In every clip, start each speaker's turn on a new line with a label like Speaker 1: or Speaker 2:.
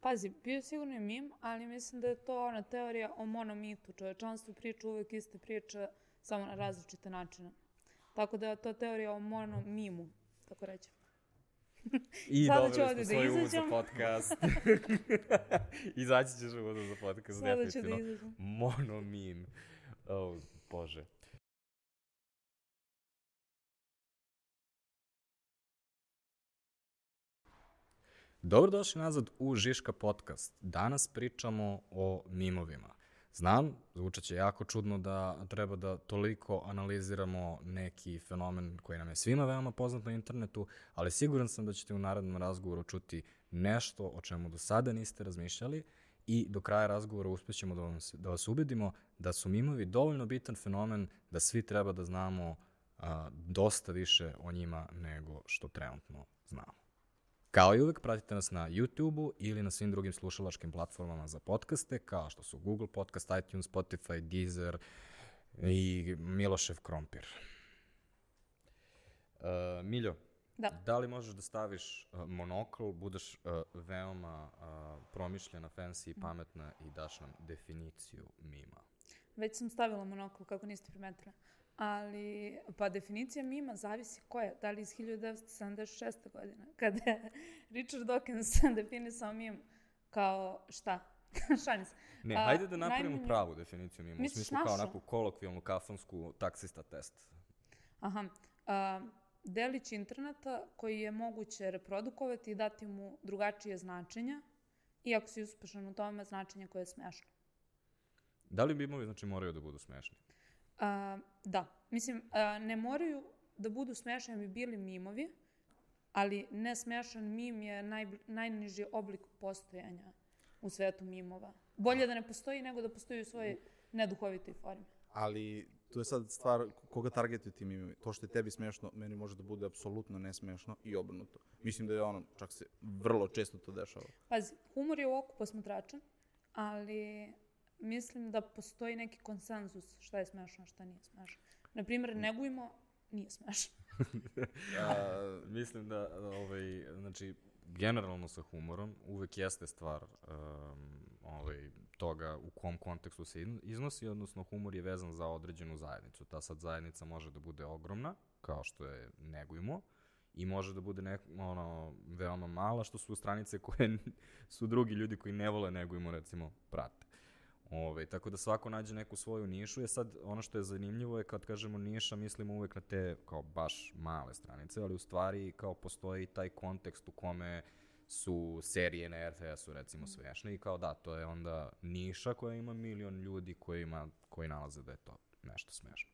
Speaker 1: Pazi, bio je sigurno i mim, ali mislim da je to ona teorija o monomitu. Čovečanstvo priča uvek iste priče, samo na različite načine. Tako da je to teorija o monomimu, tako reći.
Speaker 2: I
Speaker 1: Sada
Speaker 2: dobro
Speaker 1: ću
Speaker 2: smo
Speaker 1: ovde da
Speaker 2: za podcast. Izaći ćeš uvod za podcast,
Speaker 1: Sada ću da
Speaker 2: definitivno.
Speaker 1: izađem.
Speaker 2: Monomim. O, bože. Dobrodošli nazad u Žiška podcast. Danas pričamo o mimovima. Znam, zvučat će jako čudno da treba da toliko analiziramo neki fenomen koji nam je svima veoma poznat na internetu, ali siguran sam da ćete u narednom razgovoru čuti nešto o čemu do sada niste razmišljali i do kraja razgovora uspećemo da, vam, da vas ubedimo da su mimovi dovoljno bitan fenomen da svi treba da znamo a, dosta više o njima nego što trenutno znamo. Kao i uvek, pratite nas na YouTube-u ili na svim drugim slušalačkim platformama za podcaste, kao što su Google Podcast, iTunes, Spotify, Deezer i Milošev Krompir. Uh, Miljo,
Speaker 1: Da.
Speaker 2: da li možeš da staviš uh, monokl, budeš uh, veoma uh, promišljena, fancy i pametna i daš nam definiciju mima?
Speaker 1: Već sam stavila monokl, kako niste primetili. Ali, pa definicija mima zavisi koja. Da li iz 1976. godine, kada je Richard Dawkins definisao mim kao šta? Šalim se.
Speaker 2: Ne,
Speaker 1: A,
Speaker 2: hajde da napravimo
Speaker 1: najmanje-
Speaker 2: pravu definiciju mima, u smislu kao
Speaker 1: našu?
Speaker 2: onakvu kolokvijalnu kafonsku taksista test.
Speaker 1: Aha. A, delić interneta koji je moguće reprodukovati i dati mu drugačije značenja, iako si uspešan u tome, značenje koje je smešno.
Speaker 2: Da li mimovi znači moraju da budu smešni?
Speaker 1: A, da, mislim, a, ne moraju da budu smešani bi bili mimovi, ali nesmešan mim je naj, najniži oblik postojanja u svetu mimova. Bolje da ne postoji nego da postoji u svojoj neduhovitoj formi.
Speaker 3: Ali tu je sad stvar koga targetuju ti mimovi. To što je tebi smešno, meni može da bude apsolutno nesmešno i obrnuto. Mislim da je ono, čak se vrlo često to dešava.
Speaker 1: Pazi, humor je u oku posmatračan, ali mislim da postoji neki konsenzus šta je smešno, a šta nije smešno. Naprimjer, negujmo, nije smešno.
Speaker 2: A, mislim da, da, ovaj, znači, generalno sa humorom uvek jeste stvar um, ovaj, toga u kom kontekstu se izn- iznosi, odnosno humor je vezan za određenu zajednicu. Ta sad zajednica može da bude ogromna, kao što je negujmo, i može da bude nek, ono, veoma mala, što su stranice koje su drugi ljudi koji ne vole negujmo, recimo, prate. Ove, tako da svako nađe neku svoju nišu. Je sad, ono što je zanimljivo je kad kažemo niša, mislimo uvek na te kao baš male stranice, ali u stvari kao postoji taj kontekst u kome su serije na RTS-u recimo smešne i kao da, to je onda niša koja ima milion ljudi koji, ima, koji nalaze da je to nešto smešno.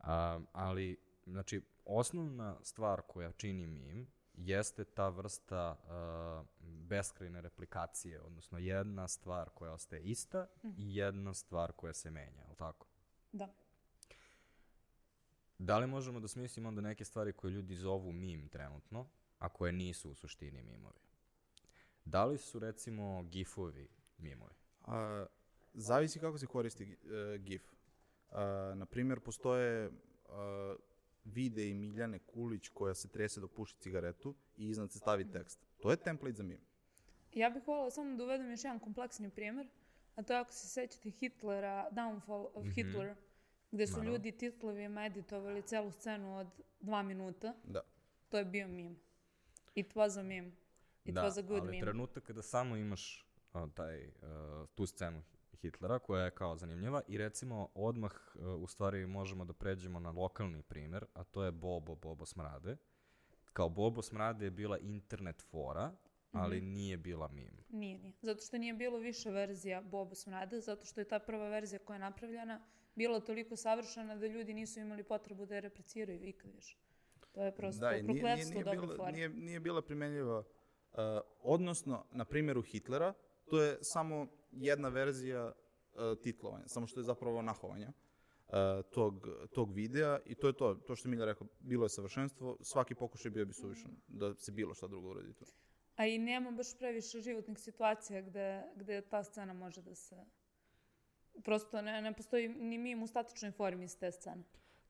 Speaker 2: A, ali, znači, osnovna stvar koja čini mim jeste ta vrsta uh, beskrajne replikacije, odnosno jedna stvar koja ostaje ista i jedna stvar koja se menja, je li tako?
Speaker 1: Da.
Speaker 2: Da li možemo da smislimo onda neke stvari koje ljudi zovu mim trenutno, a koje nisu u suštini mimovi? Da li su recimo gifovi mimovi?
Speaker 3: A, zavisi kako se koristi uh, GIF. A, na primjer, postoje a, videi Miljane Kulić koja se trese dok puši cigaretu i iznad se stavi tekst. To je template za mim.
Speaker 1: Ja bih voljela samo da uvedem još jedan kompleksni primjer, a to je ako se sećate Hitlera, Downfall of Hitler, gde su
Speaker 2: Naravno.
Speaker 1: ljudi titlovima editovali celu scenu od dva minuta,
Speaker 3: Da.
Speaker 1: to je bio meme. It was a meme. It
Speaker 2: da,
Speaker 1: was a good
Speaker 2: ali
Speaker 1: meme.
Speaker 2: trenutak kada samo imaš a, taj, a, tu scenu Hitlera, koja je kao zanimljiva, i recimo odmah a, u stvari možemo da pređemo na lokalni primer, a to je Bobo, Bobo Smrade. Kao Bobo Smrade je bila internet fora, ali
Speaker 1: Mhm.
Speaker 2: nije bila mim.
Speaker 1: Nije, nije. Zato što nije bilo više verzija Bobo Smrade, zato što je ta prva verzija koja je napravljena bila toliko savršena da ljudi nisu imali potrebu da je repliciraju ikad više. To je prosto
Speaker 3: Da, i nije, nije,
Speaker 1: prokletstvo
Speaker 3: nije, bila, nije, nije bila primenljiva. Uh, odnosno, na primjeru Hitlera, to je samo jedna verzija uh, titlovanja, samo što je zapravo nahovanja uh, tog, tog videa i to je to, to što je Milja rekao, bilo je savršenstvo, svaki pokušaj bio bi suvišan da se bilo šta drugo uradi tu.
Speaker 1: A i nema baš previše životnih situacija gde, gde ta scena može da se... Prosto ne, ne postoji ni mim u statičnoj formi iz te scene.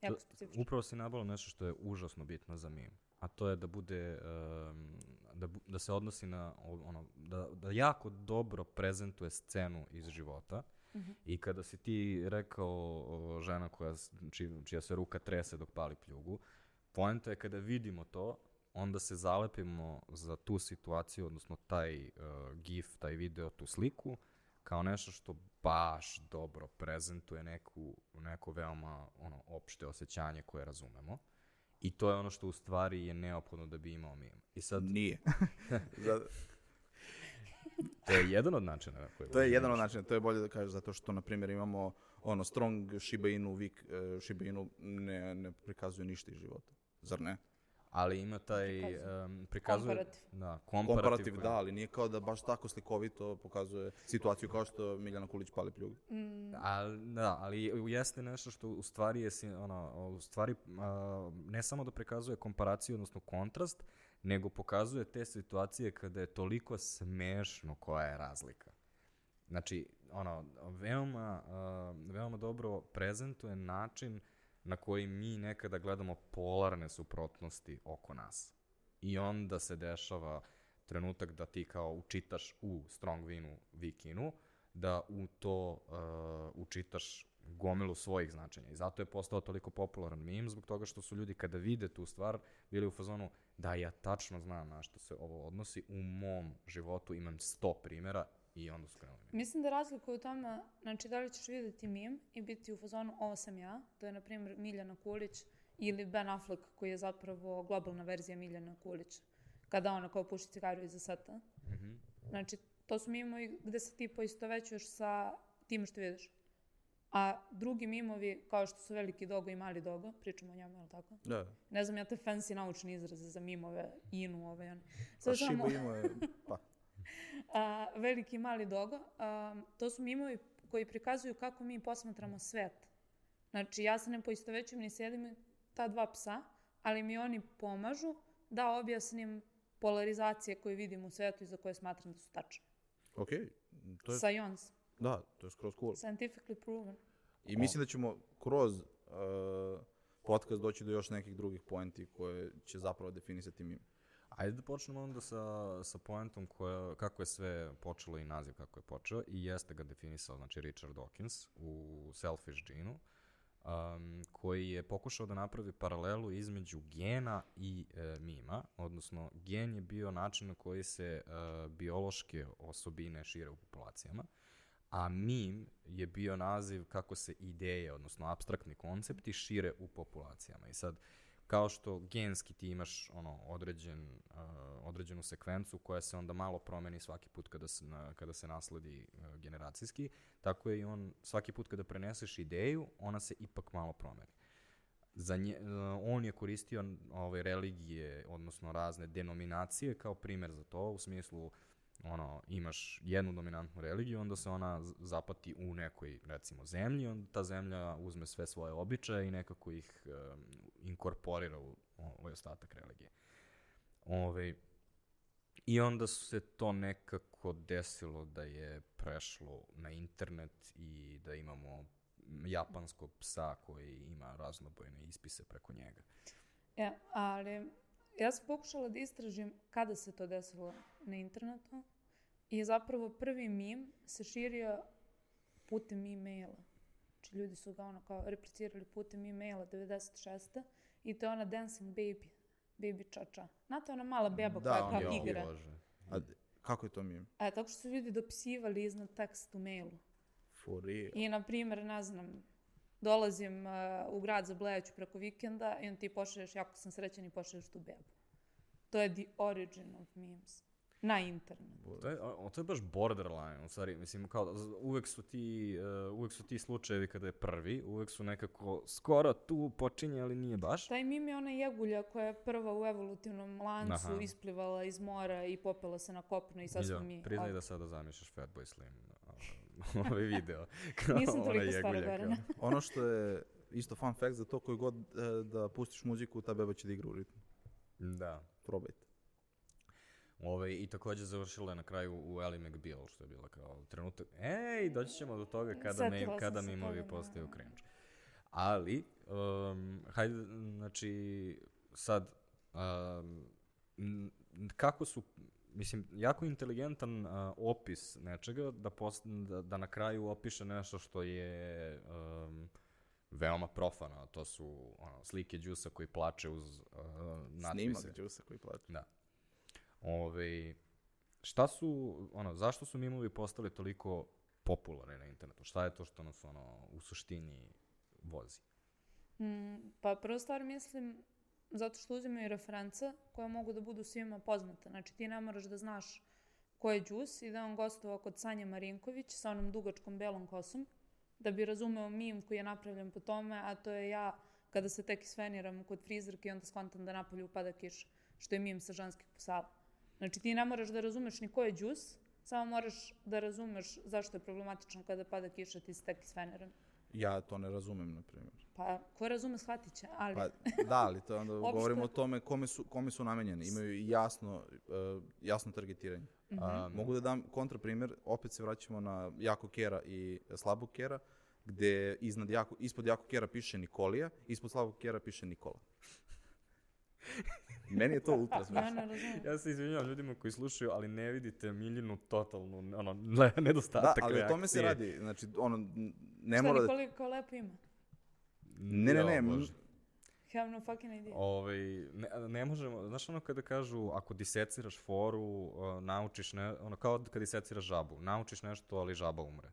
Speaker 1: Jako
Speaker 2: To-
Speaker 1: specifično.
Speaker 2: Upravo si nabalo nešto što je užasno bitno za mim, a to je da bude um, da, da se odnosi na, ono, da, da jako dobro prezentuje scenu iz života. I kada si ti rekao o, žena koja, či, čija se ruka trese dok pali pljugu, poenta je kada vidimo to, onda se zalepimo za tu situaciju, odnosno taj uh, gif, taj video, tu sliku, kao nešto što baš dobro prezentuje neku, neko veoma ono, opšte osjećanje koje razumemo. I to je ono što u stvari je neophodno da bi imao mim. I sad,
Speaker 3: Nije. Za-
Speaker 2: to je jedan od načina na koji...
Speaker 3: to je jedan od načina, to je bolje da kažeš zato što, na primjer, imamo ono, strong Shiba Inu, Vik, e, Shiba Inu ne, ne prikazuje ništa iz života. Zar ne?
Speaker 2: Ali ima taj...
Speaker 1: Prikazuje.
Speaker 2: Um, prikazuje,
Speaker 1: Komparativ.
Speaker 2: Da, komparativ.
Speaker 3: Komparativ,
Speaker 2: koji-
Speaker 3: da, ali nije kao da baš tako slikovito pokazuje situaciju kao što Miljana Kulić pali pljugu.
Speaker 2: Ali, da, ali jeste nešto što u stvari je, ono, u stvari a, ne samo da prikazuje komparaciju, odnosno kontrast, nego pokazuje te situacije kada je toliko smešno koja je razlika. Znači, ono, veoma, a, veoma dobro prezentuje način na koji mi nekada gledamo polarne suprotnosti oko nas. I onda se dešava trenutak da ti kao učitaš u Strong Winu Vikinu, da u to uh, učitaš gomilu svojih značenja. I zato je postao toliko popularan meme, zbog toga što su ljudi kada vide tu stvar bili u fazonu da ja tačno znam na što se ovo odnosi, u mom životu imam sto primjera i onda su krenuli meme.
Speaker 1: Mislim da razlika je u tome, znači da li ćeš vidjeti mim i biti u fazonu ovo sam ja, to je na primjer Miljana Kulić ili Ben Affleck koji je zapravo globalna verzija Miljana Kulić, kada ona kao puši cigaru iza seta.
Speaker 2: Mhm.
Speaker 1: Znači, to su mimovi gde se ti poistovećuješ sa tim što vidiš. A drugi mimovi, kao što su veliki dogo i mali dogo, pričamo o njemu, je li tako?
Speaker 3: Da.
Speaker 1: Ne znam ja te fancy naučni izraze za mimove, inu, ove, one.
Speaker 3: Pa Shiba
Speaker 1: samo-
Speaker 3: Inu je, pa,
Speaker 1: a, veliki i mali dogo, a, to su mimovi koji prikazuju kako mi posmatramo svet. Znači, ja se ne poistovećujem ni sjedim ta dva psa, ali mi oni pomažu da objasnim polarizacije koje vidim u svetu i za koje smatram da su tačne.
Speaker 3: ok, to je,
Speaker 1: Science,
Speaker 3: da, to je skroz cool.
Speaker 1: scientifically proven.
Speaker 3: I mislim da ćemo kroz uh, podcast doći do još nekih drugih poenti koje će zapravo definisati mim.
Speaker 2: Ajde da počnemo onda sa, sa poentom koja, kako je sve počelo i naziv kako je počeo i jeste ga definisao, znači Richard Dawkins u Selfish Gene-u, um, koji je pokušao da napravi paralelu između gena i e, mima, odnosno gen je bio način na koji se e, biološke osobine šire u populacijama, a mim je bio naziv kako se ideje, odnosno abstraktni koncepti šire u populacijama. I sad, kao što genski ti imaš ono određen, uh, određenu sekvencu koja se onda malo promeni svaki put kada se, na, kada se nasledi uh, generacijski, tako je i on svaki put kada preneseš ideju, ona se ipak malo promeni. Za nje, uh, on je koristio ove religije, odnosno razne denominacije kao primer za to, u smislu ono, imaš jednu dominantnu religiju, onda se ona zapati u nekoj, recimo, zemlji, onda ta zemlja uzme sve svoje običaje i nekako ih um, inkorporira u ovaj ostatak religije. Ove, I onda se to nekako desilo da je prešlo na internet i da imamo japanskog psa koji ima raznobojne ispise preko njega.
Speaker 1: E, ali ja sam pokušala da istražim kada se to desilo na internetu i zapravo prvi mim se širio putem e-maila. Znači ljudi su ga ono kao replicirali putem e-maila 96. i to je ona Dancing Baby, Baby Čača. Znate ona mala beba
Speaker 3: Da,
Speaker 1: koja
Speaker 3: on
Speaker 1: kao
Speaker 3: je
Speaker 1: igra.
Speaker 2: Bože.
Speaker 3: A kako je to mim?
Speaker 1: E, tako što su ljudi dopisivali iznad tekst u mailu.
Speaker 3: For real.
Speaker 1: I, na primjer, ne znam, dolazim uh, u grad za Blejaću preko vikenda i on ti pošalješ, jako sam srećan i pošalješ tu bebu. To je the origin of memes. Na internetu.
Speaker 2: Je, o, to je baš borderline, u stvari, mislim, kao, uvek su ti, uh, uvek su ti slučajevi kada je prvi, uvek su nekako skoro tu počinje, ali nije baš.
Speaker 1: Taj mim je ona jegulja koja je prva u evolutivnom lancu
Speaker 2: Aha.
Speaker 1: isplivala iz mora i popela se na kopno i sad smo mi...
Speaker 2: priznaj da sada zamišljaš Fatboy Slim uh, ovaj video. Kao
Speaker 1: Nisam toliko stara,
Speaker 2: jegulja,
Speaker 1: Gorane.
Speaker 2: kao.
Speaker 3: Ono što je isto fun fact za to koji god e, da pustiš muziku, ta beba će da igra u ritmu.
Speaker 2: Da.
Speaker 3: Probajte.
Speaker 2: Ove, I takođe završila je na kraju u Ellie McBeal, što je bila kao trenutak, ej, doći ćemo do toga kada, me, kada mimovi postaju cringe. Ali, um, hajde, znači, sad, um, kako su, mislim, jako inteligentan uh, opis nečega da, post, da, da na kraju opiše nešto što je um, veoma profano, to su ono, slike Đusa koji plače uz uh, natpise.
Speaker 3: Snimak Đusa koji plače.
Speaker 2: Da. Ove, šta su, ono, zašto su mimovi postali toliko popularni na internetu? Šta je to što nas, ono, u suštini vozi?
Speaker 1: Mm, pa prva stvar mislim zato što uzimaju reference koje mogu da budu svima poznate. Znači ti ne moraš da znaš ko je Đus i da on gostovao kod Sanje Marinković sa onom dugačkom belom kosom, da bi razumeo mim koji je napravljen po tome, a to je ja kada se tek isfeniram kod frizerke i onda skontam da napolju upada kiša, što je mim sa ženskih posala. Znači ti ne moraš da razumeš ni ko je Đus, samo moraš da razumeš zašto je problematično kada pada kiša, ti si tek isfeniran.
Speaker 3: Ja to ne razumem, na primjer.
Speaker 1: Pa, ko razume, shvatit će, ali...
Speaker 3: Pa, da, ali to onda
Speaker 1: Opšte-
Speaker 3: govorimo o tome kome su, kome su namenjeni. Imaju jasno, uh, jasno targetiranje.
Speaker 2: Um,
Speaker 3: Mogu da dam kontraprimjer, opet se vraćamo na jako kera i slabog kera, gde iznad jako, ispod jako kera piše Nikolija, ispod slabog kera piše Nikola. Meni je to ultra
Speaker 1: Ja
Speaker 3: smešno.
Speaker 1: ne razumem.
Speaker 2: Ja se izvinjavam ljudima koji slušaju, ali ne vidite Miljinu totalnu, ono, le-
Speaker 3: Da,
Speaker 2: nedostatak
Speaker 3: ali o tome se radi. Znači, ono, ne
Speaker 1: Šta,
Speaker 3: mora da...
Speaker 1: koliko lepo ima?
Speaker 3: Ne, ne, ne,
Speaker 2: Bože.
Speaker 1: Have no fucking idea.
Speaker 2: Ovaj, ne, ne možemo, znaš ono kada kažu, ako diseciraš foru, uh, naučiš, ne, ono kao kada diseciraš žabu, naučiš nešto, ali žaba umre.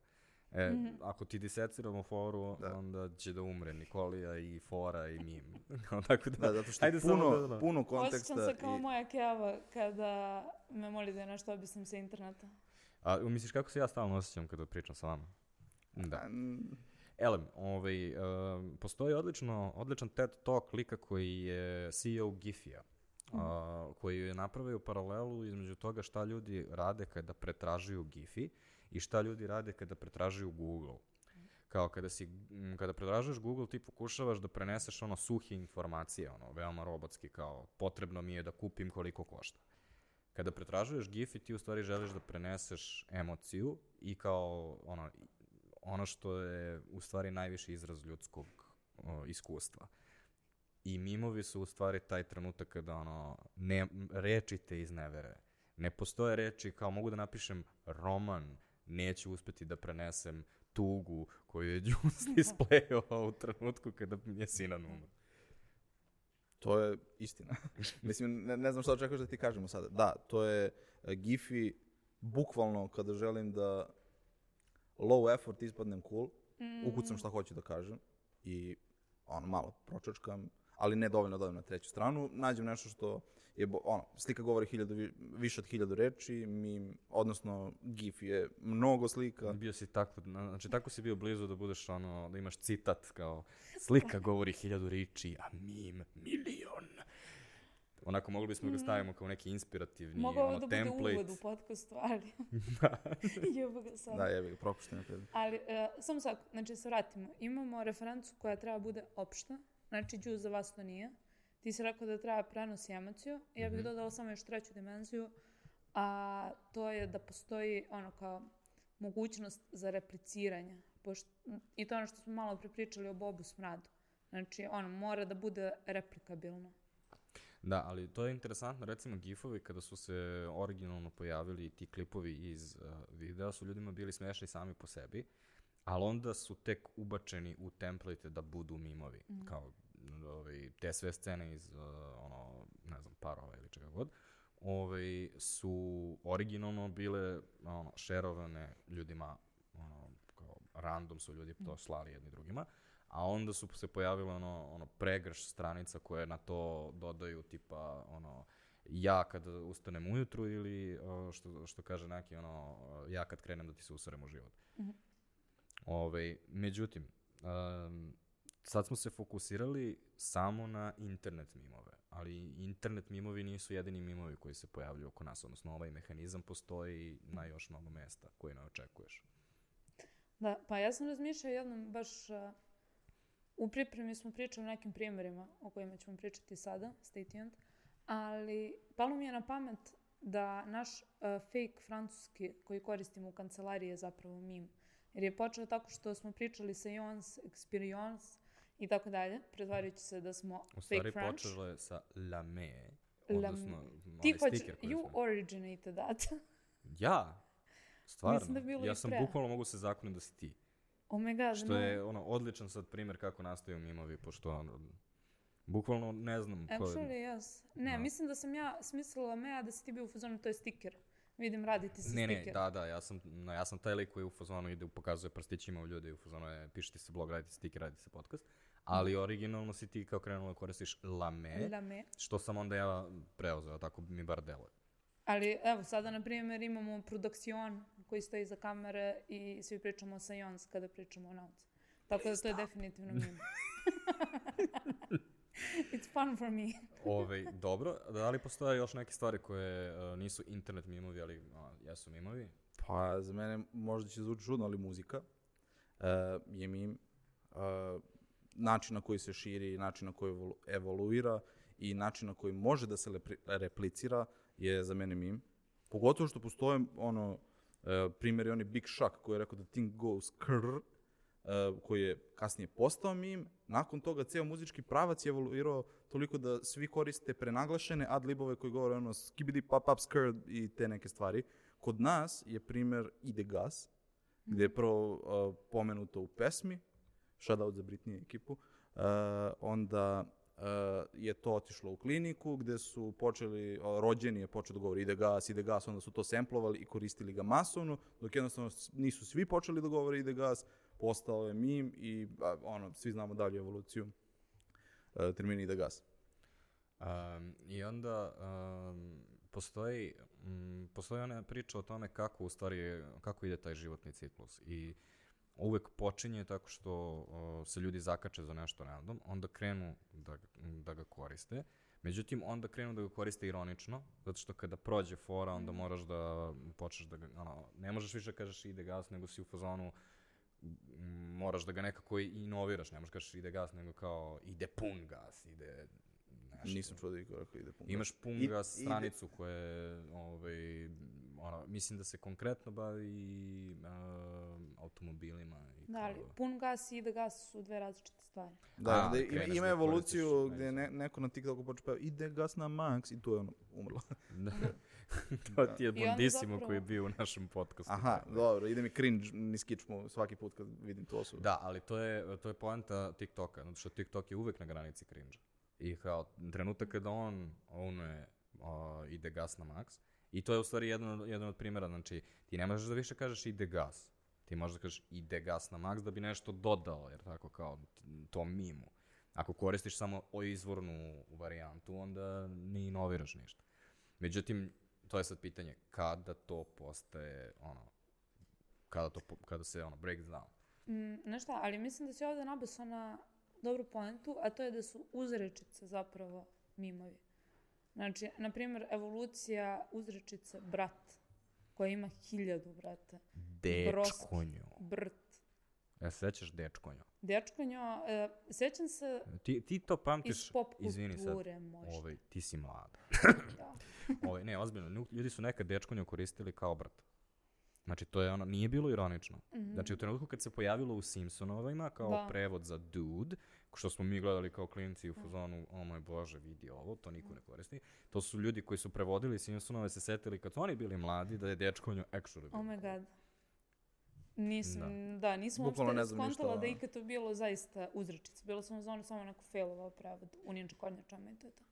Speaker 2: E,
Speaker 1: Mhm.
Speaker 2: ako ti diseciramo foru,
Speaker 3: Da.
Speaker 2: onda će da umre Nikolija i fora i mim. Tako da,
Speaker 3: Da, zato što
Speaker 2: ajde
Speaker 3: puno,
Speaker 2: samo da, da.
Speaker 3: puno
Speaker 1: Osjećam
Speaker 3: konteksta
Speaker 1: se kao
Speaker 3: i...
Speaker 1: moja keva kada me moli da nešto objasnim sa interneta.
Speaker 2: A misliš kako se ja stalno osjećam kada pričam sa vama? Da.
Speaker 3: Mm,
Speaker 2: Elem, ovaj, um, postoji odlično, odličan TED Talk lika koji je CEO Gifija, a, koji je napravio paralelu između toga šta ljudi rade kada pretražuju Gifi i šta ljudi rade kada pretražuju Google. Kao kada si, kada pretražuješ Google, ti pokušavaš da preneseš ono suhe informacije, ono, veoma robotski, kao potrebno mi je da kupim koliko košta. Kada pretražuješ GIF i ti u stvari želiš da preneseš emociju i kao ono, ono što je u stvari najviši izraz ljudskog o, iskustva. I mimovi su u stvari taj trenutak kada ono, ne, reči te iznevere. Ne postoje reči kao mogu da napišem roman, neću uspeti da prenesem tugu koju je Đus displejovao u trenutku kada mi je sinan umro.
Speaker 3: To je istina. Mislim, ne, ne znam šta očekuješ da ti kažemo sada. Da, to je e, Gifi, bukvalno kada želim da low effort ispadnem cool,
Speaker 1: Mm.
Speaker 3: ukucam šta hoću da kažem i ono, malo pročačkam, ali ne dovoljno da odem na treću stranu, nađem nešto što je, ono, slika govori hiljadu, vi- više od hiljadu reči, mi, odnosno GIF je mnogo slika,
Speaker 2: Bio si tako, na- znači tako si bio blizu da budeš ono, da imaš citat kao slika govori hiljadu riči, a mim milion. Onako mogli bismo ga stavimo kao neki inspirativni
Speaker 1: Mogu ovo
Speaker 2: ono,
Speaker 1: da bude
Speaker 2: template.
Speaker 1: uvod u podcastu, ali... Jebu ga sad.
Speaker 3: da je propušteno.
Speaker 1: Ali, e, samo sad, znači se vratimo. Imamo referencu koja treba bude opšta. Znači, džuz za vas to nije. Ti si rekao da treba prenos i emociju. Ja bih dodala samo još treću dimenziju. A to je da postoji ono kao mogućnost za repliciranje. Pošto, I to je ono što smo malo prepričali o Bobu Smradu. Znači, ono, mora da bude replikabilno.
Speaker 2: Da, ali to je interesantno, recimo gifovi kada su se originalno pojavili ti klipovi iz uh, videa su ljudima bili smešni sami po sebi, ali onda su tek ubačeni u template da budu mimovi, kao ovaj, te sve scene iz uh, ono, ne znam, parova ili čega god, ovaj, su originalno bile ono, šerovane ljudima, ono, kao random su ljudi to slali jedni drugima, a onda su se pojavile ono, ono pregrš stranica koje na to dodaju tipa ono ja kad ustanem ujutru ili o, što, što kaže neki ono ja kad krenem da ti se userem u život. Ovaj, međutim, um, sad smo se fokusirali samo na internet mimove, ali internet mimovi nisu jedini mimovi koji se pojavljuju oko nas, odnosno ovaj mehanizam postoji na još mnogo mesta koji ne očekuješ.
Speaker 1: Da, pa ja sam razmišljala jednom baš uh, u pripremi smo pričali o nekim primjerima o kojima ćemo pričati sada, stay tuned, ali palo mi je na pamet da naš uh, fake francuski koji koristimo u kancelariji je zapravo mim. Jer je počeo tako što smo pričali sa Jons, Experience i tako dalje, pretvarujući se da smo
Speaker 2: U stvari
Speaker 1: fake French.
Speaker 2: počelo je sa lame,
Speaker 1: Lam-
Speaker 2: Odnosno,
Speaker 1: Ti hoćeš,
Speaker 2: stiker koji
Speaker 1: you
Speaker 2: smo-
Speaker 1: originated that.
Speaker 2: Ja? Stvarno?
Speaker 1: Mislim da bi bilo
Speaker 2: ja sam
Speaker 1: pre.
Speaker 2: bukvalno mogu se zakonim da si ti.
Speaker 1: oh my god,
Speaker 2: Što
Speaker 1: no.
Speaker 2: je ono, odličan sad primjer kako nastaju mimovi, pošto ono, bukvalno ne znam ko je...
Speaker 1: Actually, yes. Ne,
Speaker 2: Da.
Speaker 1: mislim da sam ja smislila me, a da si ti bio u fazonu, to je stiker. Vidim, raditi se
Speaker 2: Ne, ne, da, da, ja sam, no, ja sam taj lik koji u fazonu ide, pokazuje prstićima u ljude i u fazonu je, pišite se blog, radite stiker, radite se podcast. Ali originalno si ti kao krenula da koristiš lame,
Speaker 1: La me.
Speaker 2: što sam onda ja preuzeo, tako mi bar deluje.
Speaker 1: Ali evo, sada na primjer imamo produkcion koji stoji iza kamere i svi pričamo sa Jons kada pričamo o nauci. Tako da to je definitivno mimo. It's fun for me.
Speaker 2: Ove, dobro, da li postoje još neke stvari koje uh, nisu internet mimovi, ali a, jesu mimovi?
Speaker 3: Pa, za mene možda će zvuči čudno, ali muzika uh, je mim. Uh, način na koji se širi, način na koji evolu- evoluira i način na koji može da se replicira je za mene mim. Pogotovo što postoje ono, uh, primjer je oni Big Shaq koji je rekao da thing goes krr, uh, koji je kasnije postao mim. Nakon toga ceo muzički pravac je evoluirao toliko da svi koriste prenaglašene ad-libove koji govore ono skibidi pop up skrr i te neke stvari. Kod nas je primer Ide gas, gde je prvo uh, pomenuto u pesmi, shoutout za Britney ekipu, uh, onda uh, je to otišlo u kliniku gde su počeli, uh, rođeni je počeo da govori ide gas, ide gas, onda su to semplovali i koristili ga masovno, dok jednostavno nisu svi počeli da govore ide gas, postao je mim i a, ono, svi znamo dalje evoluciju uh, termina ide gas.
Speaker 2: Um, I onda um, postoji, mm, postoji ona priča o tome kako u stvari, kako ide taj životni ciklus. I uvek počinje tako što o, se ljudi zakače za nešto random, onda krenu da, da ga koriste, međutim onda krenu da ga koriste ironično, zato što kada prođe fora onda moraš da počneš da ga, ono, ne možeš više da kažeš ide gas, nego si u fazonu m, moraš da ga nekako inoviraš, ne možeš kažeš ide gas, nego kao ide pun gas, ide nešto.
Speaker 3: Nisam čuo da je rekao ide pun
Speaker 2: Imaš
Speaker 3: gas.
Speaker 2: pun
Speaker 3: I- ide-
Speaker 2: stranicu koja je, ovaj, ono, mislim da se konkretno bavi uh, automobilima. I
Speaker 1: Da, ali
Speaker 2: kao-
Speaker 1: pun gas i ide gas su dve različite stvari.
Speaker 3: Da,
Speaker 2: A,
Speaker 3: da ima, ima evoluciju gde ne, neko na TikToku počne peva ide gas na max i tu je ono umrlo.
Speaker 2: Da. to ti je Bondissimo
Speaker 1: zapravo-
Speaker 2: koji je bio u našem podcastu.
Speaker 3: Aha, dobro, ide mi cringe, ni skičmo svaki put kad vidim tu osobu.
Speaker 2: Da, ali to je, to je poanta TikToka, zato što TikTok je uvek na granici cringe I kao, trenutak kada on ownuje uh, ide gas na max, i to je u stvari jedan, jedan od primjera, znači, ti ne možeš da više kažeš ide gas, ti možeš da kažeš ide gas na max da bi nešto dodao, jer tako kao t- tom mimu. Ako koristiš samo o izvornu varijantu, onda ne inoviraš ništa. Međutim, to je sad pitanje, kada to postaje, ono, kada, to, kada se, ono, breaks down.
Speaker 1: Mm, znaš šta, ali mislim da si ovdje nabasao na dobru poentu, a to je da su uzrečice zapravo mimovi. Znači, na primjer, evolucija uzrečice brat, koja ima hiljadu, brate.
Speaker 2: Dečkonjo.
Speaker 1: Brt.
Speaker 2: Ja se sećaš dečkonjo?
Speaker 1: Dečkonjo, e, sećam se
Speaker 2: Ti, ti to pamtiš,
Speaker 1: iz pop
Speaker 2: izvini sad,
Speaker 1: možda.
Speaker 2: ovaj, ti si mlad.
Speaker 1: Da.
Speaker 2: ovaj, ne, ozbiljno, ljudi su nekad dečkonjo koristili kao brat. Znači, to je ono, nije bilo ironično. Znači, u trenutku kad se pojavilo u Simpsonovima kao
Speaker 1: Da.
Speaker 2: prevod za dude, što smo mi gledali kao klinci u fazonu, o moj bože, vidi ovo, to niko ne koristi. To su ljudi koji su prevodili Simpsonove, se setili kad su oni bili mladi, da je dečkonjo actually bilo.
Speaker 1: Oh my god. Nisam, da, nisam
Speaker 3: Bukvalno
Speaker 1: uopšte
Speaker 3: ne znam ništa
Speaker 1: skontala da ikad to bilo zaista uzrečica. Bilo sam u zonu samo neko failovao prevod u ninja kornjačama i to je to.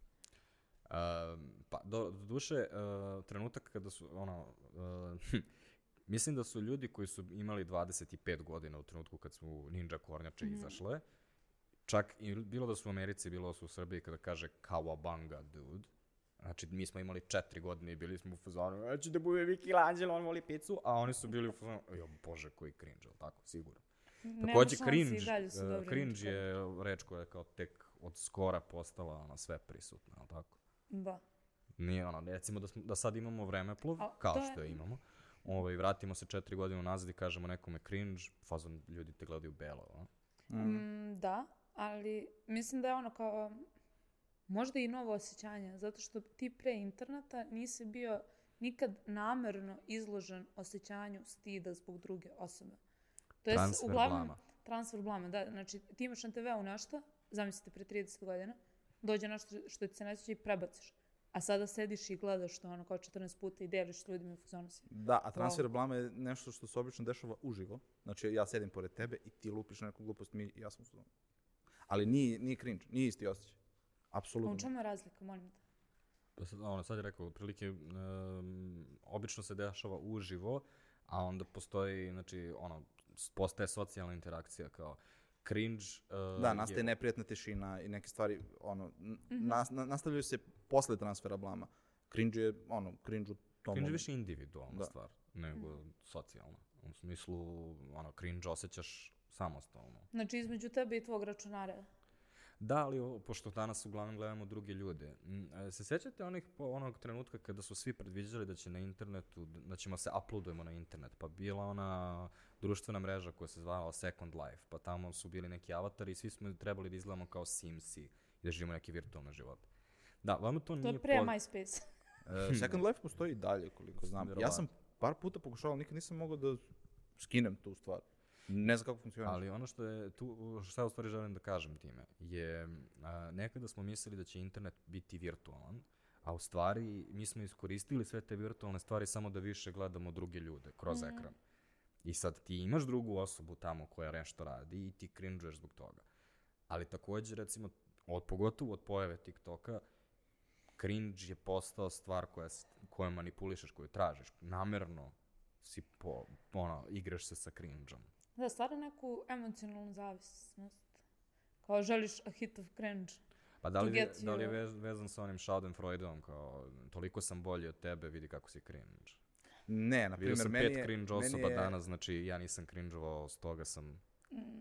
Speaker 2: Um, pa, do, do duše, uh, trenutak kada su, ono, uh, mislim da su ljudi koji su imali 25 godina u trenutku kad su Ninja Kornjače izašle, čak i bilo da su u Americi, bilo da su u Srbiji, kada kaže Kawabanga dude, znači mi smo imali 4 godine i bili smo u fazonu, ja ću da bude Michelangelo, on voli picu, a oni su bili u fazonu, jo bože, koji cringe, jel tako, sigurno.
Speaker 1: Nema
Speaker 2: Takođe, cringe, uh, cringe
Speaker 1: ninja
Speaker 2: je reč koja je kao tek od skora postala ona sve prisutna, jel tako?
Speaker 1: Da.
Speaker 2: Nije ono, recimo da, smo, da sad imamo vremeplov,
Speaker 1: A,
Speaker 2: kao
Speaker 1: je-
Speaker 2: što je imamo, ovaj, vratimo se četiri godine unazad i kažemo nekome cringe, fazon ljudi te gledaju belo, a?
Speaker 1: Mm, da, ali mislim da je ono kao možda i novo osjećanje, zato što ti pre interneta nisi bio nikad namerno izložen osjećanju stida zbog druge osobe. To jest,
Speaker 2: Transfer
Speaker 1: uglavnom,
Speaker 2: blama.
Speaker 1: Transfer blama, da. Znači, ti imaš na TV-u nešto, zamislite pre 30 godina, dođe nešto što ti se ne sviđa i prebaciš. A sada sediš i gledaš to ono kao 14 puta i deliš s ljudima i fuzonu si.
Speaker 3: Da, a transfer blama je nešto što se obično dešava uživo. Znači, ja sedim pored tebe i ti lupiš na neku glupost, mi, ja sam u. Ali nije, nije cringe, nije isti osjećaj. Apsolutno.
Speaker 1: U čemu je razlika, molim te?
Speaker 2: Pa sad, ono, sad je rekao, otprilike, um, obično se dešava uživo, a onda postoji, znači, ono, postaje socijalna interakcija kao cringe. Uh,
Speaker 3: Da, nastaje
Speaker 2: je,
Speaker 3: neprijatna tišina i neke stvari, ono, n-
Speaker 1: Mhm.
Speaker 3: nas, na- nastavljaju se posle transfera blama. Cringe je, ono, cringe u tom
Speaker 2: Cringe je više individualna
Speaker 3: Da.
Speaker 2: stvar nego socijalna. U smislu, ono, cringe osjećaš samostalno.
Speaker 1: Znači, između tebe i tvog računara.
Speaker 2: Da, ali o, pošto danas uglavnom gledamo druge ljude. m, e, Se sjećate onih, po- onog trenutka kada su svi predviđali da će na internetu, da ćemo se uploadujemo na internet, pa bila ona društvena mreža koja se zvala Second Life, pa tamo su bili neki avatari i svi smo trebali da izgledamo kao Simsi i da živimo neke virtualne živote. Da, vama to
Speaker 1: To
Speaker 2: nije...
Speaker 1: je pre
Speaker 2: poz-
Speaker 1: MySpace.
Speaker 3: E, Second Life postoji i dalje, koliko znam. Ja sam par puta pokušavao, nikad nisam mogao da skinem tu stvar. Ne znam kako funkcioniš.
Speaker 2: Ali ono što je tu, šta u stvari želim da kažem time, je a, nekada smo mislili da će internet biti virtualan, a u stvari mi smo iskoristili sve te virtualne stvari samo da više gledamo druge ljude kroz ekran. I sad ti imaš drugu osobu tamo koja nešto radi i ti cringeuješ zbog toga. Ali takođe, recimo, od, pogotovo od pojave TikToka, cringe je postao stvar koja, kojom manipulišeš, koju tražiš. Namerno si po, ono, igraš se sa cringeom.
Speaker 1: Da, stvara neku emocionalnu zavisnost. Kao želiš a hit of cringe.
Speaker 2: Pa da li, je, da li je vez, vezan sa onim Schadenfreudom, kao toliko sam bolji od tebe, vidi kako si cringe.
Speaker 3: Ne, na
Speaker 2: Vidio
Speaker 3: primjer,
Speaker 2: sam
Speaker 3: meni
Speaker 2: pet
Speaker 3: je,
Speaker 2: cringe osoba
Speaker 3: je-
Speaker 2: danas, znači ja nisam cringeovao, stoga sam...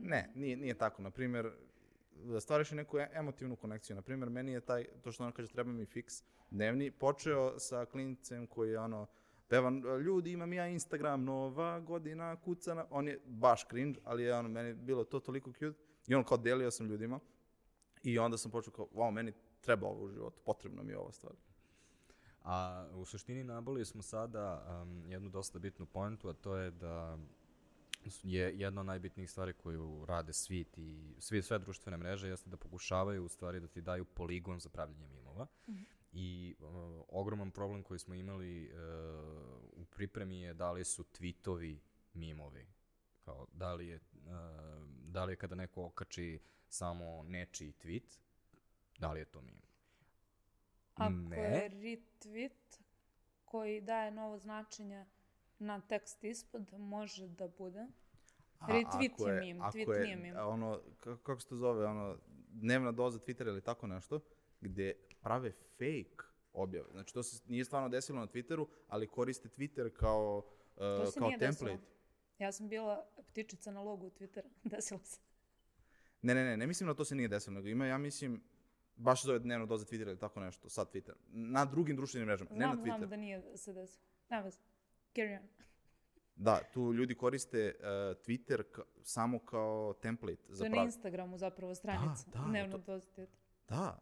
Speaker 3: Ne, nije, nije tako. Na primjer, da stvariš neku e- emotivnu konekciju. Na primjer, meni je taj, to što ona kaže, treba mi fiks dnevni, počeo sa klincem koji je ono, pevan, ljudi, imam ja Instagram, nova godina, kucana, on je baš cringe, ali je ono, meni bilo to toliko cute. I on kao delio sam ljudima. I onda sam počeo kao, wow, meni treba ovo u životu, potrebno mi je ova stvar.
Speaker 2: A u suštini naboli smo sada um, jednu dosta bitnu pointu, a to je da je jedna od najbitnijih stvari koju rade svi ti, svi, sve društvene mreže jeste da pokušavaju u stvari da ti daju poligon za pravljanje mimova. I uh, ogroman problem koji smo imali uh, u pripremi je da li su tweetovi mimovi. Kao, da li je, uh, da li je kada neko okači samo nečiji tweet, da li je to mim?
Speaker 1: Ako
Speaker 2: Ne.
Speaker 1: je retweet koji daje novo značenje na tekst ispod, može da bude. Retweet je meme,
Speaker 3: ako
Speaker 1: tweet
Speaker 3: je,
Speaker 1: nije
Speaker 3: a Ono, kako se to zove, ono, dnevna doza Twittera ili tako nešto, gde prave fake objave. Znači, to se nije stvarno desilo na Twitteru, ali koriste Twitter kao,
Speaker 1: To
Speaker 3: uh, kao template.
Speaker 1: desilo. Ja sam bila ptičica na logu Twittera. Desilo se.
Speaker 3: Ne, ne, ne, ne mislim da to se nije desilo, nego ima, ja mislim, baš zove dnevna doza Twittera ili tako nešto, sad Twitter. Na drugim društvenim mrežama, ne na Twitter.
Speaker 1: znam da nije se desilo. Nema veze. Carry on.
Speaker 3: Da, tu ljudi koriste uh, Twitter ka- samo kao template
Speaker 1: To
Speaker 3: za
Speaker 1: je na. Instagramu zapravo stranica.
Speaker 3: da,
Speaker 1: Dnevno
Speaker 3: to-
Speaker 1: doza Twittera.
Speaker 3: Da.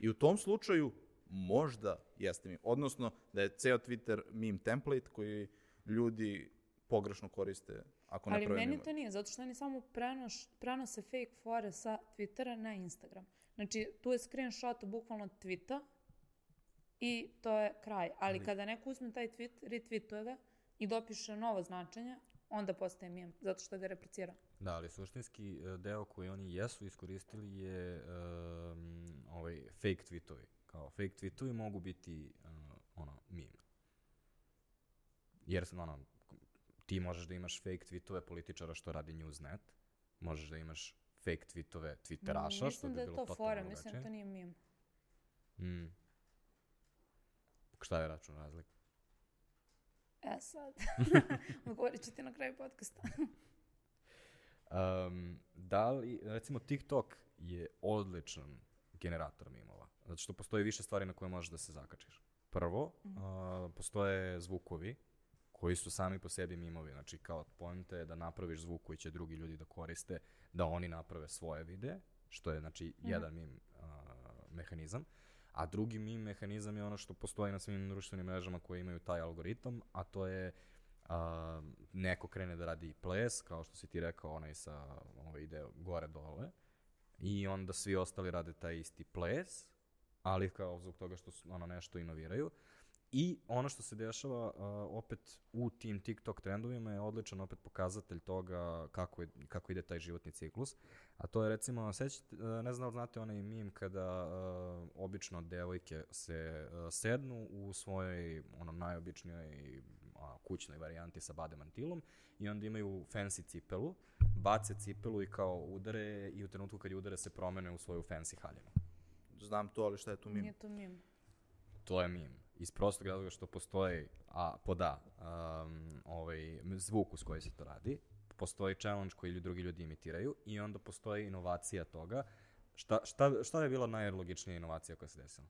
Speaker 3: I u tom slučaju možda jeste mi. Odnosno da je ceo Twitter meme template koji ljudi pogrešno koriste ako ne
Speaker 1: Ali meni to nije, zato što oni samo prenoš, prenose fake fore sa Twittera na Instagram. Znači, tu je screenshot bukvalno tweeta i to je kraj. Ali, kada neko uzme taj tweet, retweetuje ga i dopiše novo značenje, onda postaje meme, zato što ga replicira.
Speaker 2: Da, ali suštinski e, deo koji oni jesu iskoristili je um, ovaj fake tweetovi. Kao fake tweetovi mogu biti uh, ono meme. Jer ono ti možeš da imaš fake tweetove političara što radi Newsnet, možeš da imaš fake tweetove Twitteraša što
Speaker 1: Mislim
Speaker 2: bi
Speaker 1: da je
Speaker 2: bilo
Speaker 1: to
Speaker 2: totalno
Speaker 1: fora, mislim da
Speaker 2: drugačije.
Speaker 1: to nije meme.
Speaker 2: Mm. Šta je račun razlika?
Speaker 1: E sad, odgovorit ću ti na kraju podcasta.
Speaker 2: Um, da li, recimo TikTok je odličan generator mimova, zato što postoji više stvari na koje možeš da se zakačiš. Prvo, uh, postoje zvukovi koji su sami po sebi mimovi, znači kao pojenta je da napraviš zvuk koji će drugi ljudi da koriste, da oni naprave svoje videe, što je znači jedan mim uh, mehanizam. A drugi mim mehanizam je ono što postoji na svim društvenim mrežama koje imaju taj algoritam, a to je a, neko krene da radi ples, kao što si ti rekao, onaj sa ovaj ide gore dole, i onda svi ostali rade taj isti ples, ali kao zbog toga što su, ono nešto inoviraju. I ono što se dešava uh, opet u tim TikTok trendovima je odličan opet pokazatelj toga kako, je, kako ide taj životni ciklus. A to je recimo, sećate, uh, ne znam da znate onaj mim kada uh, obično devojke se uh, sednu u svojoj ono, najobičnijoj a, kućnoj varijanti sa bademantilom i onda imaju fancy cipelu, bace cipelu i kao udare i u trenutku kad je udare se promene u svoju fancy haljinu.
Speaker 3: Znam to, ali šta je tu mim?
Speaker 1: Nije to mim.
Speaker 2: To je mim. Iz prostog razloga što postoji, a, pod A, um, ovaj, zvuk uz koji se to radi, postoji challenge koji drugi ljudi imitiraju i onda postoji inovacija toga. Šta, šta, šta je bila najlogičnija inovacija koja se desila?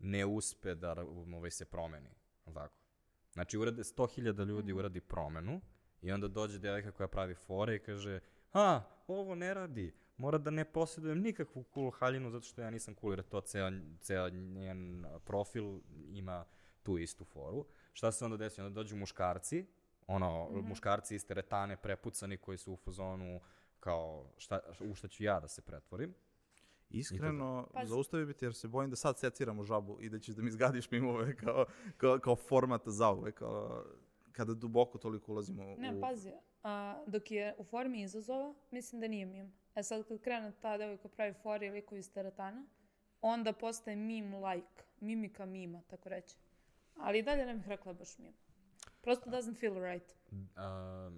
Speaker 2: Ne uspe da ovaj, se promeni, ali tako? Znači, urade 100.000 ljudi
Speaker 1: Mhm.
Speaker 2: uradi promenu i onda dođe devojka koja pravi fore i kaže a, ovo ne radi, mora da ne posjedujem nikakvu cool haljinu zato što ja nisam cool jer to ceo, ceo njen profil ima tu istu foru. Šta se onda desi? Onda dođu muškarci, ono,
Speaker 1: Mhm.
Speaker 2: muškarci iz teretane prepucani koji su u fazonu kao šta, u šta ću ja da se pretvorim.
Speaker 3: Iskreno,
Speaker 1: Pazi.
Speaker 3: zaustavio bi te jer se bojim da sad seciramo žabu i da ćeš da mi zgadiš mimove kao, kao, kao format za uvek, kao, kada duboko toliko ulazimo
Speaker 1: Ne,
Speaker 3: u...
Speaker 1: pazi, a, dok je u formi izazova, mislim da nije mim. E sad kad krene ta devojka pravi fori i likovi iz teretana, onda postaje meme-like, mimika mima, tako reći. Ali i dalje ne bih rekla baš mim. Prosto doesn't feel right.
Speaker 2: A,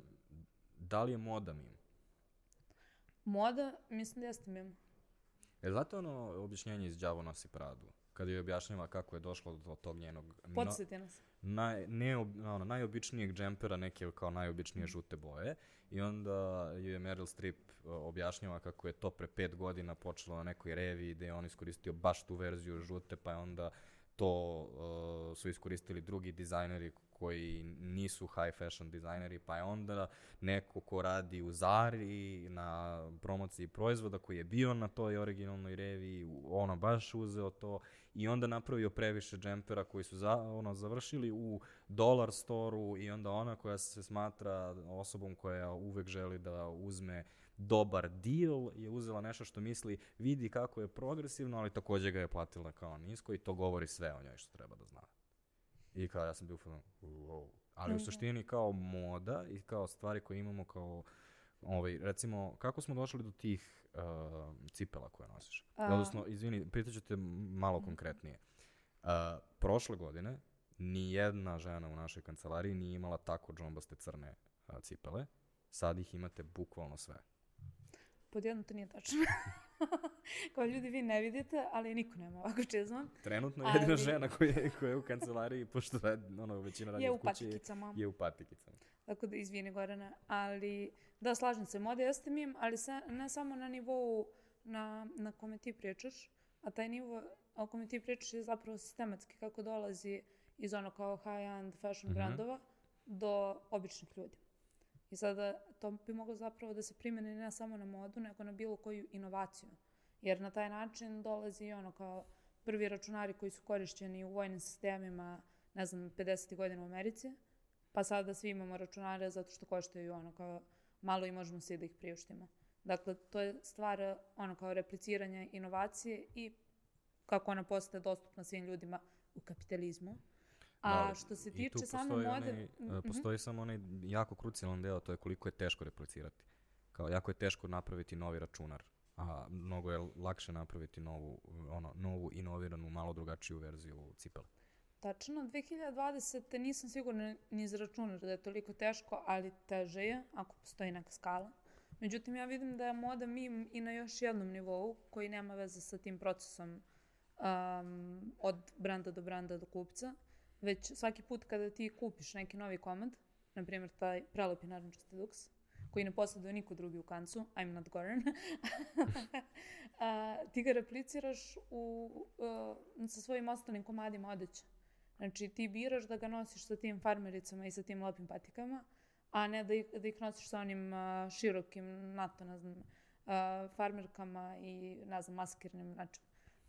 Speaker 2: da li je moda mim?
Speaker 1: Moda, mislim da jeste mim.
Speaker 2: Je zato ono objašnjenje iz Đavo nosi Pradu? Kada je objašnjava kako je došlo do tog njenog no,
Speaker 1: Podsjeti nas.
Speaker 2: naj, ne, ono, najobičnijeg džempera, neke kao najobičnije žute boje. I onda je Meryl Streep objašnjava kako je to pre pet godina počelo na nekoj reviji gde je on iskoristio baš tu verziju žute, pa je onda to uh, su iskoristili drugi dizajneri koji nisu high fashion dizajneri, pa je onda neko ko radi u Zari na promociji proizvoda koji je bio na toj originalnoj reviji, ono baš uzeo to i onda napravio previše džempera koji su za, ono, završili u dolar storu i onda ona koja se smatra osobom koja uvek želi da uzme dobar deal je uzela nešto što misli vidi kako je progresivno, ali takođe ga je platila kao nisko i to govori sve o njoj što treba da zna. I kao ja sam bio fazonu, wow. Ali u
Speaker 1: Mhm.
Speaker 2: suštini kao moda i kao stvari koje imamo kao ovaj, recimo, kako smo došli do tih uh, cipela koje nosiš?
Speaker 1: A-
Speaker 2: Odnosno, izvini, pitaću te malo konkretnije. Uh, prošle godine ni jedna žena u našoj kancelariji nije imala tako džombaste crne uh, cipele. Sad ih imate bukvalno sve.
Speaker 1: Pod jedno to nije tačno. Kao ljudi vi ne vidite, ali niko nema ovako čizma.
Speaker 2: Trenutno jedina
Speaker 1: Ali-
Speaker 2: žena koja je, koja je u kancelariji, pošto radi, ono, većina radi
Speaker 1: Je u
Speaker 2: kuće, je,
Speaker 1: patikicama.
Speaker 2: je u patikicama.
Speaker 1: Tako da izvini Gorana, ali da slažem se, moda jeste mim, ali sa, ne samo na nivou na, na kome ti pričaš, a taj nivo o kome ti pričaš je zapravo sistematski kako dolazi iz ono kao high-end fashion
Speaker 2: Mhm.
Speaker 1: brandova do običnih ljudi. I sada to bi moglo zapravo da se primeni ne samo na modu, nego na bilo koju inovaciju. Jer na taj način dolazi ono kao prvi računari koji su korišćeni u vojnim sistemima, ne znam, 50. godina u Americi, pa sada svi imamo računare zato što koštaju ono kao malo i možemo svi da ih priuštimo. Dakle, to je stvar ono kao repliciranja inovacije i kako ona postaje dostupna svim ljudima u kapitalizmu. A
Speaker 2: Da, ali
Speaker 1: što se tiče same mode...
Speaker 2: Onaj,
Speaker 1: Mhm.
Speaker 2: uh, postoji samo onaj jako krucijalan deo, to je koliko je teško replicirati. Kao jako je teško napraviti novi računar, a mnogo je lakše napraviti novu, ono, novu inoviranu, malo drugačiju verziju cipele.
Speaker 1: Tačno, 2020. nisam sigurna ni za računar da je toliko teško, ali teže je ako postoji neka skala. Međutim, ja vidim da je moda mim i na još jednom nivou koji nema veze sa tim procesom um, od branda do branda do kupca, već svaki put kada ti kupiš neki novi komad, na primjer taj prelepi narančasti duks, koji ne posjeduje niko drugi u kancu, I'm not Goran, a, ti ga repliciraš u, uh, sa svojim ostalim komadima odeće. Znači, ti biraš da ga nosiš sa tim farmericama i sa tim lepim patikama, a ne da ih, da ih nosiš sa onim uh, širokim NATO, ne znam, uh, farmerkama i, ne znam, maskirnim način.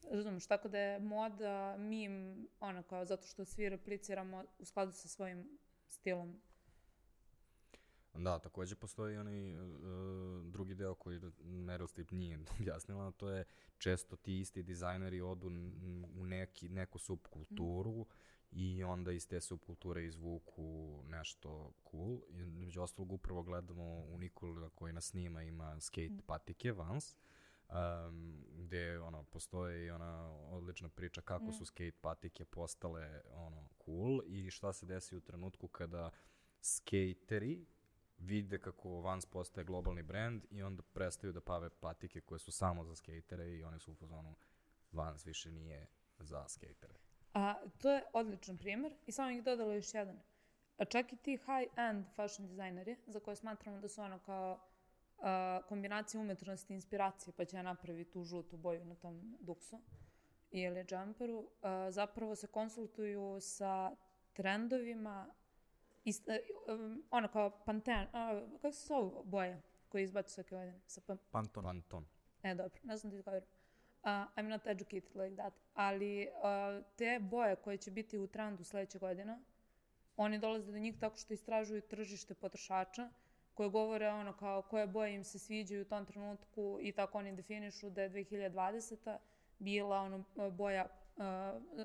Speaker 1: Razumeš, tako da je moda, mim, ono kao, zato što svi repliciramo u skladu sa svojim stilom.
Speaker 2: Da, takođe postoji onaj uh, drugi deo koji Meryl Streep nije objasnila, to je često ti isti dizajneri odu u neki, neku subkulturu mm. i onda iz te subkulture izvuku nešto cool. I među ostalog upravo gledamo u Nikola koji nas snima ima skate mm. patike Vans, um, gde ono, postoji i ona odlična priča kako mm. su skate patike postale ono, cool i šta se desi u trenutku kada skateri vide kako Vans postaje globalni brand i onda prestaju da pave patike koje su samo za skejtere i one su u fazonu Vans više nije za skejtere.
Speaker 1: A, to je odličan primjer i samo ih dodala još jedan. A čak i ti high-end fashion dizajneri, za koje smatramo da su ono kao kombinacija umetnosti i inspiracije, pa će napraviti tu žutu boju na tom duksu ili džamperu, a, zapravo se konsultuju sa trendovima Ist, um, ono kao Panten, uh, kako se zove boje koje izbacu svake godine? Sa pa...
Speaker 3: Panton.
Speaker 2: Panton.
Speaker 1: E, dobro, ne znam da izgovorim. Uh, I'm not educated like that. Ali uh, te boje koje će biti u trendu sledeće godine, oni dolaze do njih tako što istražuju tržište potrošača, koje govore ono kao koje boje im se sviđaju u tom trenutku i tako oni definišu da je 2020. bila ono boja, uh,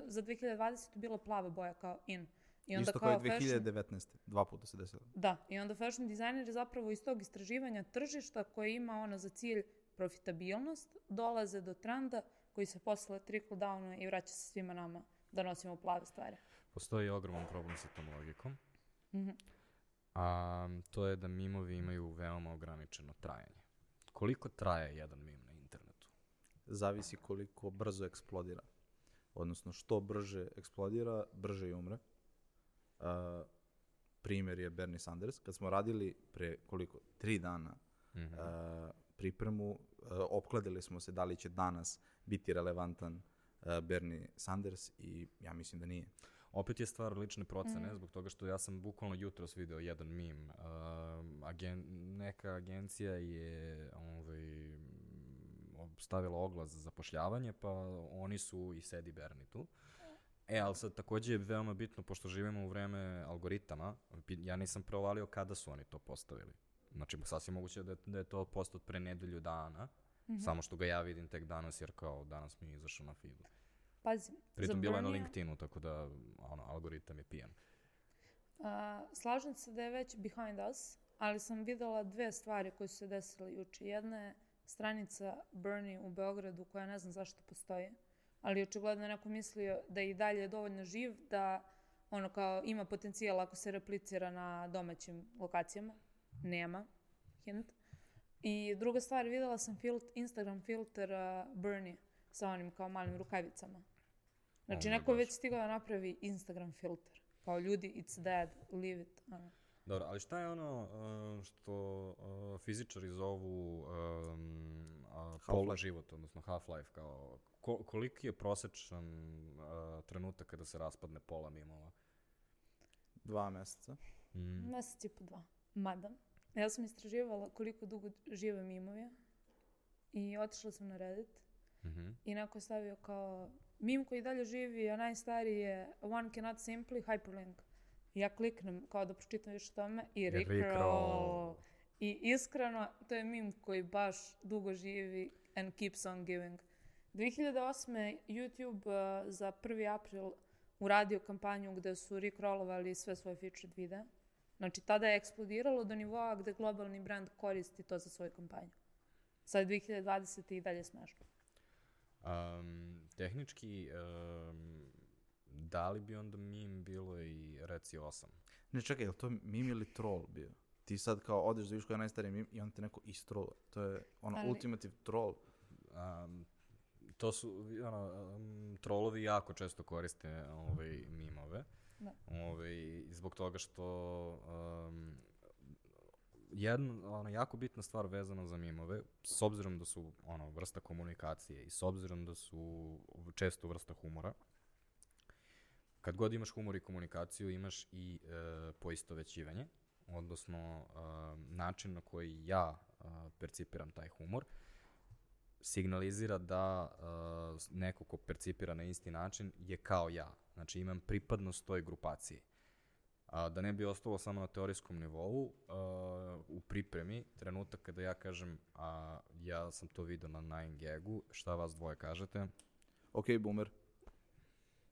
Speaker 1: za 2020. bila plava boja kao in.
Speaker 3: I onda Isto kao, kao i 2019. Fashion, dva puta se desilo.
Speaker 1: Da, i onda fashion dizajneri zapravo iz tog istraživanja tržišta koje ima ono za cilj profitabilnost, dolaze do trenda koji se posle trickle downa i vraća se svima nama da nosimo plave stvari.
Speaker 2: Postoji ogroman problem sa tom logikom. Mm -hmm. A, to je da mimovi imaju veoma ograničeno trajanje. Koliko traje jedan mim na internetu?
Speaker 3: Zavisi koliko brzo eksplodira. Odnosno, što brže eksplodira, brže i umre. Uh, primer je Bernie Sanders. Kad smo radili pre koliko, tri dana mm -hmm. uh, pripremu, uh, opkladili smo se da li će danas biti relevantan uh, Bernie Sanders i ja mislim da nije.
Speaker 2: Opet je stvar lične procene, mm. zbog toga što ja sam bukvalno jutros video jedan mim. Uh, agen, neka agencija je ovaj, stavila oglas za zapošljavanje, pa oni su i sedi Bernie tu. E, ali sad takođe je veoma bitno, pošto živimo u vreme algoritama, ja nisam provalio kada su oni to postavili. Znači, sasvim moguće da je, da je to postat pre nedelju dana, mm -hmm. samo što ga ja vidim tek danas, jer kao danas mi je izašao na feedu.
Speaker 1: Pazi,
Speaker 2: Pritom bilo je na LinkedInu, tako da ono, algoritam je pijan.
Speaker 1: Uh, slažem se da je već behind us, ali sam videla dve stvari koje su se desile juče. Jedna je stranica Bernie u Beogradu, koja ne znam zašto postoji ali očigledno je neko mislio da je i dalje dovoljno živ da ono kao ima potencijal ako se replicira na domaćim lokacijama. Nema. Hint. I druga stvar, videla sam filt, Instagram filter uh, Bernie sa onim kao malim rukavicama. Znači, neko već stigao da napravi Instagram filter. Kao ljudi, it's dead, leave it. Ano.
Speaker 2: Dobro, ali šta je ono uh, što uh, fizičari zovu um, uh, pola život, odnosno half-life, kao ko, koliki je prosečan uh, trenutak kada se raspadne pola mimova?
Speaker 3: Dva meseca.
Speaker 1: Mm. Mesec i po dva. Mada, ja sam istraživala koliko dugo žive mimovi i otišla sam na Reddit mm -hmm. i neko je stavio kao mim koji dalje živi, a najstariji je one cannot simply hyperlink. Ja kliknem kao da pročitam više o tome i Rickroll. I iskreno, to je mim koji baš dugo živi and keeps on giving. 2008. YouTube uh, za 1. april uradio kampanju gde su recrollovali sve svoje featured videa. Znači, tada je eksplodiralo do nivoa gde globalni brand koristi to za svoju kampanju. Sad 2020. i dalje smešno.
Speaker 2: Um, tehnički, um, da li bi onda mim bilo i reci 8?
Speaker 3: Ne, čekaj, je li to mim ili troll bio? Ti sad kao odeš da vidiš koja je najstariji mim i on te neko istroluje. To je ono Ali... ultimative troll.
Speaker 2: Um, to su, ono, um, trolovi jako često koriste ovaj, mimove. Da. Ovaj, zbog toga što um, jedna ono, jako bitna stvar vezana za mimove, s obzirom da su ono, vrsta komunikacije i s obzirom da su često vrsta humora, kad god imaš humor i komunikaciju, imaš i e, poistovećivanje, odnosno e, način na koji ja e, percipiram taj humor, signalizira da uh, neko ko percipira na isti način je kao ja. Znači imam pripadnost toj grupaciji. A, da ne bi ostalo samo na teorijskom nivou, a, u pripremi, trenutak kada ja kažem, a ja sam to video na 9gagu, šta vas dvoje kažete?
Speaker 3: Ok, boomer.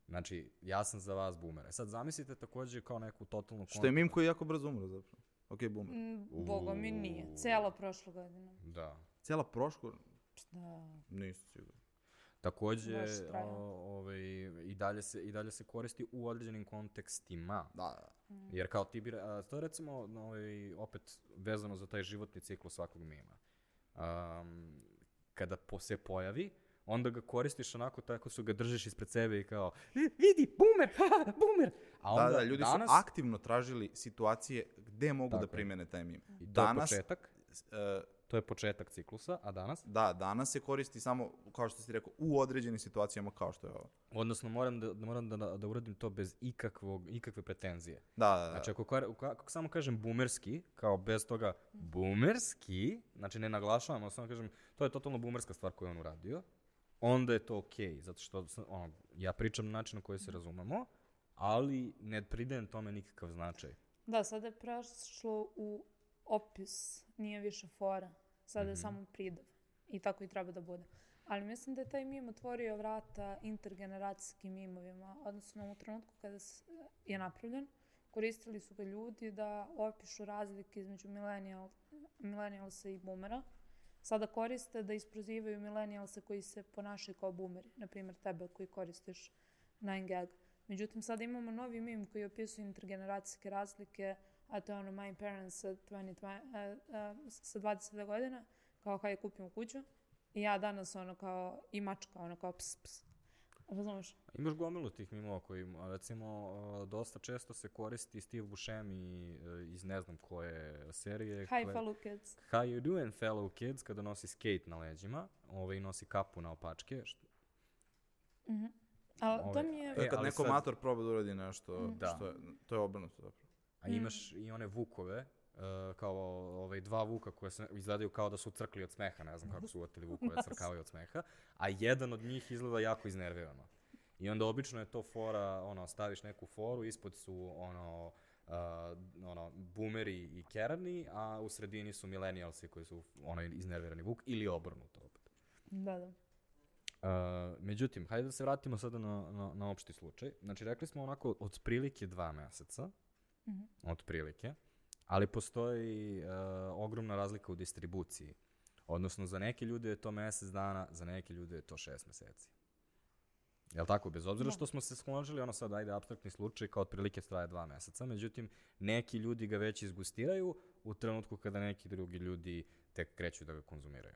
Speaker 2: Znači, ja sam za vas boomer. E sad zamislite takođe kao neku totalnu
Speaker 3: Što je mim koji je jako brzo umro zapravo. Ok, boomer.
Speaker 1: Mm, Boga mi nije. Cela prošla godina.
Speaker 2: Da.
Speaker 3: Cijela prošla,
Speaker 1: Da.
Speaker 3: nisam siguran.
Speaker 2: Takođe, o, ovaj, i, dalje se, i dalje se koristi u određenim kontekstima.
Speaker 3: Da, da.
Speaker 2: Jer kao ti bi, a, to je recimo no, ovaj, opet vezano za taj životni ciklus svakog mima. Um, kada po, se pojavi, onda ga koristiš onako tako su ga držiš ispred sebe i kao "Vi- vidi, boomer, ha, boomer. A onda
Speaker 3: Da, da, ljudi
Speaker 2: danas,
Speaker 3: su aktivno tražili situacije gde mogu
Speaker 2: Tako
Speaker 3: da primene taj mim.
Speaker 2: i to
Speaker 3: Danas,
Speaker 2: je početak,
Speaker 3: e,
Speaker 2: to je početak ciklusa, a danas?
Speaker 3: da, danas se koristi samo, kao što si rekao, u određenim situacijama kao što je ovo.
Speaker 2: Odnosno, moram da, da, moram da, da uradim to bez ikakvog, ikakve pretenzije.
Speaker 3: Da, da, da.
Speaker 2: Znači, ako, ako, ako samo kažem boomerski, kao bez toga boomerski, znači ne naglašavam, ali samo kažem, to je totalno boomerska stvar koju on uradio, onda je to okej, zato što ono, ja pričam na način na koji se razumemo, ali ne pridajem tome nikakav značaj.
Speaker 1: Da, sada je prešlo u opis, nije više fora. Sada je samo pridav. I tako i treba da bude. Ali mislim da je taj mim otvorio vrata intergeneracijskim mimovima. Odnosno u trenutku kada je napravljen, koristili su ga ljudi da opišu razlike između millennial, millennialsa i boomera. Sada koriste da isprozivaju millennialse koji se ponašaju kao boomeri. Naprimjer, tebe koji koristiš 9gag. Međutim, sada imamo novi mim koji opisuje intergeneracijske razlike, a to je ono My Parents sa, 20, uh, uh, sa 20 godina, kao hajde kupimo kuću. I ja danas ono kao i mačka, ono kao ps, ps. Razumeš?
Speaker 2: Imaš gomilu tih mimova koji, recimo, dosta često se koristi Steve Buscemi e, iz ne znam koje serije.
Speaker 1: Hi
Speaker 2: koje-
Speaker 1: fellow kids.
Speaker 2: How you doing, fellow kids, kada nosi skate na leđima, ovaj, nosi kapu na opačke, što,
Speaker 1: Mhm. Ali to
Speaker 2: Ovaj,
Speaker 1: mi je...
Speaker 2: E,
Speaker 3: kad neko
Speaker 2: sad-
Speaker 3: mator proba da uradi nešto,
Speaker 2: Da.
Speaker 3: što je, to je obrnuto zapravo.
Speaker 2: A imaš i one vukove, uh, kao ovaj, dva vuka koje se izgledaju kao da su crkli od smeha, ne znam kako su uvatili vukove, crkavaju od smeha, a jedan od njih izgleda jako iznervirano. I onda obično je to fora, ono, staviš neku foru, ispod su, ono, uh, ono, boomeri i kerani, a u sredini su millennialsi koji su onaj iznervirani vuk ili obrnuto opet.
Speaker 1: Da, da.
Speaker 2: Uh, međutim, hajde da se vratimo sada na, na, na opšti slučaj. Znači, rekli smo onako od prilike dva meseca,
Speaker 1: Mhm.
Speaker 2: od prilike, ali postoji uh, ogromna razlika u distribuciji. Odnosno, za neke ljude je to mesec dana, za neke ljude je to šest meseci. Jel tako? Bez obzira
Speaker 1: Da.
Speaker 2: što smo se složili, ono sad, ajde, abstraktni slučaj, kao otprilike traje dva meseca, međutim, neki ljudi ga već izgustiraju u trenutku kada neki drugi ljudi tek kreću da ga konzumiraju.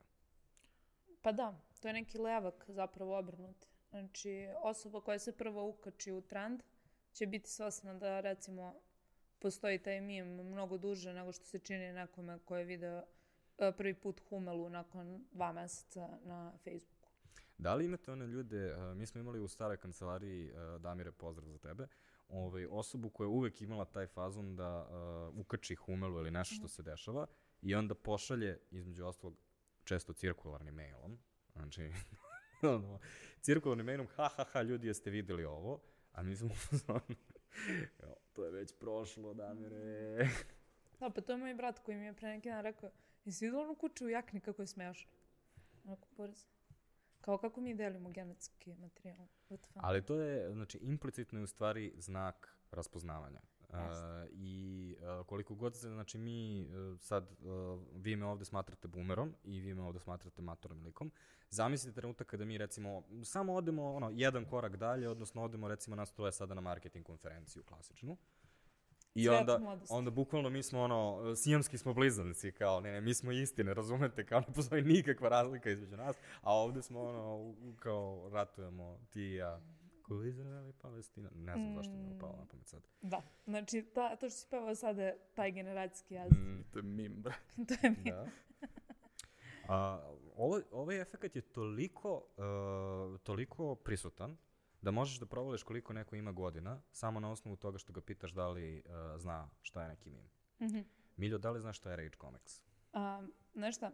Speaker 1: Pa da, to je neki levak zapravo obrnuti. Znači, osoba koja se prvo ukači u trend će biti svesna da recimo postoji taj mim mnogo duže nego što se čini nekome ko je video e, prvi put Humelu nakon dva meseca na Facebooku.
Speaker 2: Da li imate one ljude, uh, mi smo imali u staroj kancelariji, uh, Damire, pozdrav za tebe, ovaj, osobu koja je uvek imala taj fazon da uh, ukači humelu ili nešto što se dešava i onda pošalje, između ostalog, često cirkularnim mailom, znači, ono, cirkularnim mailom, ha, ha, ha, ljudi, jeste videli ovo, a mi smo u "Evo, to je već prošlo, Damire.
Speaker 1: Da, pa to je moj brat koji mi je pre neki dan rekao, jesi vidio onu kuću u jakni kako je smešno? Onako, porez. Kao kako mi delimo genetski materijal.
Speaker 2: Ali to je, znači, implicitno je u stvari znak raspoznavanja. Uh. I uh, koliko god se, znači mi uh, sad, uh, vi me ovde smatrate boomerom i vi me ovde smatrate matornim likom, zamislite trenutak kada mi recimo samo odemo ono, jedan korak dalje, odnosno odemo recimo nas troje sada na marketing konferenciju klasičnu. I
Speaker 1: Svet
Speaker 2: onda,
Speaker 1: mladosti.
Speaker 2: onda bukvalno mi smo ono, sijamski smo blizanci, kao ne, ne, mi smo istine, razumete, kao ne postoji nikakva razlika između nas, a ovde smo ono, u- kao ratujemo ti i ja. Ko Izrael i Palestina, ne znam zašto mi je palo na pamet sad.
Speaker 1: Da, znači ta, to što si pevao sada je taj generacijski jaz.
Speaker 2: Mm,
Speaker 3: To je mim, bra.
Speaker 1: to je mi.
Speaker 2: da. A, ovo, ovaj efekt je toliko, uh, toliko prisutan da možeš da provališ koliko neko ima godina samo na osnovu toga što ga pitaš da li uh, zna šta je neki mim.
Speaker 1: Mhm.
Speaker 2: Miljo, da li znaš šta je Rage Comics?
Speaker 1: A, znaš šta?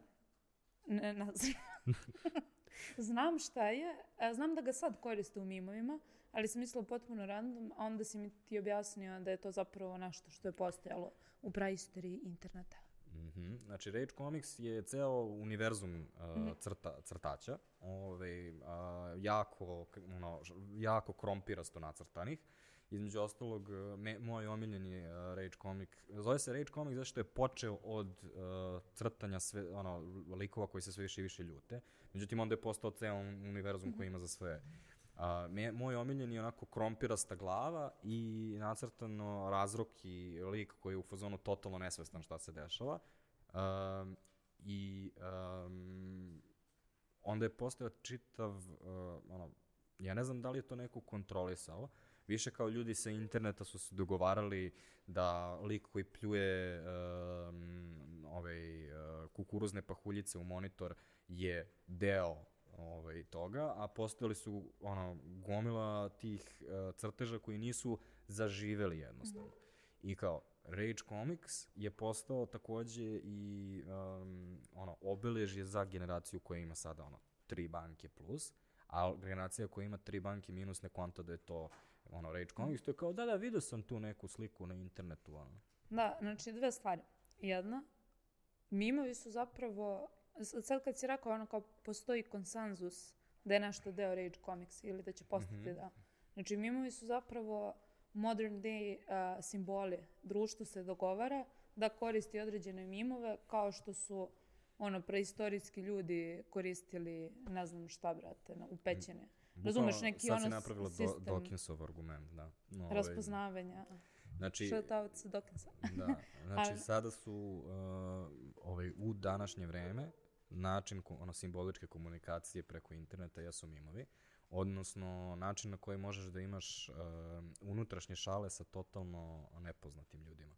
Speaker 1: Ne, ne znam. Znam šta je, znam da ga sad koriste u mimovima, ali sam mislila potpuno random, a onda si mi ti objasnio da je to zapravo nešto što je postojalo u praistoriji interneta.
Speaker 2: Mhm. Znači, Rage Comics je ceo univerzum uh, crta, crtača, ovaj, uh, jako, ono, jako krompirasto nacrtanih. Između ostalog, me, moj omiljeni uh, Rage Comic, zove se Rage Comic zato što je počeo od uh, crtanja sve, ono, likova koji se sve više i više ljute. Međutim, onda je postao ceo univerzum koji ima za sve. A, me, moj omiljeni je onako krompirasta glava i nacrtano razroki lik koji je u fazonu totalno nesvestan šta se dešava. Um, I um, onda je postao čitav, uh, ono, ja ne znam da li je to neko kontrolisao, više kao ljudi sa interneta su se dogovarali da lik koji pljuje um, ovaj, uh, kukuruzne pahuljice u monitor je deo ovaj, toga, a postojali su ono, gomila tih uh, crteža koji nisu zaživeli jednostavno. I kao, Rage Comics je postao takođe i um, ono, obeležje za generaciju koja ima sada ono, tri banke plus, a generacija koja ima tri banke minus ne konta da je to ono, Rage Comics, to je kao, da, da, vidio sam tu neku sliku na internetu, ono.
Speaker 1: Da, znači dve stvari. Jedna, mimovi su zapravo, sad kad si rekao ono kao postoji konsenzus da je nešto deo Rage Comics ili da će postati da. Znači mimovi su zapravo modern day uh, simboli. Društvo se dogovara da koristi određene mimove kao što su ono preistorijski ljudi koristili ne znam šta brate na, u Razumeš neki
Speaker 2: sad si
Speaker 1: ono
Speaker 2: napravila
Speaker 1: sistem
Speaker 2: do, Dawkinsov argument, da. No, ovaj,
Speaker 1: raspoznavanja.
Speaker 2: Znači,
Speaker 1: Shout out sa Dawkinsa.
Speaker 2: Da, znači
Speaker 1: Ali-
Speaker 2: sada su uh, ovaj, u današnje vreme način ono, simboličke komunikacije preko interneta jesu mimovi, odnosno način na koji možeš da imaš uh, unutrašnje šale sa totalno nepoznatim ljudima.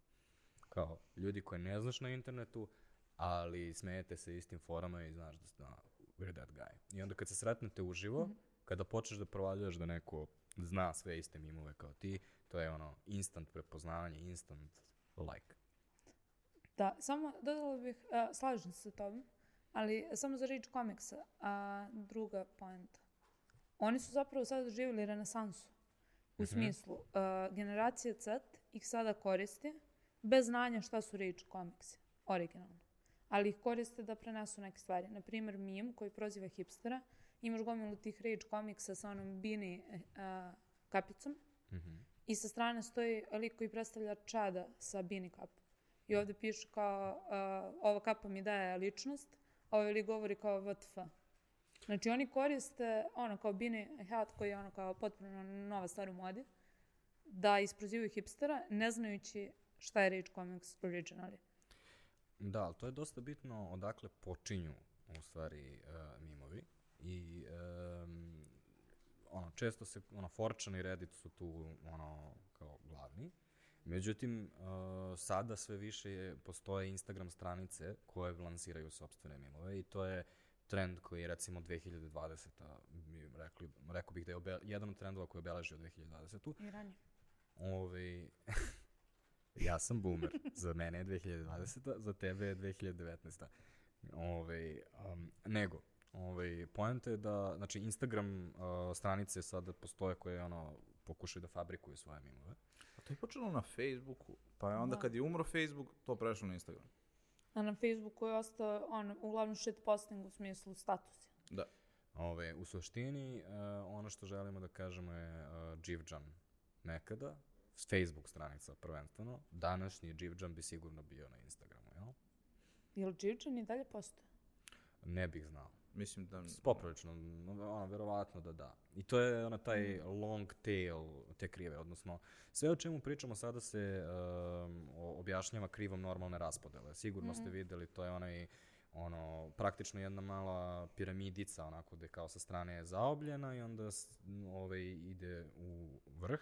Speaker 2: Kao ljudi koje ne znaš na internetu, ali smejete se istim forama i znaš da ste, ono, we're that guy. I onda kad se sretnete uživo, kada počneš da provaljuješ da neko zna sve iste mimove kao ti, to je ono instant prepoznavanje, instant like.
Speaker 1: Da, samo dodala bih, uh, slažem se sa tobom, ali samo za Rage Comicsa, a druga poenta. Oni su zapravo sad doživjeli renesansu. U smislu, uh, generacija Z ih sada koristi bez znanja šta su Rage Comicsi, originalno. Ali ih koriste da prenesu neke stvari. Naprimjer, meme koji proziva hipstera, imaš gomilu tih Rage Comicsa sa onom bini uh, kapicom,
Speaker 2: Mhm.
Speaker 1: i sa strane stoji lik koji predstavlja čada sa bini kapom. I ovde piše kao, uh, ova kapa mi daje ličnost, a ovaj lik govori kao VTF. Znači oni koriste ono kao bini hat koji je ono kao potpuno nova stvar u modi, da isprozivaju hipstera, ne znajući šta je Rage Comics originally.
Speaker 2: Da, ali to je dosta bitno odakle počinju u stvari uh, mimovi i um, ono, često se, ono, Forchan i Reddit su tu, ono, kao glavni. Međutim, uh, sada sve više je, postoje Instagram stranice koje lansiraju sobstvene mimove i to je trend koji je recimo 2020. Mi rekli, rekao bih da je obe, jedan od trendova koji je obeležio 2020.
Speaker 1: I ranije.
Speaker 2: Ja sam boomer. Za mene je 2020. Za tebe je 2019. Ove, um, nego, Ove, poenta je da, znači, Instagram uh, stranice sada postoje koje, ono, pokušaju da fabrikuju svoje mimove.
Speaker 3: A to je počelo na Facebooku, pa je onda
Speaker 1: Da.
Speaker 3: kad je umro Facebook, to prešlo na Instagram.
Speaker 1: A na Facebooku je ostao on, uglavnom shit posting u smislu statusa.
Speaker 3: Da.
Speaker 2: Ove, u suštini, uh, ono što želimo da kažemo je uh, Dživđan nekada, s Facebook stranica prvenstveno, današnji Dživđan bi sigurno bio na Instagramu, jel?
Speaker 1: Jel Dživčan i dalje postoje?
Speaker 2: Ne bih znao.
Speaker 3: Mislim da...
Speaker 2: Poprilično, ono, verovatno da da. I to je ona taj long tail te krive, odnosno sve o čemu pričamo sada se um, objašnjava krivom normalne raspodele. Sigurno ste videli, to je onaj ono, praktično jedna mala piramidica, onako, gde kao sa strane je zaobljena i onda ovaj, ide u vrh.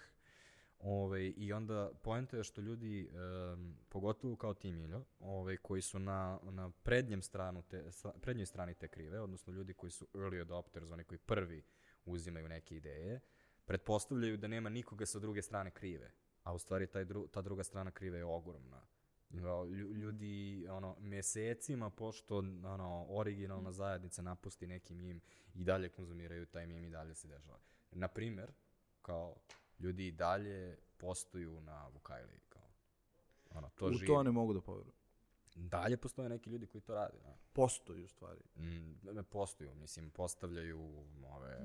Speaker 2: Ove, I onda poenta je što ljudi, um, pogotovo kao ti Miljo, ove, koji su na, na prednjem stranu te, prednjoj strani te krive, odnosno ljudi koji su early adopters, oni koji prvi uzimaju neke ideje, pretpostavljaju da nema nikoga sa druge strane krive. A u stvari taj dru, ta druga strana krive je ogromna. Ljudi ono mesecima pošto ono originalna zajednica napusti neki mim i dalje konzumiraju taj mim i dalje se dešava. Na primer, kao ljudi i dalje postuju na Vukajli kao ono to
Speaker 3: U
Speaker 2: živi.
Speaker 3: to ne mogu da poverujem.
Speaker 2: Dalje postoje neki ljudi koji to rade, da.
Speaker 3: Postoji u stvari.
Speaker 2: Mm, ne postoju, mislim, postavljaju ove,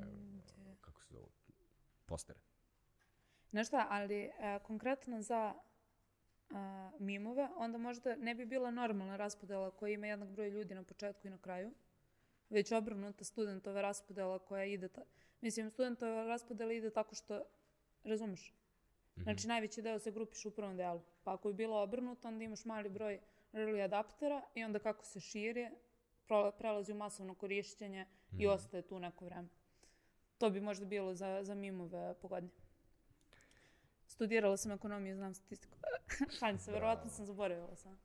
Speaker 2: kako se zove, postere.
Speaker 1: Znaš šta, ali e, konkretno za a, mimove, onda možda ne bi bila normalna raspodela koja ima jednak broj ljudi na početku i na kraju, već obrnuta studentova raspodela koja ide... Ta, mislim, studentova raspodela ide tako što, razumeš? Znači, najveći deo se grupiše u prvom delu. Pa ako je bilo obrnuto, onda imaš mali broj early adaptera i onda kako se širi, pro- prelazi u masovno korišćenje i ostaje tu neko vreme. To bi možda bilo za, za mimove pogodnije. Studirala sam ekonomiju znam statistiku. Šalim se, verovatno sam zaboravila sam.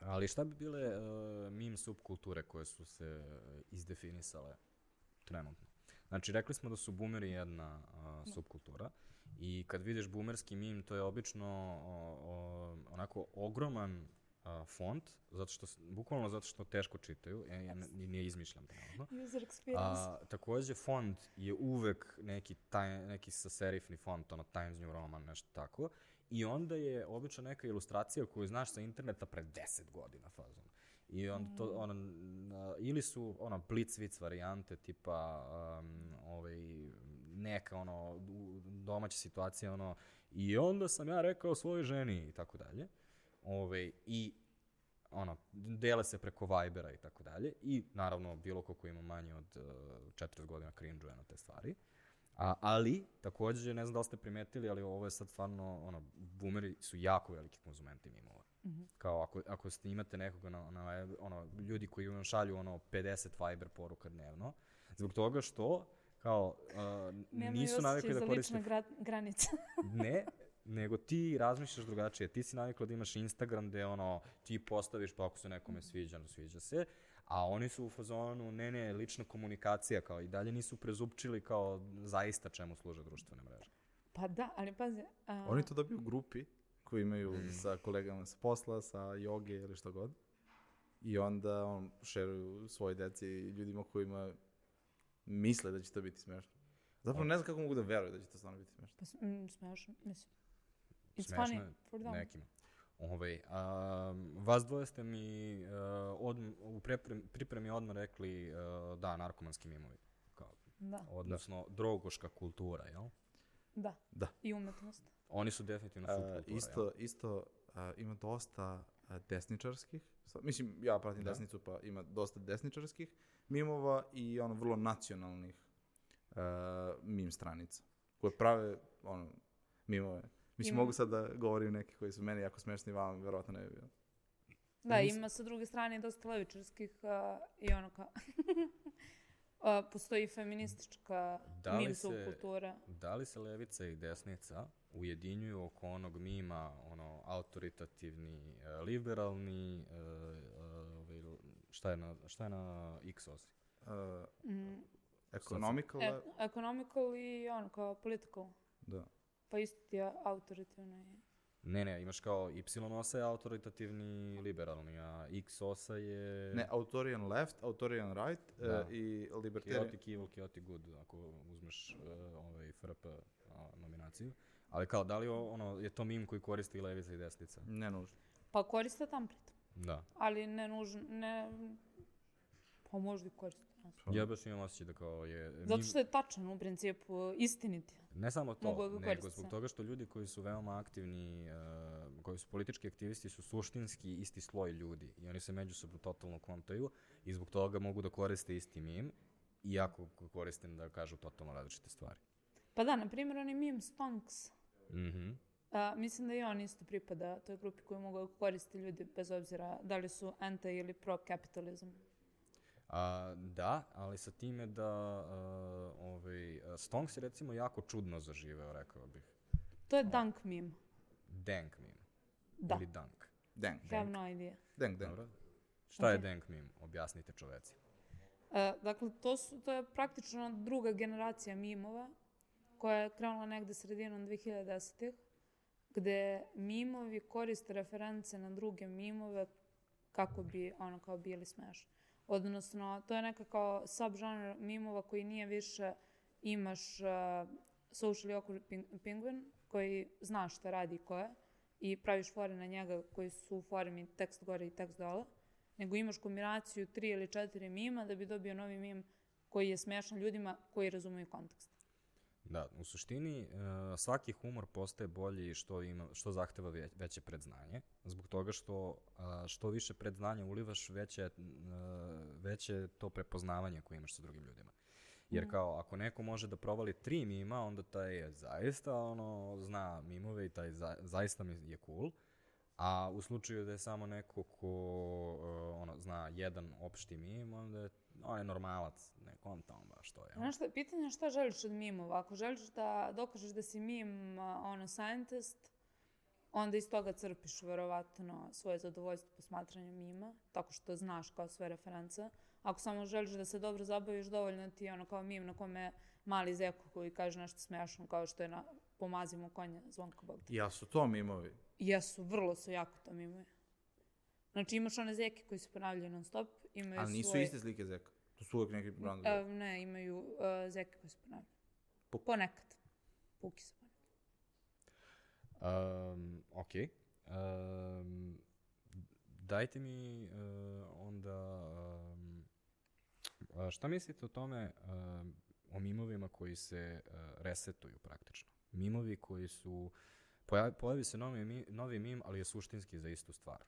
Speaker 2: Ali šta bi bile uh, mim subkulture koje su se uh, izdefinisale trenutno? Znači, rekli smo da su boomeri jedna uh, subkultura i kad vidiš boomerski mim, to je obično o, o, onako ogroman uh, font, zato što, bukvalno zato što teško čitaju, ja, ja ne- nije izmišljam trenutno.
Speaker 1: User experience.
Speaker 2: A, takođe, font je uvek neki, taj, neki sa serifni font, ono Times New Roman, nešto tako. I onda je obično neka ilustracija koju znaš sa interneta pre 10 godina fazon. I onda to, ono, na- ili su, ono, blitzvic varijante, tipa, um, ovaj, neka, ono, domaća situacija, ono, i onda sam ja rekao svojoj ženi i tako dalje. Ovaj, I ono, dele se preko Vibera i tako dalje. I naravno bilo ko ko ima manje od uh, 40 godina cringe-uje na te stvari. A, ali, takođe, ne znam da li ste primetili, ali ovo je sad stvarno, ono, boomeri su jako veliki konzumenti mimova. Kao ako, ako ste imate nekoga na, na, ono, ljudi koji vam šalju ono 50 Viber poruka dnevno, zbog toga što kao uh, nisu navikli
Speaker 1: osjećaj
Speaker 2: da
Speaker 1: za
Speaker 2: koriste
Speaker 1: lične gra granice.
Speaker 2: ne, nego ti razmišljaš drugačije. Ti si navikla da imaš Instagram gde ono, ti postaviš pa ako se nekome sviđa, no sviđa se, a oni su u fazonu, ne, ne, lična komunikacija, kao i dalje nisu prezupčili kao zaista čemu služe društvene mreže.
Speaker 1: pa da, ali pazi... A,
Speaker 3: Oni to dobiju u grupi koji imaju sa kolegama sa posla, sa joge ili što god. I onda on šeruju svoje deci i ljudima kojima misle da će to biti smešno. Zapravo ne znam kako mogu da veruju da će to stvarno biti smešno.
Speaker 1: Pa, mm, smešno, mislim. It's
Speaker 2: Smešno
Speaker 1: funny for them.
Speaker 2: Nekima. Ovaj, a, vas dvoje ste mi uh, odm, u prepremi, pripremi odmah rekli uh, da, narkomanski mimovi. Kao,
Speaker 1: Da,
Speaker 2: odnosno, drogoška kultura, jel?
Speaker 1: Da.
Speaker 3: Da.
Speaker 1: I umetnost.
Speaker 2: Oni su definitivno subkultura,
Speaker 3: isto, isto a, ima dosta a, desničarskih, mislim, ja pratim
Speaker 2: Da.
Speaker 3: desnicu, pa ima dosta desničarskih mimova i ono vrlo nacionalnih a, mim stranica, koje prave ono, mimove. Mislim,
Speaker 1: Ima-
Speaker 3: mogu sad da govorim neki koji su meni jako smešni, vama verovatno ne bi bilo.
Speaker 1: Da,
Speaker 3: Mislim-
Speaker 1: ima sa druge strane dosta levičarskih a, i ono kao... a, postoji feministička
Speaker 2: Da li
Speaker 1: mim
Speaker 2: se-
Speaker 1: subkultura.
Speaker 2: Da li se levica i desnica ujedinjuju oko onog mima, ono, autoritativni, e, liberalni, e, e, ovaj, šta je na, šta je na X osi?
Speaker 1: Mm,
Speaker 3: economical,
Speaker 1: e, economical i ono kao political.
Speaker 3: da.
Speaker 1: Pa isto ti je autoritativna i...
Speaker 2: Ne, ne, imaš kao Y osa je autoritativni, liberalni, a X osa je
Speaker 3: Ne, autorian left, autorian right e,
Speaker 2: Da.
Speaker 3: i libertarian.
Speaker 2: chaotic evil, chaotic good, ako uzmeš e, ovaj FRP a, nominaciju. Ali kao, da li o- ono, je to mim koji koristi i levica i desnica?
Speaker 3: Ne nužno.
Speaker 1: Pa koriste template.
Speaker 2: Da.
Speaker 1: Ali ne nužno, ne... Pa možda i koriste. Ne znam.
Speaker 2: Ja baš imam osjećaj da kao je...
Speaker 1: Zato
Speaker 2: mim-
Speaker 1: što je tačan u principu, istinit je.
Speaker 2: Ne samo to,
Speaker 1: da
Speaker 2: nego zbog
Speaker 1: sve.
Speaker 2: toga što ljudi koji su veoma aktivni, uh, koji su politički aktivisti, su suštinski isti sloj ljudi i oni se međusobno totalno kontaju i zbog toga mogu da koriste isti mim, iako ga koriste da kažu totalno različite stvari.
Speaker 1: Pa da, na primjer, oni meme stonks.
Speaker 2: Mhm.
Speaker 1: A, mislim da i on isto pripada toj grupi koju mogu da koriste ljudi bez obzira da li su anti ili pro kapitalizam.
Speaker 2: A, da, ali sa time da uh, ovaj, Stonks je recimo jako čudno zaživeo, rekao bih.
Speaker 1: To je dunk meme.
Speaker 2: Dank mim.
Speaker 1: Da,
Speaker 2: Ili Dunk.
Speaker 3: Deng.
Speaker 1: have no idea.
Speaker 3: Deng, deng.
Speaker 2: Dobro. Šta je
Speaker 1: Ok.
Speaker 2: Dank mim? Objasnite čoveci.
Speaker 1: E, dakle, to, su, to je praktično druga generacija mimova koja je krenula negde sredinom 2010-ih gde mimovi koriste reference na druge mimove kako bi ono kao bili smešni. Odnosno, to je neka kao subžanr mimova koji nije više imaš uh, socially awkward penguin koji zna šta radi i ko je i praviš fore na njega koji su u formi tekst gore i tekst dole, nego imaš kombinaciju tri ili četiri mima da bi dobio novi mim koji je smešan ljudima koji razumeju kontekst.
Speaker 2: Da, u suštini uh, svaki humor postaje bolji što ima što zahteva ve, veće predznanje, zbog toga što uh, što više predznanja ulivaš, veće uh, veće to prepoznavanje koje imaš sa drugim ljudima. Jer kao ako neko može da provali tri mima, onda taj je zaista ono zna mimove i taj za, zaista mi je cool. A u slučaju da je samo neko ko uh, ono zna jedan opšti mim, onda je on je normalac, ne konta on baš to je.
Speaker 1: Znaš šta, pitanje je šta želiš od mimova. Ako želiš da dokažeš da si mim, a, ono, scientist, onda iz toga crpiš verovatno svoje zadovoljstvo posmatranja mima, tako što znaš kao sve reference. Ako samo želiš da se dobro zabaviš, dovoljno ti je ono kao mim na kome mali zeko koji kaže nešto smešno kao što je na pomazimo konja Zvonko Bogdan.
Speaker 3: Ja su to mimovi.
Speaker 1: Jesu, vrlo su jako to mimovi. Znači imaš one zeke koji se ponavljaju non stop, imaju
Speaker 3: Ali nisu
Speaker 1: svoje...
Speaker 3: iste slike zeka. To su uvek neki brandovi.
Speaker 1: E, ne, imaju uh, zeke koji se ponavljaju.
Speaker 3: Puk.
Speaker 1: Ponekad. Puki se ponekad.
Speaker 2: Um, ok. Um, dajte mi uh, onda, um, šta mislite o tome, um, o mimovima koji se uh, resetuju praktično? Mimovi koji su, pojavi, pojavi se novi, novi mim, ali je suštinski za istu stvar.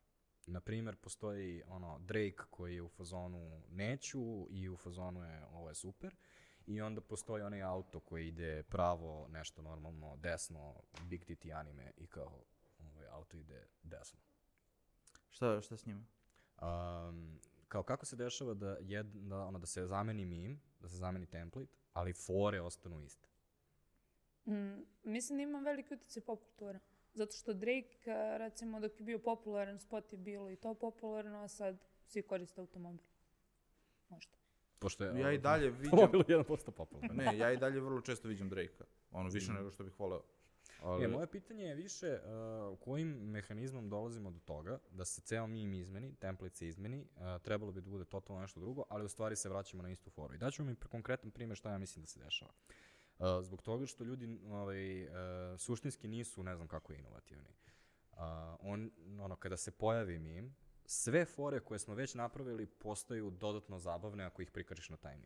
Speaker 2: Na primjer, postoji ono Drake koji je u fazonu neću i u fazonu je ovo je super. I onda postoji onaj auto koji ide pravo, nešto normalno, desno, Big Titi anime i kao ovaj auto ide desno.
Speaker 3: Šta, šta s njima?
Speaker 2: Um, kao kako se dešava da, jed, da, ono, da se zameni meme, da se zameni template, ali fore ostanu iste.
Speaker 1: Mm, mislim da ima veliki utjecaj pop kultura. Zato što Drake, recimo, dok je bio popularan, spot je bilo i to popularno, a sad svi koriste automobil. Možda.
Speaker 2: Pošto je,
Speaker 3: Ja i
Speaker 2: ono,
Speaker 3: dalje vidim...
Speaker 2: Automobil je 1% popularno.
Speaker 3: Ne, ja i dalje vrlo često viđam Drake-a. Ono, više nego što bih voleo. Ali,
Speaker 2: E, moje pitanje je više uh, kojim mehanizmom dolazimo do toga da se ceo meme izmeni, template se izmeni, uh, trebalo bi da bude totalno nešto drugo, ali u stvari se vraćamo na istu foru. I daću mi pre- konkretan primjer šta ja mislim da se dešava. Uh, zbog toga što ljudi ovaj, uh, suštinski nisu ne znam kako inovativni. Uh, on, ono, kada se pojavi meme, sve fore koje smo već napravili postaju dodatno zabavne ako ih prikačiš na taj. Uh,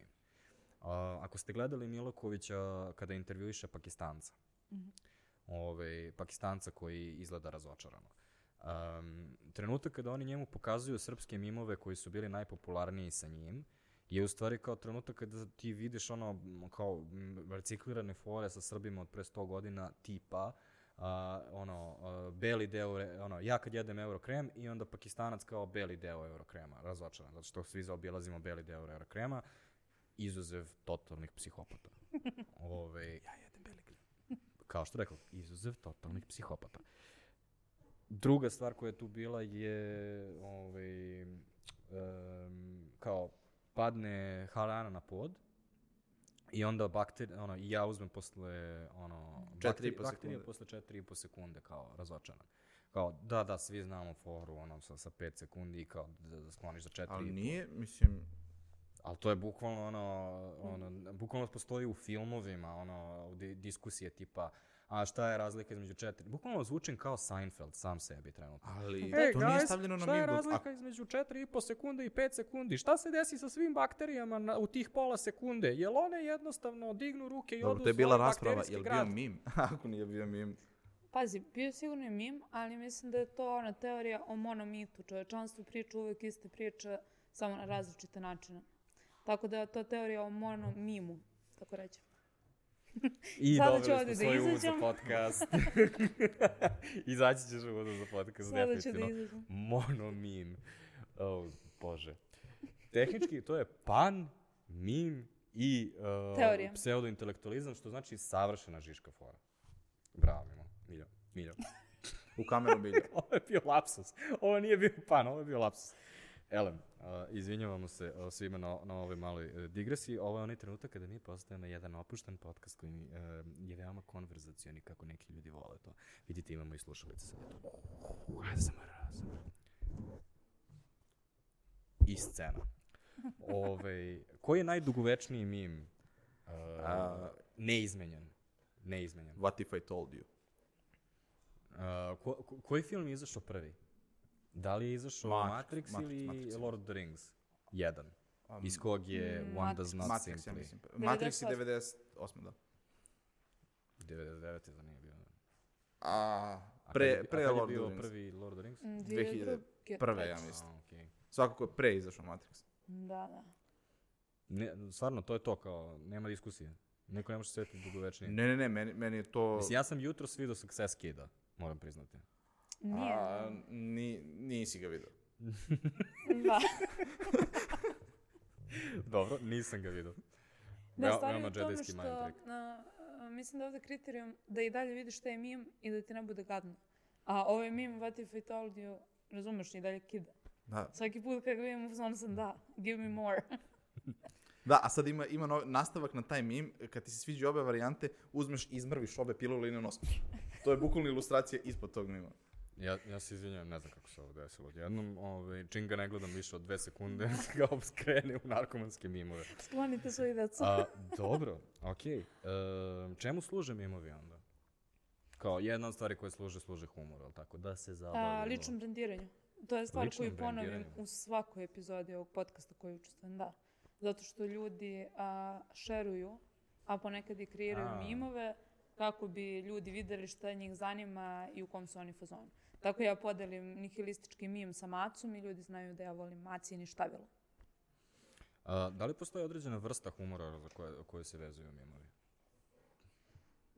Speaker 2: ako ste gledali Milokovića kada intervjuiše Pakistanca, ovaj, Pakistanca koji izgleda razočarano. Um, trenutak kada oni njemu pokazuju srpske mimove koji su bili najpopularniji sa njim, je u stvari kao trenutak kada ti vidiš ono kao reciklirane fore sa Srbima od pre 100 godina tipa uh, ono, uh, beli deo, ono, ja kad jedem eurokrem i onda pakistanac kao beli deo eurokrema, razočaran, zato što svi zaobilazimo beli deo eurokrema, izuzev totalnih psihopata. Ove, ja jedem beli krem. Kao što rekao, izuzev totalnih psihopata. Druga stvar koja je tu bila je ovaj, um, kao padne harana na pod i onda bakter, ono, i ja uzmem posle ono, bakterije
Speaker 3: sekunde.
Speaker 2: posle 4,5 sekunde kao razočaran. Kao, da, da, svi znamo foru, ono, sa, sa 5 sekundi i kao da, da skloniš za 4,5.
Speaker 3: ali nije, mislim,
Speaker 2: Ali to je bukvalno ono, ono, bukvalno postoji u filmovima, ono, di, diskusije tipa, a šta je razlika između četiri? Bukvalno zvučim kao Seinfeld sam sebi trenutno.
Speaker 3: ali
Speaker 2: Ej,
Speaker 3: to nije
Speaker 2: guys,
Speaker 3: stavljeno na
Speaker 2: šta je razlika između 4,5 sekunde i 5 sekundi? Šta se desi sa svim bakterijama na, u tih pola sekunde? Jel one jednostavno dignu ruke i
Speaker 3: Dobro,
Speaker 2: odu
Speaker 3: to je bila
Speaker 2: svoj
Speaker 3: rasprava,
Speaker 2: bakterijski
Speaker 3: je li bio
Speaker 2: grad?
Speaker 3: meme? Ako nije bio meme.
Speaker 1: Pazi, bio je sigurno i mim, ali mislim da je to ona teorija o monomitu. Čovečanstvo priča uvek iste priče, samo na različite načine. Tako da je to teorija o monomimu, tako reći.
Speaker 2: I
Speaker 1: Sada
Speaker 2: dobili
Speaker 1: ću
Speaker 2: smo
Speaker 1: ovde da
Speaker 2: svoj uvod za
Speaker 1: izađem.
Speaker 2: podcast. Izaći ćeš uvod za podcast,
Speaker 1: Sada ću da
Speaker 2: definitivno.
Speaker 1: izađem.
Speaker 2: Monomim. Oh, bože. Tehnički to je pan, mim i uh,
Speaker 1: Teorija.
Speaker 2: pseudointelektualizam, što znači savršena žiška fora. Bravo, Milo. Miljo. Miljo.
Speaker 3: U kameru bilja.
Speaker 2: ovo je bio lapsus. Ovo nije bio pan, ovo je bio lapsus. Elem, uh, izvinjavamo se uh, svima na, na ovoj maloj uh, digresiji. Ovo je onaj trenutak kada mi postajemo jedan opušten podcast koji uh, je veoma konverzacioni, kako neki ljudi vole to. Vidite, imamo i slušalice sad. Uh, ASMR, ASMR. I scena. Ove, koji je najdugovečniji mim uh, neizmenjen? Neizmenjen.
Speaker 3: What if I told you?
Speaker 2: Uh, ko, ko, koji film je izašao prvi? Da li je izašao
Speaker 3: Matrix,
Speaker 2: Matrix,
Speaker 3: Matrix,
Speaker 2: ili
Speaker 3: Matrix.
Speaker 2: Lord of the Rings? Jedan.
Speaker 3: Um,
Speaker 2: Iz kog je
Speaker 1: Mm,
Speaker 2: One Does Not
Speaker 3: Matrix, ja
Speaker 2: Simply.
Speaker 3: mislim. Matrix je
Speaker 1: 98.
Speaker 3: 98, da.
Speaker 2: 99. za nije bio.
Speaker 3: A,
Speaker 2: A
Speaker 3: pre, pre
Speaker 2: a kad je
Speaker 3: Lord of
Speaker 2: bio
Speaker 3: the Rings.
Speaker 2: prvi Lord of the Rings?
Speaker 1: Mm,
Speaker 3: 2001.
Speaker 1: 2002.
Speaker 3: Prve, ja mislim.
Speaker 2: A, okej.
Speaker 3: Svakako je pre izašao Matrix.
Speaker 1: Da, da.
Speaker 2: Ne, stvarno, to je to, kao, nema diskusije. Niko ne može se svetiti dugovečnije.
Speaker 3: Ne, ne, ne, meni, meni je to...
Speaker 2: Mislim, ja sam jutro vidio Success Kida, moram priznati.
Speaker 1: Nije.
Speaker 3: A, ni, nisi ga vidio.
Speaker 1: Da.
Speaker 2: Dobro, nisam ga vidio.
Speaker 1: Ne,
Speaker 2: Veo-
Speaker 1: stvar je
Speaker 2: veoma
Speaker 1: u tome što, na, mislim da je ovde kriterijum da i dalje vidiš šta je mim i da ti ne bude gadno. A ovaj mim, what if I told you, razumeš, i dalje kida.
Speaker 3: Da.
Speaker 1: Svaki put kad ga vidim, u fazonu sam da, give me more.
Speaker 3: Da, a sad ima, ima novi, nastavak na taj mim, kad ti se sviđa obe varijante, uzmeš i izmrviš obe pilule i na nos. To je bukvalno ilustracija ispod tog mima.
Speaker 2: Ja, ja se izvinjam, ne znam kako se ovo desilo. Jednom, ovaj, čim ga ne gledam više od dve sekunde, ga skrene u narkomanske mimove.
Speaker 1: Sklonite svoji decu.
Speaker 2: A, dobro, okej. E, čemu služe mimovi onda? Kao jedna od stvari koje služe, služe humoru, ali tako? Da se zabavimo.
Speaker 1: A, ličnom brendiranju. To je stvar
Speaker 2: Ličnom
Speaker 1: koju ponovim u svakoj epizodi ovog podcasta koji učestvujem, da. Zato što ljudi a, šeruju, a ponekad i kreiraju
Speaker 2: A.
Speaker 1: mimove kako bi ljudi videli šta njih zanima i u kom su oni fazonu. Tako ja podelim nihilistički mim sa macom i ljudi znaju da ja volim maci i štavilo.
Speaker 2: A, da li postoji određena vrsta humora za koje, koje se vezuju mimovi?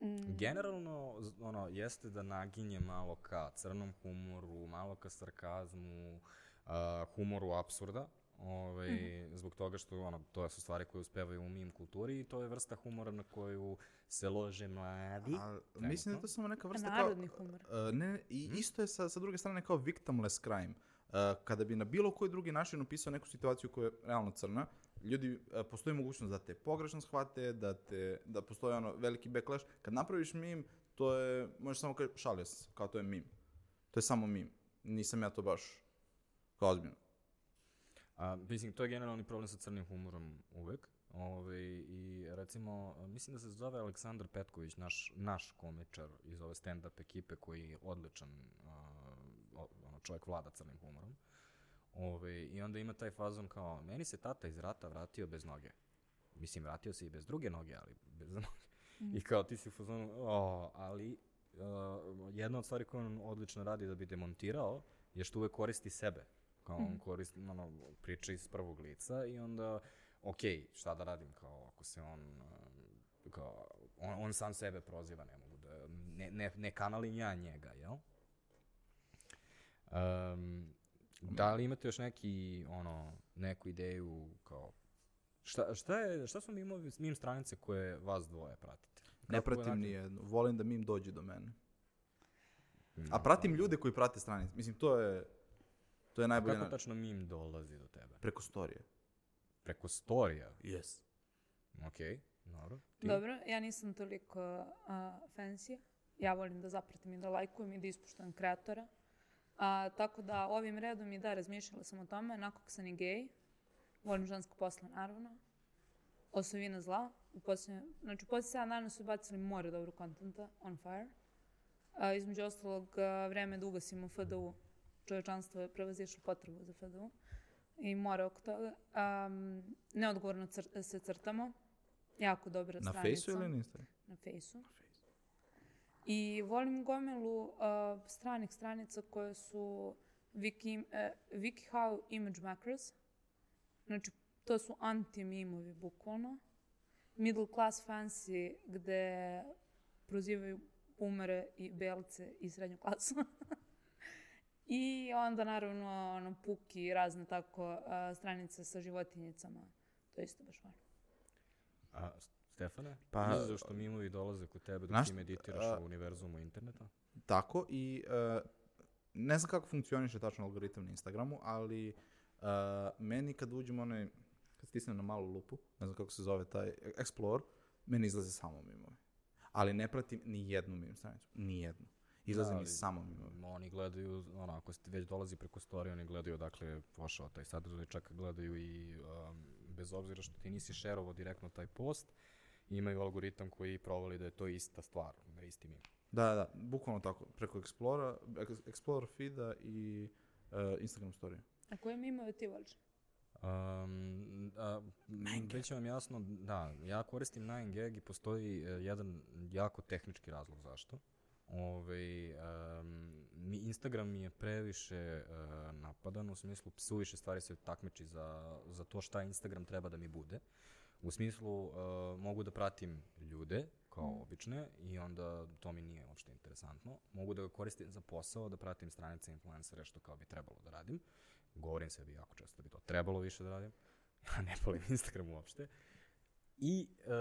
Speaker 1: Mm,
Speaker 2: Generalno, ono, jeste da naginje malo ka crnom humoru, malo ka sarkazmu, a, humoru apsurda, ovaj,
Speaker 1: Mhm.
Speaker 2: zbog toga što ono, to su stvari koje uspevaju u mim kulturi i to je vrsta humora na koju se lože mladi.
Speaker 3: A, mislim da to samo neka vrsta kao...
Speaker 1: Narodni humor.
Speaker 3: Uh, ne, i
Speaker 2: Mhm.
Speaker 3: isto je sa, sa druge strane kao victimless crime. Uh, kada bi na bilo koji drugi način opisao neku situaciju koja je realno crna, ljudi, uh, postoji mogućnost da te pogrešno shvate, da, te, da postoji ono veliki backlash. Kad napraviš mim, to je, možeš samo kaži, šalio sam kao to je mim. To je samo mim. Nisam ja to baš kao ozbiljno.
Speaker 2: A, mislim, to je generalni problem sa crnim humorom uvek. Ove, I recimo, mislim da se zove Aleksandar Petković, naš, naš komičar iz ove stand-up ekipe koji je odličan a, ono, čovjek vlada crnim humorom. Ove, I onda ima taj fazon kao, meni se tata iz rata vratio bez noge. Mislim, vratio se i bez druge noge, ali bez noge. I kao ti si u fazonu, o, ali uh, jedna od stvari koju on odlično radi da bi demontirao je što uvek koristi sebe. Kao on koristi, ono, priča iz prvog lica i onda, ok, šta da radim, kao ako se on, uh, kao, on, on sam sebe proziva, ne mogu da, ne, ne, ne kanalim ja njega, jel? Um, da li imate još neki, ono, neku ideju, kao, šta, šta, je, šta su mimovi, mim stranice koje vas dvoje pratite?
Speaker 3: Ne
Speaker 2: Kako
Speaker 3: pratim
Speaker 2: onako-
Speaker 3: ni jednu. Volim da mim dođe do mene. A pratim ljude koji prate stranice. Mislim, to je, to je najbolje
Speaker 2: Kako
Speaker 3: na,
Speaker 2: tačno mim dolazi do tebe?
Speaker 3: preko storije.
Speaker 2: Preko storija?
Speaker 3: Yes.
Speaker 2: Ok, dobro. Ti?
Speaker 1: Dobro, ja nisam toliko a, fancy. Ja volim da zapratim i da lajkujem i da ispuštam kreatora. A, tako da ovim redom i da, razmišljala sam o tome. Nakon sam i gej. Volim žensko posla, naravno. Osovina zla. U posljednje, znači, u posljednje 7 dana su bacili more dobro kontenta. On fire. A, između ostalog, a, vreme da ugasimo FDU. Čovečanstvo je prevazišlo potrebu za FDU. I more oko toga. Um, neodgovorno cr se crtamo. Jako dobra
Speaker 3: Na
Speaker 1: stranica.
Speaker 3: Fejsu ili na Instagramu?
Speaker 1: Na Fejsu. I volim gomilu uh, stranih stranica koje su Wiki, uh, WikiHow Image Macros. Znači, to su anti-mimovi, bukvalno. Middle class fancy, gde prozivaju umere i belce i srednju klasu. I onda, naravno, ono, puki i razne tako uh, stranice sa životinjicama. To je isto baš volim.
Speaker 2: A, Stefane?
Speaker 3: Pa-
Speaker 2: Pa, Izuzev što mimovi dolaze kod tebe dok ti meditiraš
Speaker 3: a-
Speaker 2: u univerzumu interneta?
Speaker 3: Tako i uh, ne znam kako funkcioniše tačno algoritam na Instagramu, ali Uh, meni kad uđem onaj, kad stisnem na malu lupu, ne znam kako se zove taj Explore, meni izlaze samo mimovi. Ali ne pratim ni jednu mim stranicu, ni jednu. Izlaze
Speaker 2: Da,
Speaker 3: samo mimovi.
Speaker 2: Oni gledaju, ono, ako ste već dolazi preko storije, oni gledaju odakle je pošao taj sadržaj, čak gledaju i um, bez obzira što ti nisi šerovo direktno taj post, imaju algoritam koji provali da je to ista stvar, da je isti mim.
Speaker 3: Da, da, da, bukvalno tako, preko Explora, Ex- Explorer feeda i uh, Instagram storije.
Speaker 1: A koje mimove ti voliš?
Speaker 2: Um, a, već vam jasno, da, ja koristim 9gag i postoji e, jedan jako tehnički razlog zašto. Ove, um, mi, Instagram mi je previše e, napadan, u smislu suviše stvari se takmiči za, za to šta Instagram treba da mi bude. U smislu, e, mogu da pratim ljude, kao obične, i onda to mi nije uopšte interesantno. Mogu da ga koristim za posao, da pratim stranice influencere, što kao bi trebalo da radim. Govorim sebi jako često da bi to trebalo više da radim. Ja ne palim Instagram uopšte. I e,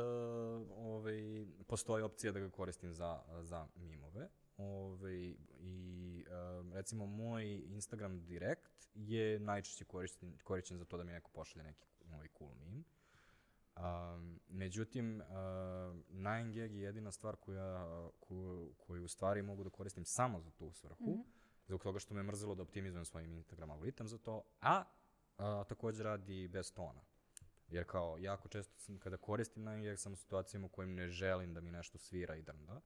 Speaker 2: ovaj, postoji opcija da ga koristim za, za mimove. Ovaj, I e, recimo moj Instagram direct je najčešće korišten, korišćen za to da mi neko pošalje neki ovaj cool meme. Um, međutim, uh, 9gag je jedina stvar koja, koju, koju u stvari mogu da koristim samo za tu svrhu, mm -hmm. zbog toga što me mrzelo da optimizujem svoj Instagram algoritam za to, a, a takođe radi bez tona. Jer kao, jako često sam, kada koristim 9gag, sam u situacijama u kojim ne želim da mi nešto svira i drnda,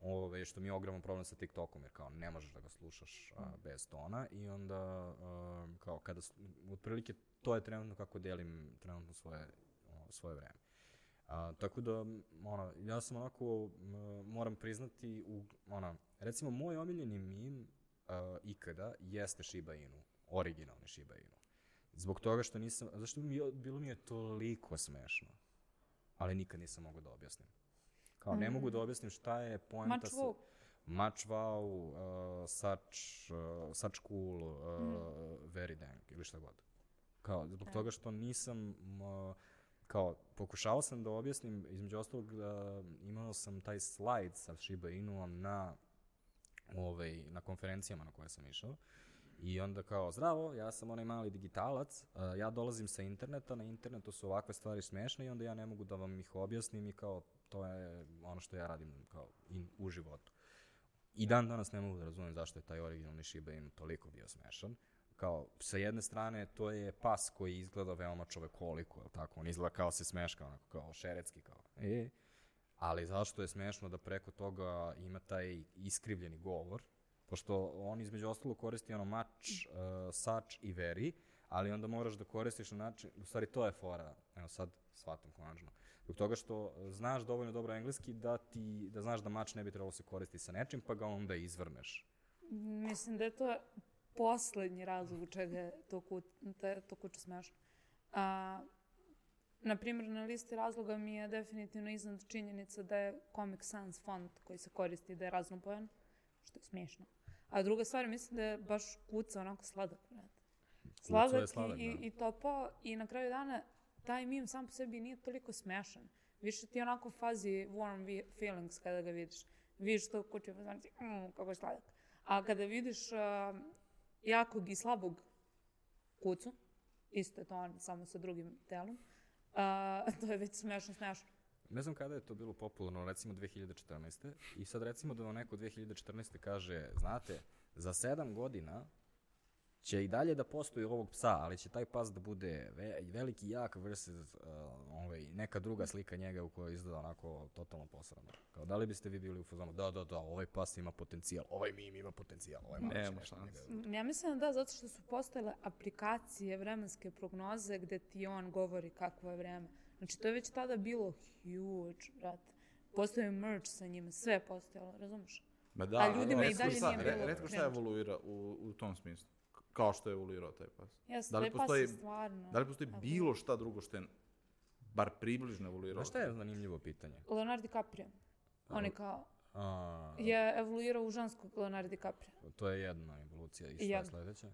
Speaker 2: Ove, što mi je ogroman problem sa TikTokom, jer kao ne možeš da ga slušaš a, bez tona i onda a, kao kada, otprilike to je trenutno kako delim trenutno svoje, o, svoje vreme. A, tako da, ono, ja sam onako, m, moram priznati, u, ona, recimo moj omiljeni mim a, ikada jeste Shiba Inu, originalni Shiba Inu. Zbog toga što nisam, zašto mi je, bilo mi je toliko smešno, ali nikad nisam mogao da objasnim. Kao, ne mogu da objasnim šta je poenta
Speaker 1: Much
Speaker 2: sa...
Speaker 1: wow.
Speaker 2: Much wow, uh, such, uh, such cool, uh, very dang, ili šta god. Kao, zbog toga što nisam, m, kao, pokušao sam da objasnim, između ostalog, uh, imao sam taj slajd sa Shiba Inuom na, ovaj, na konferencijama na koje sam išao. I onda kao, zdravo, ja sam onaj mali digitalac, uh, ja dolazim sa interneta, na internetu su ovakve stvari smešne i onda ja ne mogu da vam ih objasnim i kao, to je ono što ja radim kao in, u životu. I dan danas ne mogu da razumem zašto je taj originalni Shiba Inu toliko bio smešan. Kao, sa jedne strane, to je pas koji izgleda veoma čovekoliko, je tako? On izgleda kao se smeška, onako, kao šeretski, kao, e, ali zašto je smešno da preko toga ima taj iskrivljeni govor, pošto on između ostalo koristi ono mač, uh, sač i veri, ali onda moraš da koristiš na način, u stvari to je fora, evo sad shvatam konačno, zbog toga što znaš dovoljno dobro engleski da ti, da znaš da mač ne bi trebalo se koristiti sa nečim, pa ga onda izvrneš.
Speaker 1: Mislim da je to poslednji razlog u čega je to, ku, te, to kuće smešno. A, na primjer, na listi razloga mi je definitivno iznad činjenica da je Comic Sans font koji se koristi da je raznopojan, što je smiješno. A druga stvar, mislim da je baš kuca onako sladak. brate. Sladak,
Speaker 2: sladak,
Speaker 1: i,
Speaker 2: da.
Speaker 1: i, topao i na kraju dana taj mim sam po sebi nije toliko smešan. Više ti onako fazi warm feelings kada ga vidiš. Vidiš to kuće, znači, mm, kako je sladak. A kada vidiš uh, jakog i slabog kucu, isto je to on, samo sa drugim telom, uh, to je već smešno, smešno.
Speaker 2: Ne znam kada je to bilo popularno, recimo 2014. I sad recimo da vam neko 2014. kaže, znate, za sedam godina će i dalje da postoji ovog psa, ali će taj pas da bude ve veliki jak versus uh, ovaj, neka druga slika njega u kojoj izgleda onako totalno posrano. Kao, da li biste vi bili u fazonu, da, da, da, ovaj pas ima potencijal, ovaj mim ima potencijal, ovaj malo će
Speaker 3: Nema šanse.
Speaker 2: njega-
Speaker 1: Ja mislim da da, zato što su postojale aplikacije vremenske prognoze gde ti on govori kakvo je vreme. Znači, to je već tada bilo huge, brate. Postoje merch sa njima, sve je postojalo, razumeš?
Speaker 3: Ma da,
Speaker 1: A ljudima i
Speaker 3: retko
Speaker 1: dalje
Speaker 3: šta-
Speaker 1: nije bilo
Speaker 3: Retko šta evoluira u, u tom smislu. Kao što je evoluirao taj pas.
Speaker 1: Jeste,
Speaker 3: Da li
Speaker 1: taj pas
Speaker 3: postoji-
Speaker 1: je stvarno...
Speaker 3: Da li postoji
Speaker 1: Ako-
Speaker 3: bilo šta drugo što je bar približno evoluirao?
Speaker 2: Znaš šta je zanimljivo pitanje?
Speaker 1: Leonardo DiCaprio. On je kao,
Speaker 2: A,
Speaker 1: je evoluirao u ženskog Leonardo DiCaprio.
Speaker 2: To je jedna evolucija i šta je sledeća.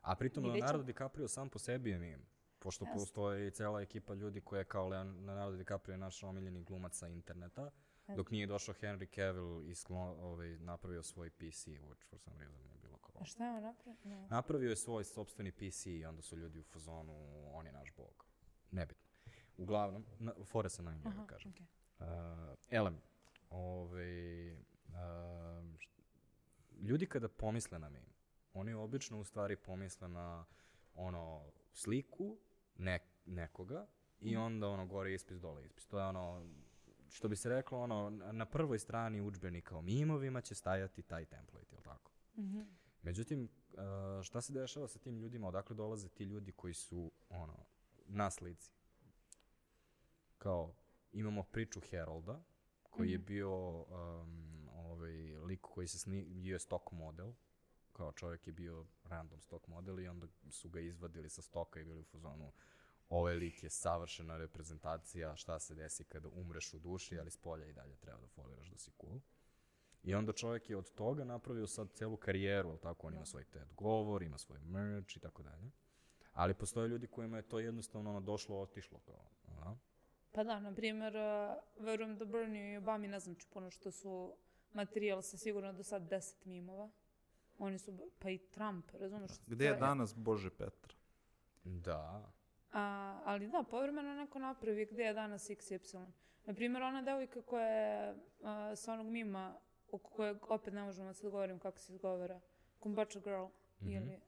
Speaker 2: A pritom. Leonardo DiCaprio sam po sebi je mim. Pošto
Speaker 1: Jeste.
Speaker 2: postoji cela ekipa ljudi koja je kao Leon- Leonardo DiCaprio naš omiljeni glumac sa interneta. Dok nije došao Henry Cavill i ovaj, napravio svoj PC, which for some reason je bilo kao
Speaker 1: A šta je on napravio? Ne.
Speaker 2: Napravio je svoj sobstveni PC i onda su ljudi u fazonu, on je naš bog. Nebitno. Uglavnom, na, fore se na njega,
Speaker 1: Aha,
Speaker 2: kažem.
Speaker 1: okej.
Speaker 2: Uh, elem, ovaj, št- ljudi kada pomisle na meme, oni obično u stvari pomisle na ono sliku nek, nekoga i onda ono gore ispis, dole ispis. To je ono, što bi se reklo, ono, na prvoj strani udžbenika o mimovima će stajati taj template, jel tako?
Speaker 1: Mhm.
Speaker 2: Međutim, uh, šta se dešava sa tim ljudima, odakle dolaze ti ljudi koji su, ono, na slici? Kao, imamo priču Herolda, koji je
Speaker 1: Mhm.
Speaker 2: bio um, ovaj, lik koji se sni, bio je stock model, kao čovjek je bio random stock model i onda su ga izvadili sa stoka i bili u fazonu ovaj lik je savršena reprezentacija šta se desi kada umreš u duši, ali s polja i dalje treba da foliraš da si cool. I onda čovjek je od toga napravio sad celu karijeru, ali tako, on ima svoj TED govor, ima svoj merch i tako dalje. Ali postoje ljudi kojima je to jednostavno ono došlo, otišlo kao, a?
Speaker 1: Pa da, na primjer, uh, verujem da Bernie i Obami ne znači puno što su materijal sa sigurno do sad deset mimova. Oni su, pa i Trump, razumiješ?
Speaker 3: Gde je
Speaker 1: To
Speaker 3: danas Bože Petra?
Speaker 2: Da.
Speaker 1: A, ali da, povremeno neko napravi gde je danas XY. Naprimjer, ona devojka koja je a, sa onog mima, oko kojeg opet ne možemo sad govorim kako se izgovara, Kumbacha Girl,
Speaker 2: Mhm.
Speaker 1: ili...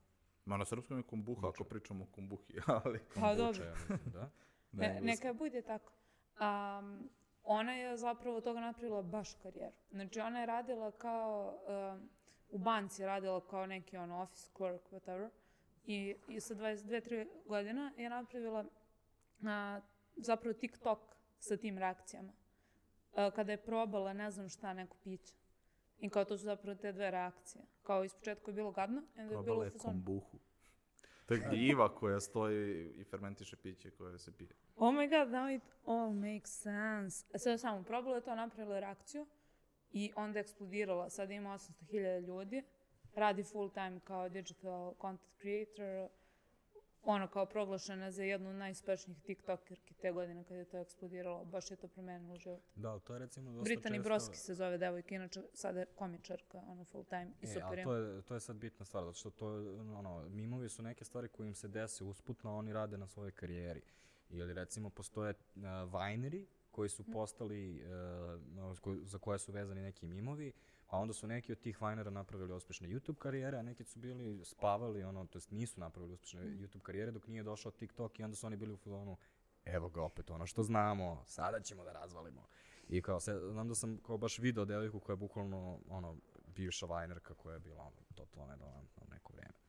Speaker 3: Ma na srpskom je kumbuha, ako pričamo o kumbuhi, ali...
Speaker 1: Pa dobro.
Speaker 2: ja mislim, da.
Speaker 1: Ne,
Speaker 3: engleskom.
Speaker 1: neka bude tako. Um, ona je zapravo od toga napravila baš karijeru. Znači, ona je radila kao, um, u banci radila kao neki ono office clerk, whatever. I, i sa 22-3 godina je napravila a, zapravo TikTok sa tim reakcijama. A, kada je probala, ne znam šta, neko piće. I kao to su zapravo te dve reakcije. Kao iz početka je bilo gadno, onda je bilo
Speaker 3: Probala je kombuhu. To je gljiva koja stoji i fermentiše piće koje se pije.
Speaker 1: Oh my god, now it all makes sense. E, je samo probala je to, napravila reakciju i onda eksplodirala. Sada ima 800.000 ljudi, radi full time kao digital content creator, ono kao proglašena za jednu od najuspešnijih tiktokerki te godine kad je to eksplodiralo. Baš je to promenilo život.
Speaker 2: Da, to je recimo dosta
Speaker 1: Brittany
Speaker 2: često...
Speaker 1: Broski se zove devojka, inače sada je komičarka, ono full time i
Speaker 2: E,
Speaker 1: super je.
Speaker 2: to je, to je sad bitna stvar, zato što to, ono, mimovi su neke stvari koje im se dese usputno, oni rade na svojoj karijeri. Ili recimo postoje uh, Vineri koji su postali, uh, za koje su vezani neki mimovi, a onda su neki od tih Vinera napravili uspešne YouTube karijere, a neki su bili spavali, ono, to jest nisu napravili uspešne YouTube karijere dok nije došao TikTok i onda su oni bili u fazonu, evo ga opet ono što znamo, sada ćemo da razvalimo. I kao, se, znam da sam kao baš video devojku koja je bukvalno, ono, bivša vajnerka koja je bila, ono, totalno nedolantna u neko vreme.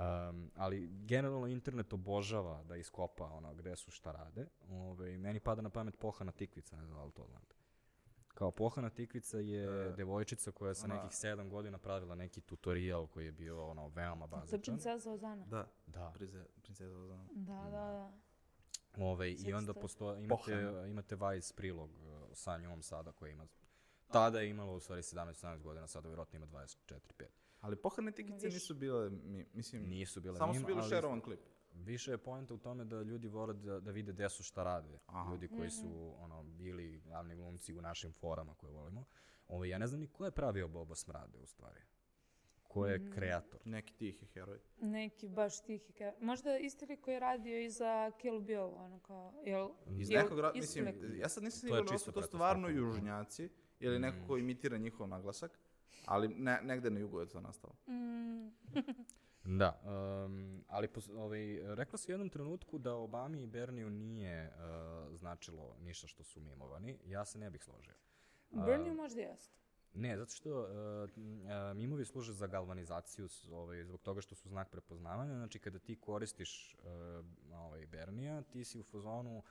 Speaker 2: Um, ali generalno internet obožava da iskopa ono gde su šta rade. Ove, meni pada na pamet Pohana Tikvica, ne znam da li to znate. Kao Pohana Tikvica je
Speaker 3: E,
Speaker 2: dekojčica koja sa
Speaker 3: ona-
Speaker 2: nekih sedam godina pravila neki tutorial koji je bio ono veoma
Speaker 1: To je
Speaker 2: bazičan.
Speaker 1: princeza Ozana.
Speaker 3: Da,
Speaker 2: Da.
Speaker 3: prize, princeza Ozana.
Speaker 1: Da, da, da.
Speaker 2: Ove, I onda postoje, imate,
Speaker 3: Pohana.
Speaker 2: imate Vice prilog uh, sa njom sada koja ima Tada je imala u stvari 17-17 godina, sada vjerojatno ima 24-5.
Speaker 3: Ali pohane tikice
Speaker 1: Više.
Speaker 3: nisu bile, mi, mislim,
Speaker 2: Nisu bile
Speaker 3: samo
Speaker 2: meme,
Speaker 3: su bili šerovan klip.
Speaker 2: Više je poenta u tome da ljudi vole da, da vide gde su šta rade.
Speaker 3: Aha.
Speaker 2: Ljudi koji su ono, bili glavni glumci u našim forama koje volimo. Ovo, ja ne znam ni ko je pravio Boba Smrade u stvari. Ko je
Speaker 1: Mm.
Speaker 2: kreator.
Speaker 3: Neki tihi heroj.
Speaker 1: Neki baš tihi ke- Možda isti lik koji je radio i za Kill Bill, ono kao, jel?
Speaker 3: Iz
Speaker 1: jel
Speaker 3: nekog mislim, ja sad nisam siguran da li su to stvarno južnjaci ili neko
Speaker 2: Mm.
Speaker 3: ko imitira njihov naglasak, ali ne, negde na jugu je to nastalo.
Speaker 1: Mm,
Speaker 2: Da, um, ali pos, ovaj, rekla si u jednom trenutku da Obami i Berniju nije uh, značilo ništa što su mimovani. Ja se ne bih složio.
Speaker 1: Bernie možda jeste.
Speaker 2: Ne, zato što uh, a, mimovi služe za galvanizaciju s- ovaj, zbog toga što su znak prepoznavanja. Znači, kada ti koristiš uh, ovaj, Bernija, ti si u fazonu,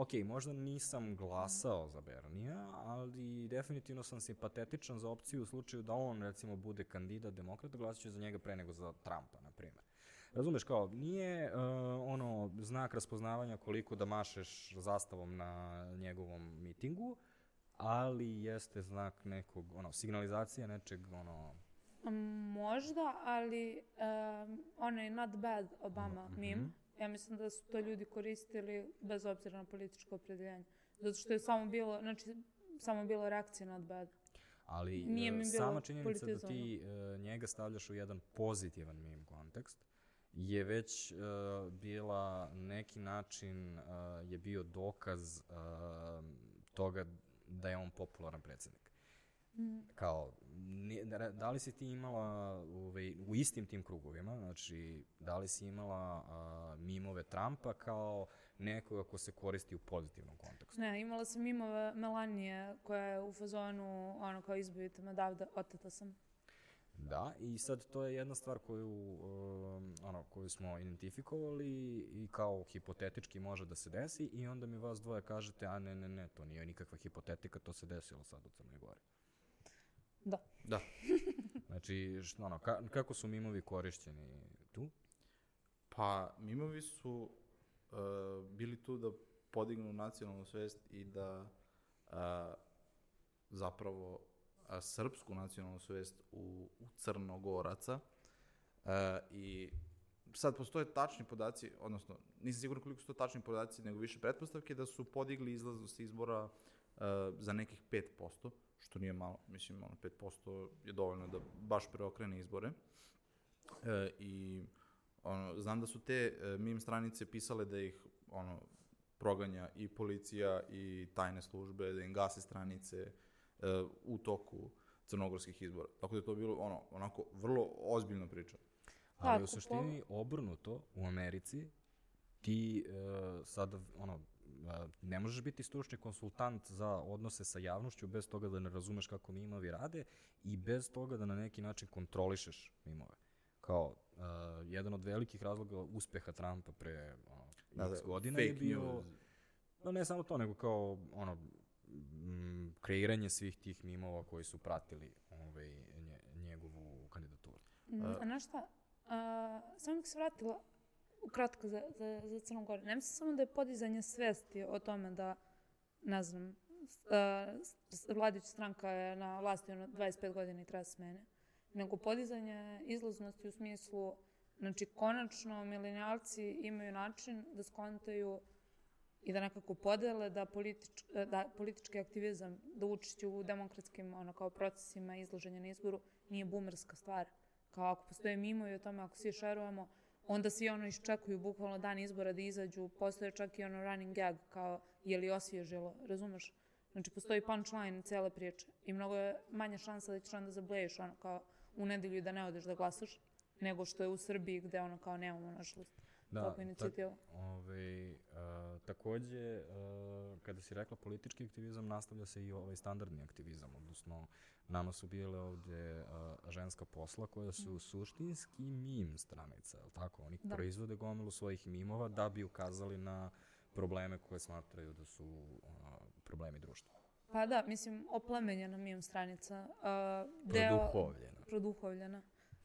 Speaker 2: ok, možda nisam glasao za Bernija, ali definitivno sam simpatetičan za opciju u slučaju da on, recimo, bude kandidat demokrata, glasit ću za njega pre nego za Trumpa, na primjer. Razumeš, kao, nije uh, ono znak raspoznavanja koliko da mašeš zastavom na njegovom mitingu, ali jeste znak nekog, ono, signalizacija nečeg, ono,
Speaker 1: Možda, ali um, onaj not bad Obama
Speaker 2: Mhm.
Speaker 1: meme, ja mislim da su to ljudi koristili bez obzira na političko opredeljenje. Zato što je samo bilo, znači, samo bila reakcija not bad.
Speaker 2: Ali
Speaker 1: Nije
Speaker 2: e,
Speaker 1: mi bilo
Speaker 2: sama činjenica da ti e, njega stavljaš u jedan pozitivan meme kontekst je već e, bila neki način, e, je bio dokaz e, toga da je on popularan predsednik.
Speaker 1: Mm.
Speaker 2: Kao, da, da li si ti imala ovaj, u istim tim krugovima, znači, da li si imala a, mimove Trumpa kao nekoga ko se koristi u pozitivnom kontekstu?
Speaker 1: Ne, imala sam mimove Melanije koja je u fazonu, ono kao izbavite me davde, oteta sam.
Speaker 2: Da, i sad to je jedna stvar koju, um, ono, koju smo identifikovali i kao hipotetički može da se desi i onda mi vas dvoje kažete, a ne, ne, ne, to nije nikakva hipotetika, to se desilo sad u Crnoj Gori.
Speaker 1: Da.
Speaker 3: Da.
Speaker 2: Znači, što, ono, ka, kako su mimovi korišćeni tu?
Speaker 3: Pa, mimovi su uh, bili tu da podignu nacionalnu svest i da uh, zapravo a, srpsku nacionalnu svest u, u Crnogoraca. Uh, I sad postoje tačni podaci, odnosno nisam siguran koliko su to tačni podaci, nego više pretpostavke da su podigli izlaznost izbora uh, za nekih 5%, što nije malo, mislim, ono, 5% je dovoljno da baš preokrene izbore. E, I ono, znam da su te e, mim stranice pisale da ih ono, proganja i policija i tajne službe, da im gase stranice e, u toku crnogorskih izbora. Tako da je to bilo ono, onako vrlo ozbiljna priča.
Speaker 2: Ali
Speaker 1: Tako,
Speaker 2: u suštini obrnuto u Americi ti uh, sad ono ne možeš biti stručni konsultant za odnose sa javnošću bez toga da ne razumeš kako mimovi rade i bez toga da na neki način kontrolišeš mimove. Kao uh, jedan od velikih razloga uspeha Trumpa pre
Speaker 3: Da,
Speaker 2: x
Speaker 3: da,
Speaker 2: godina je bio
Speaker 3: news.
Speaker 2: No ne samo to, nego kao ono, m, kreiranje svih tih mimova koji su pratili ovaj, nje, njegovu kandidaturu.
Speaker 1: Mm, a znaš šta, a, samo bih se vratila ukratko za, za, za Crnu Goru. Ne mislim samo da je podizanje svesti o tome da, ne znam, s- a, s- vladajuća stranka je na vlasti ono 25 godina i treba se smene, nego podizanje izlaznosti u smislu, znači konačno milenijalci imaju način da skontaju i da nekako podele da, politič, da politički aktivizam, da učešće u demokratskim ono, kao procesima izlaženja na izboru nije bumerska stvar. Kao ako postoje mimovi o tome, ako svi šerujemo, onda svi ono iščekuju bukvalno dan izbora da izađu, postoje čak i ono running gag kao je li osvježilo, razumeš? Znači postoji punchline cele priče i mnogo je manja šansa da ćeš onda zablejiš ono kao u nedelju da ne odeš da glasaš, nego što je u Srbiji gde ono kao nemamo nažalost takvu inicijativu.
Speaker 2: Ove, a, takođe, a, kada si rekla politički aktivizam, nastavlja se i ovaj standardni aktivizam, odnosno nama su bile ovde a, ženska posla koja su suštinski mim stranica, je tako? Oni
Speaker 1: Da.
Speaker 2: proizvode gomilu svojih mimova da bi ukazali na probleme koje smatraju da su a, problemi društva.
Speaker 1: Pa da, mislim, oplemenjena mim stranica. Uh, deo,
Speaker 2: Produhovljena.
Speaker 1: produhovljena,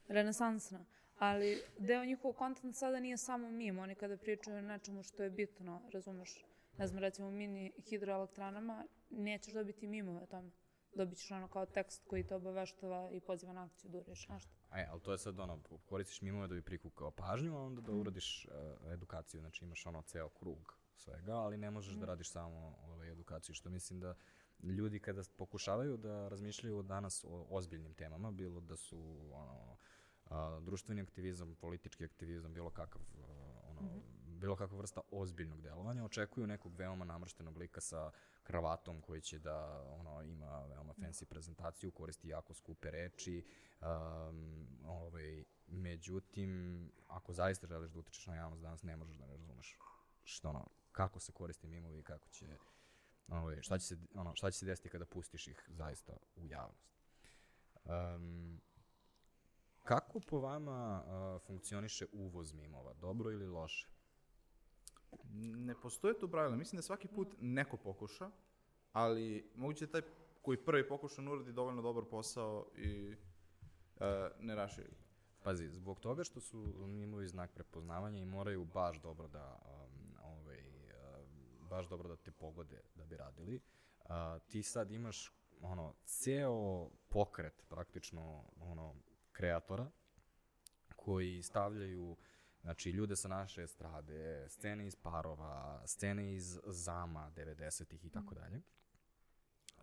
Speaker 1: renesansna. Ali deo njihovog kontenta sada nije samo mim. Oni kada pričaju o nečemu što je bitno, razumeš, ne znam, recimo mini hidroelektranama, nećeš dobiti mimove o tome. Dobit ćeš ono kao tekst koji te obaveštava i poziva na akciju da ureš nešto.
Speaker 2: E, ali to je sad ono, koristiš mimove da bi prikukao pažnju, a onda da uradiš uh, edukaciju, znači imaš ono ceo krug svega, ali ne možeš da radiš samo ovaj, edukaciju, što mislim da ljudi kada pokušavaju da razmišljaju danas o ozbiljnim temama, bilo da su ono, a, društveni aktivizam, politički aktivizam, bilo kakav a, ono, bilo kakva vrsta ozbiljnog delovanja, očekuju nekog veoma namrštenog lika sa kravatom koji će da ono, ima veoma fancy prezentaciju, koristi jako skupe reči, um, ovaj, međutim, ako zaista želiš da utičeš na javnost danas, ne možeš da ne razumeš što ono, kako se koriste mimovi i kako će, ovaj, šta, će se, ono, šta će se desiti kada pustiš ih zaista u javnost. Um, kako po vama uh, funkcioniše uvoz mimova? Dobro ili loše?
Speaker 3: Ne postoje tu pravila. Mislim da svaki put neko pokuša, ali moguće da taj koji prvi pokuša ne uradi dovoljno dobar posao i e, ne raširi.
Speaker 2: Pazi, zbog toga što su mimovi znak prepoznavanja i moraju baš dobro da um, ovaj, uh, baš dobro da te pogode da bi radili, uh, ti sad imaš ono ceo pokret praktično ono kreatora koji stavljaju znači ljude sa naše estrade, scene iz parova, scene iz zama 90-ih i tako dalje.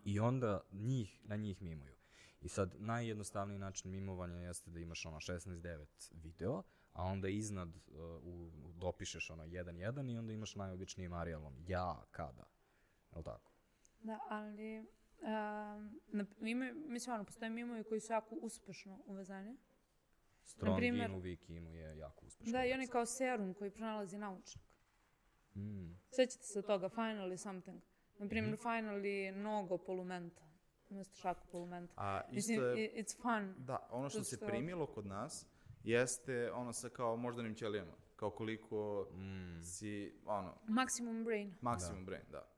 Speaker 2: I onda njih, na njih mimuju. I sad, najjednostavniji način mimovanja jeste da imaš ono 16.9 video, a onda iznad uh, u, dopišeš ono 1.1 i onda imaš najobičnijim Arialom. Ja, kada. Je li tako?
Speaker 1: Da, ali um, na, ima, mislim, ono, postoje mimovi koji su jako uspešno uvezani.
Speaker 2: Strong
Speaker 1: Naprimjer-
Speaker 2: Inu, Wiki Inu je jako uspešno.
Speaker 1: Da, i oni kao serum koji pronalazi naučnik.
Speaker 2: Mm.
Speaker 1: Sećate se toga, finally something. Na primjer,
Speaker 3: Mhm.
Speaker 1: finally nogo polumenta. Umesto šaku polumenta.
Speaker 3: A
Speaker 1: Mislim,
Speaker 3: isto je,
Speaker 1: i- it's fun.
Speaker 3: da, ono što
Speaker 1: to
Speaker 3: se
Speaker 1: što-
Speaker 3: primilo kod nas jeste ono sa kao moždanim ćelijama. Kao koliko
Speaker 2: Mm.
Speaker 3: si, ono,
Speaker 1: Maximum brain.
Speaker 3: maksimum brain, da.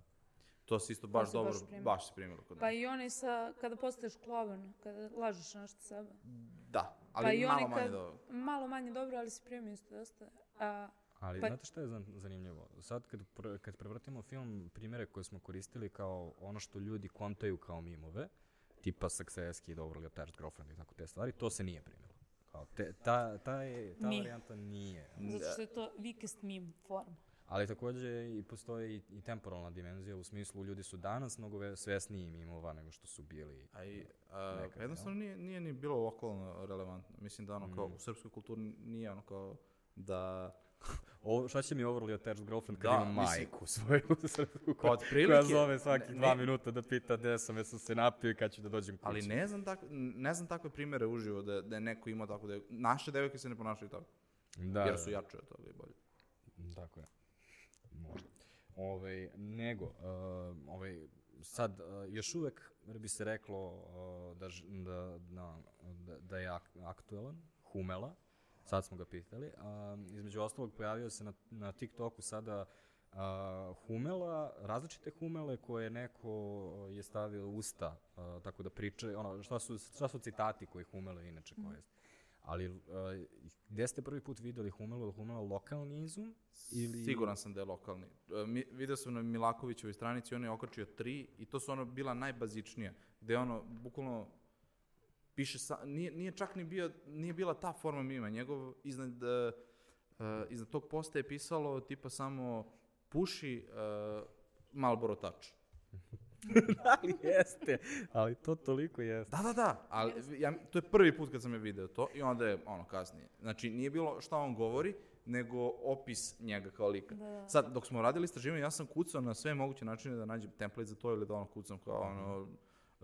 Speaker 3: To se isto baš
Speaker 1: se
Speaker 3: dobro,
Speaker 1: baš primilo.
Speaker 3: baš se primilo kod nas.
Speaker 1: Pa i onaj sa, kada postaješ klovan, kada lažeš nešto sebe.
Speaker 3: Da, ali
Speaker 1: pa i
Speaker 3: malo
Speaker 1: oni
Speaker 3: manje
Speaker 1: kad-
Speaker 3: dobro.
Speaker 1: Malo manje dobro, ali si primio isto dosta. A,
Speaker 2: Ali
Speaker 1: Pa-
Speaker 2: znate šta je zan- zanimljivo? Sad kad, kad prevrtimo film, primjere koje smo koristili kao ono što ljudi kontaju kao mimove, tipa Success Kid, Overly Attached Girlfriend i tako te stvari, to se nije primilo. Kao te, ta, ta, je, ta varijanta nije.
Speaker 1: zato što je to weakest meme form.
Speaker 2: Ali takođe i postoji i, temporalna dimenzija, u smislu ljudi su danas mnogo ve- svesniji mimova nego što su bili.
Speaker 3: A i, a,
Speaker 2: Nekad,
Speaker 3: jednostavno nije, nije ni bilo lokalno relevantno. Mislim da ono kao
Speaker 2: Mm.
Speaker 3: u srpskoj kulturi nije ono kao da...
Speaker 2: O, šta će mi Overly Attached Girlfriend kad
Speaker 3: Da,
Speaker 2: imam
Speaker 3: mislim-
Speaker 2: majku svoju srpsku
Speaker 3: Pa
Speaker 2: koja, koja zove svaki
Speaker 3: ne-
Speaker 2: dva
Speaker 3: ne-
Speaker 2: minuta da pita gde sam, jesam se napio i kad ću da dođem kući.
Speaker 3: Ali ne znam, tak, ne znam takve primere uživo da, da je neko imao tako da Naše devojke se ne ponašaju tako,
Speaker 2: da,
Speaker 3: jer
Speaker 2: da,
Speaker 3: su jače od toga i bolje.
Speaker 2: Tako je. Ove, nego, uh, ovaj, sad, uh, još uvek bi se reklo uh, da, da, da, da, je ak aktuelan, Humela, sad smo ga pitali. A, između ostalog, pojavio se na, na TikToku sada uh, Humela, različite Humele koje neko je stavio usta, uh, tako da priča, ono, šta su, šta su citati koji Humele inače koriste. Ali uh, gde ste prvi put videli Humelu? Humela lokalni izum? Ili...
Speaker 3: Siguran sam da je lokalni. E, Mi, video sam na Milakovićevoj stranici, on je okačio tri i to su ono bila najbazičnija, gde ono, bukvalno, piše, sa, nije, nije čak ni bio, nije bila ta forma mima, njegov iznad, uh, iznad tog posta je pisalo tipa samo puši uh, Marlboro Touch.
Speaker 2: ali jeste, ali to toliko jeste.
Speaker 3: Da, da, da, ali ja, to je prvi put kad sam je video to i onda je ono kasnije. Znači nije bilo šta on govori, nego opis njega kao lika.
Speaker 1: Da, da.
Speaker 3: Sad, dok smo radili istraživanje, ja sam kucao na sve moguće načine da nađem template za to ili da ono kucam kao ono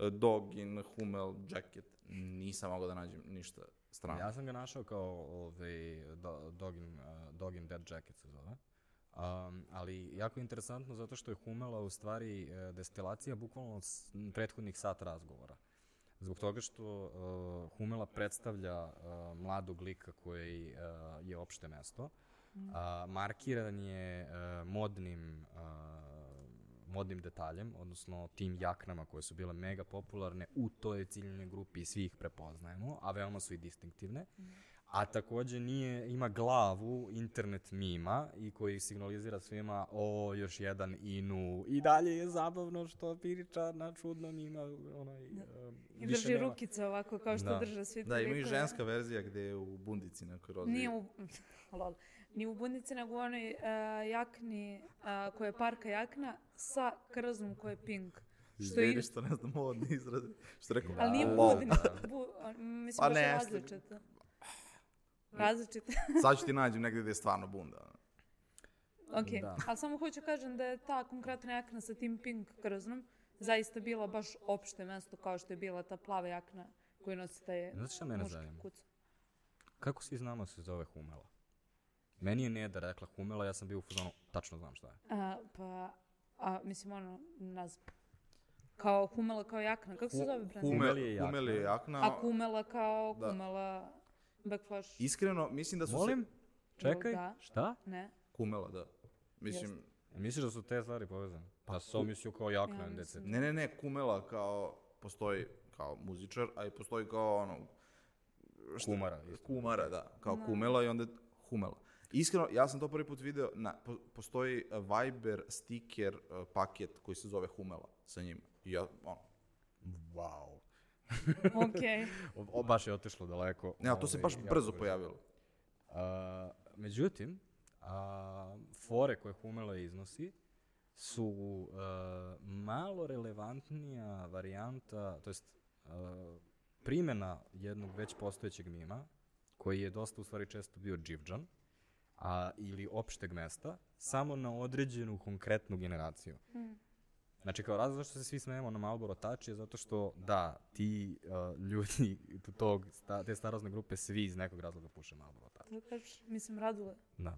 Speaker 3: dog in Hummel jacket. Nisam mogao da nađem ništa strano.
Speaker 2: Ja sam ga našao kao ovaj, do, dog, in, uh, dog in Dead Jacket se zove. Um, ali jako interesantno zato što je Humela u stvari uh, destilacija bukvalno s prethodnih sat razgovora. Zbog toga što uh, Humela predstavlja uh, mladog lika koji uh, je opšte mesto, a, markiran je uh, modnim uh, modnim detaljem, odnosno tim jaknama koje su bile mega popularne u toj ciljnoj grupi i svi ih prepoznajemo, a veoma su i distinktivne. A takođe nije, ima glavu internet mima i koji signalizira svima o, još jedan inu. I dalje je zabavno što priča na čudnom ima onaj... um,
Speaker 1: I drži
Speaker 2: nema-
Speaker 1: rukice ovako kao što
Speaker 2: Da.
Speaker 1: drže svi
Speaker 3: Da, ima i ženska verzija gde je u bundici na krozi.
Speaker 1: Nije u, lol, ni u bundici, nego u onoj uh, jakni uh, koja je parka jakna sa krznom koja je pink. Što je,
Speaker 3: što ne znam modni izraz. Što rekao,
Speaker 1: ali nije
Speaker 3: lol.
Speaker 1: budni. Bu, mislim,
Speaker 3: Pa
Speaker 1: baš je različito. Različito.
Speaker 3: Sad ću ti nađem negde gde je stvarno bunda.
Speaker 1: ok,
Speaker 2: Da.
Speaker 1: ali samo hoću kažem da je ta konkretna jakna sa tim pink krznom zaista bila baš opšte mesto kao što je bila ta plava jakna koju nosi taj
Speaker 2: Znate šta mene zanima?
Speaker 1: kuc.
Speaker 2: Kako svi znamo da se zove Humela? Meni je Neda rekla Humela, ja sam bio u fazonu, tačno znam šta je.
Speaker 1: A, pa, a, mislim, ono, ne znam. Kao humela kao jakna. Kako se zove brand?
Speaker 2: Humel je
Speaker 3: je
Speaker 2: jakna.
Speaker 3: Humel je jakna.
Speaker 1: A kumela kao
Speaker 3: Da.
Speaker 1: kumela backflash.
Speaker 3: Iskreno, mislim da su
Speaker 2: Molim? Čekaj,
Speaker 1: Da.
Speaker 2: šta?
Speaker 1: Ne.
Speaker 3: se... Kumela, da. Mislim,
Speaker 2: Misliš da su te stvari povezane? Pa sam mislio kao jakna
Speaker 1: Ja
Speaker 2: NDC.
Speaker 3: ne, ne, ne, Kumela kao, postoji kao muzičar, a i postoji kao ono... šta-
Speaker 2: Kumara. isto.
Speaker 3: Kumara, da. Kao Kumela i onda Humela. Iskreno, ja sam to prvi put video, na, po, postoji uh, Viber sticker uh, paket koji se zove Humela sa njima. I ja, ono,
Speaker 2: Wow.
Speaker 1: Ok.
Speaker 2: O, o, baš je otišlo daleko.
Speaker 3: ne, ali to se
Speaker 2: ovaj,
Speaker 3: baš brzo pojavilo.
Speaker 2: A, međutim, a, fore koje Humela iznosi su a, malo relevantnija varijanta, to jest a, primjena jednog već postojećeg mima, koji je dosta u stvari često bio dživđan, a, ili opšteg mesta, samo na određenu konkretnu generaciju.
Speaker 1: Mm.
Speaker 2: Znači, kao razlog zašto se svi smejemo na Marlboro Touch je zato što, da, ti uh, ljudi tog, sta, te starozne grupe svi iz nekog razloga puše Marlboro Touch.
Speaker 1: Da kažeš, mislim, radule.
Speaker 2: Da.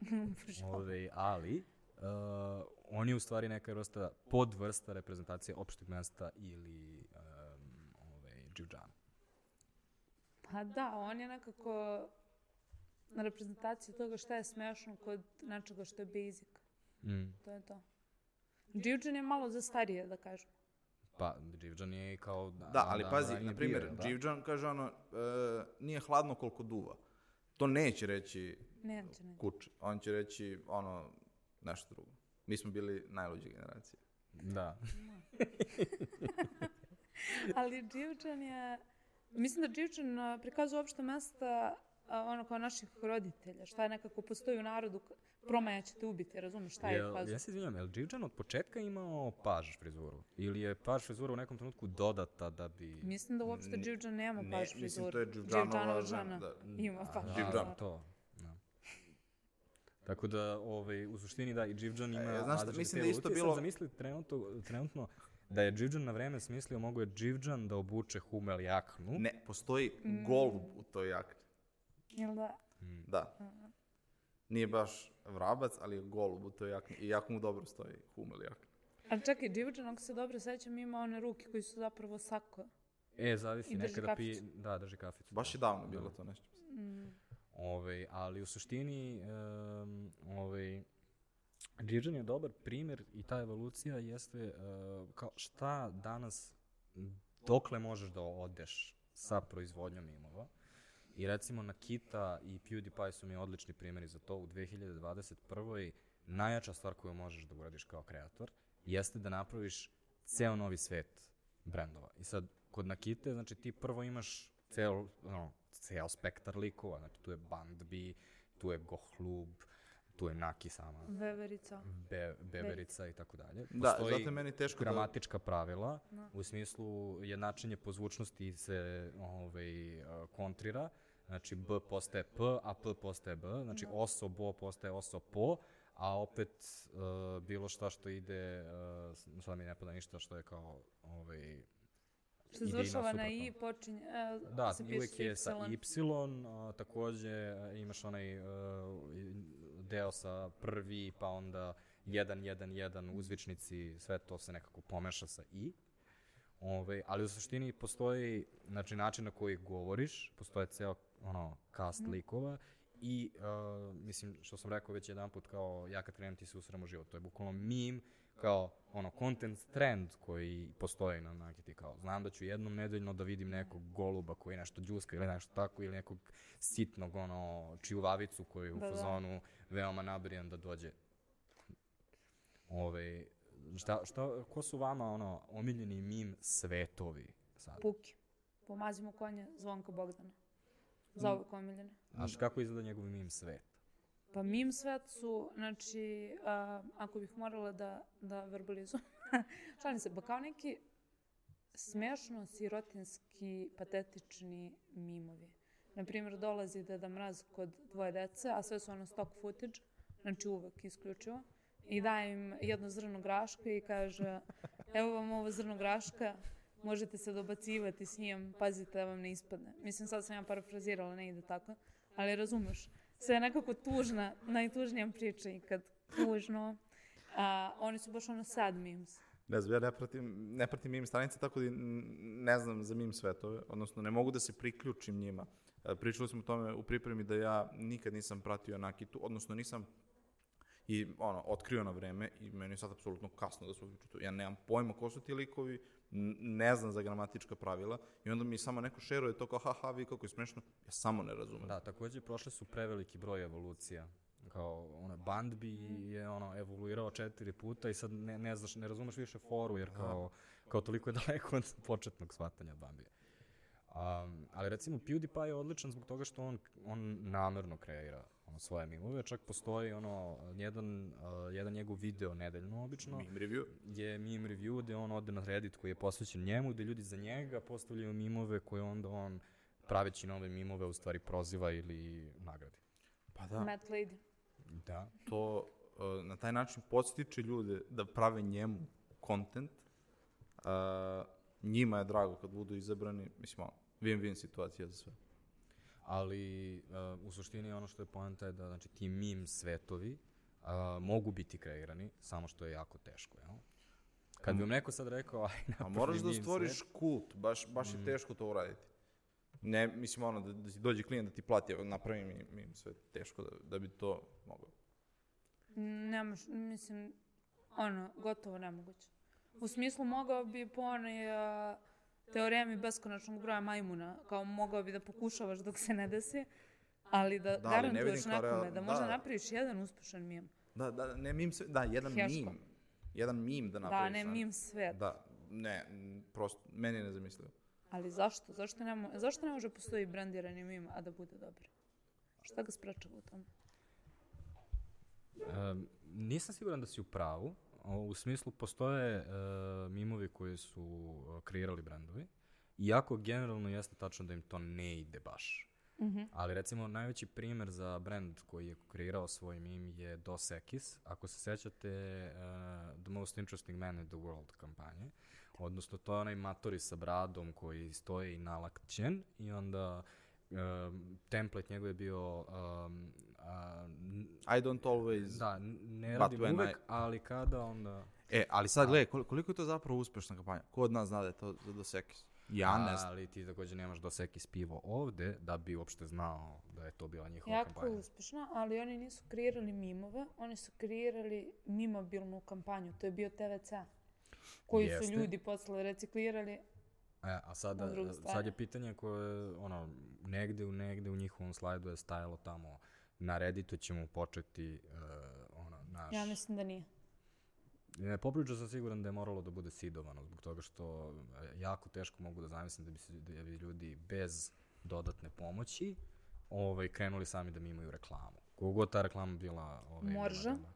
Speaker 2: Ove, ali, uh, on je u stvari neka vrsta, podvrsta reprezentacije opšteg mesta ili um, ove, dživđana.
Speaker 1: Pa da, on je nekako na reprezentaciji toga šta je smešno kod nečega što je basic.
Speaker 2: Mm.
Speaker 1: To je to. Dživđan je malo za starije, da kažem.
Speaker 2: Pa, dživđan je kao...
Speaker 3: Da, ali
Speaker 2: dan
Speaker 3: pazi,
Speaker 2: ranije
Speaker 3: na primjer,
Speaker 2: da.
Speaker 3: Dživđan kaže ono, e, nije hladno koliko duva. To neće reći
Speaker 1: Neće, neće.
Speaker 3: kuč. On će reći ono, nešto drugo. Mi smo bili najluđe generacije.
Speaker 2: Da.
Speaker 1: Ali Dživčan je... Mislim da Dživčan a, prikazuje uopšte mesta ono kao naših roditelja. Šta je nekako postoji u narodu, promaja će te ubiti, razumiješ šta je faza?
Speaker 2: ja se izvinjam, je li Dživđan od početka imao paž frizuru? Ili je paž frizura u nekom trenutku dodata da bi...
Speaker 1: Mislim da uopšte Dživčan nema
Speaker 3: ne,
Speaker 1: paž
Speaker 3: mislim,
Speaker 1: frizuru.
Speaker 3: to je Dživđanova
Speaker 1: Dživđanova
Speaker 3: žena,
Speaker 1: žena.
Speaker 3: da.
Speaker 1: Ima paž
Speaker 2: A,
Speaker 3: Dživđan.
Speaker 1: frizuru.
Speaker 2: To, da. Tako da, ovaj, u suštini da, i Dživđan ima...
Speaker 3: E, znaš šta, mislim da isto bilo-
Speaker 2: Sad zamisli trenutno, trenutno da je Dživđan na vreme smislio, mogo je Dživđan da obuče Humel jaknu.
Speaker 3: Ne, postoji
Speaker 1: Mm.
Speaker 3: golub u toj jakni.
Speaker 1: Jel da?
Speaker 2: Mm.
Speaker 3: Da. Nije baš vrabac, ali je golub u toj jakni. I jako mu dobro stoji humel jakni.
Speaker 1: Ali čekaj, Dživčan, ako se dobro sećam, ima one ruke koji su zapravo sako.
Speaker 2: E, zavisi,
Speaker 1: I
Speaker 2: nekada pije... Da, drži kaficu.
Speaker 3: Baš je davno bilo to nešto.
Speaker 1: Mm.
Speaker 2: Ove, ali u suštini, um, ove, Dživđan je dobar primjer i ta evolucija jeste uh, kao šta danas, dokle možeš da odeš sa proizvodnjom imova. I recimo Nakita i PewDiePie su mi odlični primjeri za to. U 2021. najjača stvar koju možeš da uradiš kao kreator jeste da napraviš ceo novi svet brendova. I sad, kod Nakite, znači ti prvo imaš ceo, no, ceo spektar likova. Znači tu je Bandbi, tu je Gohlub, tu je Naki sama,
Speaker 1: Veverica.
Speaker 2: be, Beberica i tako dalje.
Speaker 3: Da,
Speaker 2: Postoji
Speaker 3: zato je meni teško da...
Speaker 2: gramatička pravila,
Speaker 1: Da.
Speaker 2: u smislu jednačenje po zvučnosti se ovaj, kontrira, znači B postaje P, a P postaje B, znači oso, bo postaje oso, po, a opet uh, bilo šta što ide, uh, sad mi ne pada ništa što je kao ovaj,
Speaker 1: Što završava na i, počinje, e,
Speaker 2: Da,
Speaker 1: se piše
Speaker 2: uvijek je sa
Speaker 1: Y.
Speaker 2: A, takođe imaš onaj a, deo sa prvi, pa onda 1, 1, 1, uzvičnici, sve to se nekako pomeša sa i. Ove, ali u suštini postoji znači, način na koji govoriš, postoje ceo ono, cast
Speaker 1: Mhm.
Speaker 2: likova i uh, mislim što sam rekao već jedan put kao ja kad krenem ti se usrem u život, to je bukvalno meme kao ono content trend koji postoji na Nakiti kao znam da ću jednom nedeljno da vidim nekog goluba koji nešto džuska ili nešto tako ili nekog sitnog ono čiuvavicu koji je u
Speaker 1: Da, da.
Speaker 2: fazonu veoma nabrijan da dođe Ove, šta, šta, ko su vama ono omiljeni mim svetovi sad?
Speaker 1: Puki. Pomazimo konje Zvonka Bogdana.
Speaker 2: Mm.
Speaker 1: Za uvek omiljene.
Speaker 2: A šta, kako izgleda njegov mim svet?
Speaker 1: Pa mim svet su, znači, a, ako bih morala da, da verbalizujem, šalim se, pa kao neki smešno, sirotinski, patetični mimovi. Naprimjer, dolazi Deda Mraz kod dvoje dece, a sve su ono stock footage, znači uvek isključivo, i daje im jedno zrno graška i kaže, evo vam ovo zrno graška, možete se dobacivati s njim, pazite da vam ne ispadne. Mislim, sad sam ja parafrazirala, ne ide tako, ali razumeš, sve je nekako tužna, najtužnija priča i kad tužno, a, oni su baš ono sad memes.
Speaker 3: Ne znam, ja ne pratim, ne pratim meme stranice, tako da ne znam za meme svetove, odnosno ne mogu da se priključim njima. E, Pričali smo o tome u pripremi da ja nikad nisam pratio Nakitu, odnosno nisam i ono, otkrio na vreme i meni je sad apsolutno kasno da se uključu. Ja nemam pojma ko su ti likovi, ne znam za gramatička pravila i onda mi samo neko šeruje to kao haha, vi kako je smešno, ja samo ne razumem.
Speaker 2: Da, takođe prošle su preveliki broj evolucija. Kao, ono, Bandbi je ono, evoluirao četiri puta i sad ne, ne znaš, ne razumeš više foru, jer kao, kao toliko je daleko od početnog shvatanja Bambija. Um, ali recimo PewDiePie je odličan zbog toga što on, on namerno kreira ono, svoje mimove, čak postoji ono, jedan, uh, jedan njegov video nedeljno obično,
Speaker 3: Meme review.
Speaker 2: je meme review gde on ode na Reddit koji je posvećen njemu, gde ljudi za njega postavljaju mimove koje onda on praveći nove mimove u stvari proziva ili nagradi.
Speaker 3: Pa da,
Speaker 1: Matt Lady.
Speaker 2: Da.
Speaker 3: to uh, na taj način podstiče ljude da prave njemu kontent. Uh, njima je drago kad budu izabrani, mislim, ono, win-win situacija za sve.
Speaker 2: Ali uh, u suštini ono što je poenta je da znači, ti meme svetovi uh, mogu biti kreirani, samo što je jako teško, jel? Kad bi vam neko sad rekao, aj
Speaker 3: A moraš da stvoriš
Speaker 2: svet,
Speaker 3: kult, baš, baš je teško to uraditi. Ne, mislim, ono, da, da ti dođe klijent da ti plati, napravi mi, mi sve teško da, da bi to moglo.
Speaker 1: Ne moš, mislim, ono, gotovo nemoguće. U smislu mogao bi po onoj a, teoremi beskonačnog broja majmuna, kao mogao bi da pokušavaš dok se ne desi, ali da,
Speaker 3: Da, ali ne
Speaker 1: garantuješ
Speaker 3: kao
Speaker 1: nekome da možda
Speaker 3: da.
Speaker 1: napraviš jedan uspešan mim.
Speaker 3: Da, da, ne mim sve, da, jedan
Speaker 1: Teško.
Speaker 3: mim. Jedan mim da
Speaker 1: Da,
Speaker 3: napraviš.
Speaker 1: ne
Speaker 3: znaš.
Speaker 1: mim svet.
Speaker 3: Da, ne, prosto, meni je nezamislivo.
Speaker 1: Ali zašto? Zašto ne, mo zašto ne može postoji brandirani mim, a da bude dobar? Šta ga sprečava u tome?
Speaker 2: Um, nisam siguran da si u pravu. U smislu postoje uh, mimovi koji su uh, kreirali brendovi. Iako generalno jeste tačno da im to ne ide baš.
Speaker 1: Mm -hmm.
Speaker 2: Ali recimo najveći primer za brand koji je kreirao svoj mim je Dos Equis. Ako se sećate uh, The Most Interesting Man in the World kampanje, odnosno to je onaj matori sa bradom koji stoji nalakćen i onda um, template njegov je bio um, n-
Speaker 3: I don't always...
Speaker 2: da, ne
Speaker 3: But
Speaker 2: radim
Speaker 3: when
Speaker 2: uvek,
Speaker 3: I-
Speaker 2: ali kada onda...
Speaker 3: E, ali sad gledaj, kol- koliko je to zapravo uspešna kampanja? Ko od nas zna da je to za Dos Equis? Ja ne znam.
Speaker 2: Ali ti takođe nemaš Dos Equis pivo ovde da bi uopšte znao da je to bila njihova
Speaker 1: Jako
Speaker 2: kampanja.
Speaker 1: uspešna, ali oni nisu kreirali mimove, oni su kreirali mimobilnu kampanju, to je bio TVC, koji
Speaker 2: Jeste.
Speaker 1: su ljudi posle reciklirali.
Speaker 2: E, a sada, sad je pitanje koje, ono, negde u negde u njihovom slajdu je stajalo tamo na Redditu ćemo početi uh, ono, naš...
Speaker 1: Ja mislim da nije.
Speaker 2: Ne, popričao sam siguran da je moralo da bude sidovano, zbog toga što e, jako teško mogu da zamislim da bi, se, da bi ljudi bez dodatne pomoći ovaj, krenuli sami da mi imaju reklamu. Kogo ta reklama bila... Ovaj,
Speaker 1: Morža?
Speaker 2: nenadana.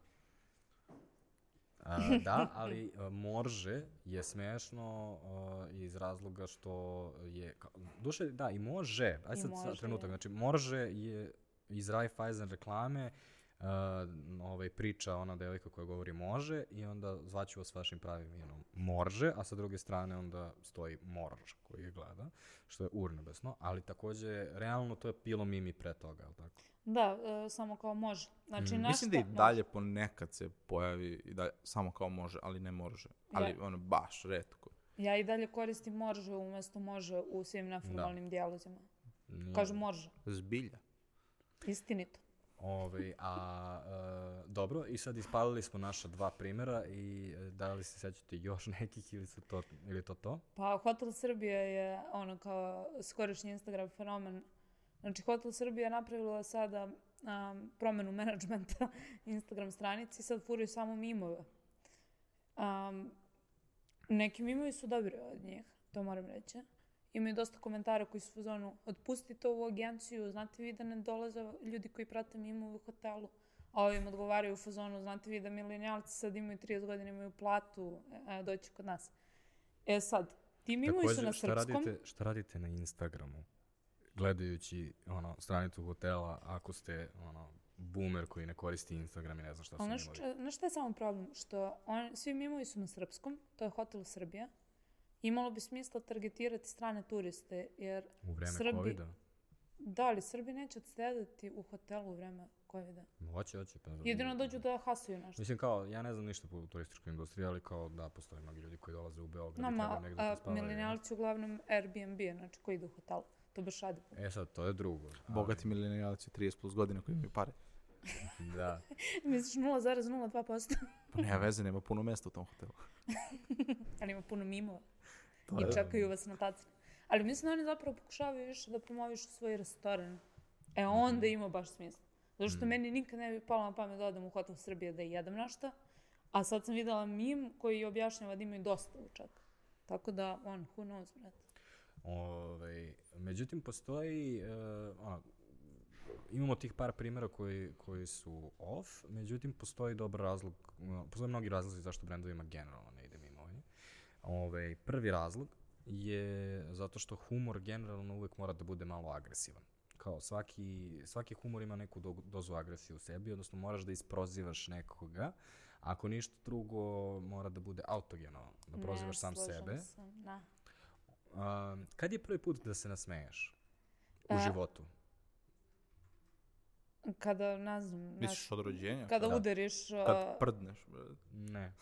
Speaker 2: A, da, ali a, Morže je smešno a, iz razloga što je... ka- Duše, da, i može. Aj
Speaker 1: I
Speaker 2: sad, sad trenutak. Znači, Morže je iz Raiffeisen reklame uh, ovaj, priča ona devojka koja govori može i onda zvaću vas vašim pravim imenom Morže, a sa druge strane onda stoji Morž koji je gleda, što je urnebesno, ali takođe, realno to je bilo mimi pre toga, je li tako?
Speaker 1: Da, e, samo kao može. Znači,
Speaker 2: Mm.
Speaker 3: Mislim da i dalje ponekad se pojavi i dalje, samo kao može, ali ne može. Ali
Speaker 1: Ja.
Speaker 3: ono, baš redko.
Speaker 1: Ja i dalje koristim može umesto može u svim neformalnim dijalozima.
Speaker 2: Nije-
Speaker 1: Kažu može.
Speaker 3: Zbilja.
Speaker 1: Istinito.
Speaker 2: Ovaj, a, e, dobro, i sad ispalili smo naša dva primjera i e, da li se sećate još nekih ili, su to, ili to to?
Speaker 1: Pa Hotel Srbija je ono kao skorišnji Instagram fenomen. Znači Hotel Srbija je napravila sada um, promenu menadžmenta Instagram stranici i sad furaju samo mimove. Um, neki mimovi su dobri od njih, to moram reći. Imaju dosta komentara koji su u zonu otpustite ovu agenciju, znate vi da ne dolaze ljudi koji prate mimove u hotelu. A ovi im odgovaraju u fazonu, znate vi da milenijalci sad imaju 30 godina, imaju platu, e, doći kod nas. E sad, ti mimovi su na
Speaker 2: šta
Speaker 1: srpskom.
Speaker 2: radite, šta radite na Instagramu? Gledajući ono, stranicu hotela, ako ste ono, boomer koji ne koristi Instagram i ne zna šta su mimovi.
Speaker 1: znaš šta je samo problem? Što on, svi mimovi su na srpskom, to je Hotel Srbija. Imalo bi smisla targetirati strane turiste, jer
Speaker 2: U vreme
Speaker 1: Srbi-
Speaker 2: COVID-a?
Speaker 1: da, ali Srbi neće odstedati u hotelu u vreme COVID-a.
Speaker 2: Hoće, hoće. Pa,
Speaker 1: Jedino dođu da hasaju nešto.
Speaker 2: Mislim kao, ja ne znam ništa po turističkoj industriji, ali kao da, postoje mnogi ljudi koji dolaze u Beograd i trebaju negde
Speaker 1: a,
Speaker 2: da spavaju.
Speaker 1: milenijalci uglavnom Airbnb, znači koji idu u hotel. To baš rade.
Speaker 2: E sad, to je drugo. ali-
Speaker 3: Bogati milenijalci 30 plus godina koji imaju pare.
Speaker 2: Da.
Speaker 1: Misliš 0,02%,
Speaker 3: Pa nema veze, nema puno mesta u tom hotelu.
Speaker 1: ali ima puno mimova. I
Speaker 3: je-
Speaker 1: čekaju vas na tacni. Ali mislim da oni zapravo pokušavaju više da promovišu svoj restoran. E onda ima baš smisla. Zato što meni nikad ne bi palo na pamet da odem u hotel Srbije da jedem nešto. A sad sam videla mim koji objašnjava da imaju dosta čak. Tako da, on, who knows, brate.
Speaker 2: Ove, međutim, postoji, uh, ono, imamo tih par primjera koji, koji su off, međutim, postoji dobar razlog, postoje mnogi razlozi zašto brendovima generalno ne ide mimo ovih. Ove, prvi razlog je zato što humor generalno uvek mora da bude malo agresivan. Kao svaki, svaki humor ima neku do, dozu agresije u sebi, odnosno moraš da isprozivaš nekoga, ako ništa drugo mora da bude autogeno, da prozivaš
Speaker 1: Ne,
Speaker 2: sam sebe.
Speaker 1: se, Da.
Speaker 2: Um, kad je prvi put da se nasmeješ u
Speaker 1: A,
Speaker 2: životu?
Speaker 1: Kada, ne znam,
Speaker 3: Misliš od rođenja?
Speaker 1: kada
Speaker 2: Da.
Speaker 1: udariš, uh,
Speaker 3: Kad prdneš, bre.
Speaker 2: Ne.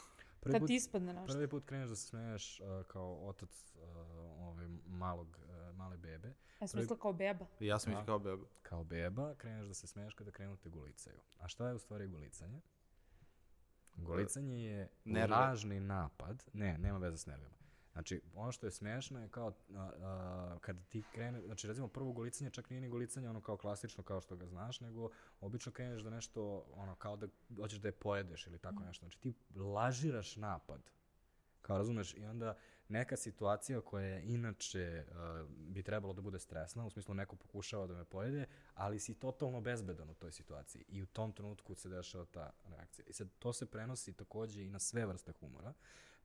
Speaker 2: Prvi
Speaker 1: kad
Speaker 2: put,
Speaker 1: ti ispadne nešto.
Speaker 2: prvi put kreneš da se smeješ uh, kao otac uh, ovaj, malog, uh, male bebe.
Speaker 1: Ja sam mislila kao beba.
Speaker 3: Ja sam
Speaker 2: Da.
Speaker 3: ih kao beba.
Speaker 2: Kao beba kreneš da se smeješ kada krenu te gulicaju. A šta je u stvari gulicanje? Gulicanje je
Speaker 3: nerve.
Speaker 2: lažni napad. Ne, nema veze s nervima. Znači, ono što je smešno je kao, a, a, kada ti krene, znači recimo prvo gulicanje čak nije ni gulicanje ono kao klasično kao što ga znaš, nego obično kreneš da nešto, ono kao da hoćeš da je pojedeš ili tako nešto. Znači ti lažiraš napad. Kao razumeš, i onda neka situacija koja je inače uh, bi trebalo da bude stresna, u smislu neko pokušava da me pojede, ali si totalno bezbedan u toj situaciji i u tom trenutku se dešava ta reakcija. I sad to se prenosi takođe i na sve vrste humora,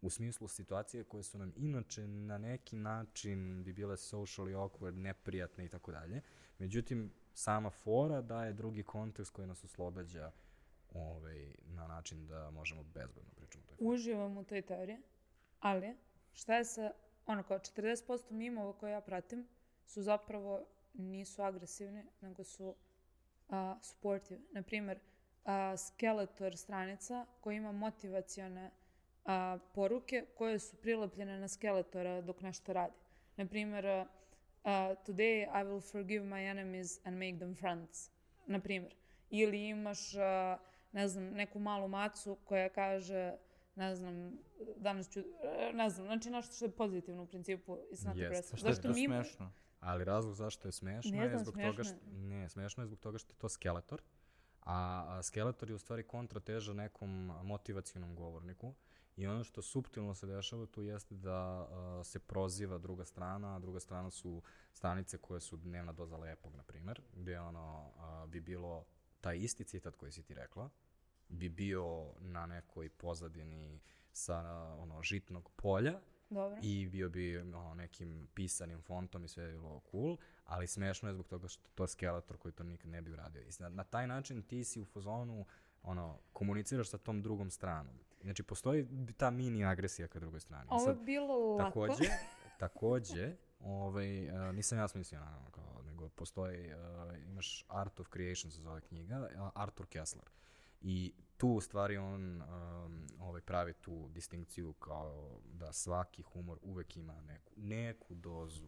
Speaker 2: u smislu situacije koje su nam inače na neki način bi bile socially awkward, neprijatne i tako dalje. Međutim, sama fora daje drugi kontekst koji nas oslobađa ovaj, na način da možemo bezbedno pričamo o toj.
Speaker 1: Uživam u toj teoriji, ali šta je sa, ono kao 40% mimova koje ja pratim su zapravo nisu agresivni, nego su a, supportive. Naprimer, a, Skeletor stranica koja ima motivacione a, poruke koje su prilepljene na Skeletora dok nešto radi. Naprimer, a, today I will forgive my enemies and make them friends. Naprimer. Ili imaš, a, ne znam, neku malu macu koja kaže ne znam, danas ću, ne znam, znači nešto što je pozitivno u principu not
Speaker 2: Jeste.
Speaker 1: aggressive.
Speaker 3: Pa šta je
Speaker 1: Zašto
Speaker 3: to
Speaker 1: mi-
Speaker 3: smešno?
Speaker 2: Ali razlog zašto je smešno
Speaker 1: Ne
Speaker 2: je
Speaker 1: znam,
Speaker 2: zbog
Speaker 1: smešno
Speaker 2: toga što ne, smešno je zbog toga što je to skeletor. A, a skeletor je u stvari kontrateža nekom motivacionom govorniku i ono što suptilno se dešava tu jeste da a, se proziva druga strana, a druga strana su stranice koje su dnevna doza lepog, na primer, gde ono a, bi bilo taj isti citat koji si ti rekla, bi bio na nekoj pozadini sa ono žitnog polja
Speaker 1: Dobro.
Speaker 2: i bio bi ono, nekim pisanim fontom i sve je bilo cool, ali smešno je zbog toga što to je skeletor koji to nikad ne bi uradio. I na, na taj način ti si u fazonu ono, komuniciraš sa tom drugom stranom. Znači, postoji ta mini agresija ka drugoj strani.
Speaker 1: Ovo je
Speaker 2: sad,
Speaker 1: bilo lako.
Speaker 2: takođe, takođe, ovaj, uh, nisam ja smislio naravno, kao, nego postoji, uh, imaš Art of Creation se zove knjiga, Arthur Kessler. I tu u stvari on um, ovaj, pravi tu distinkciju kao da svaki humor uvek ima neku, neku dozu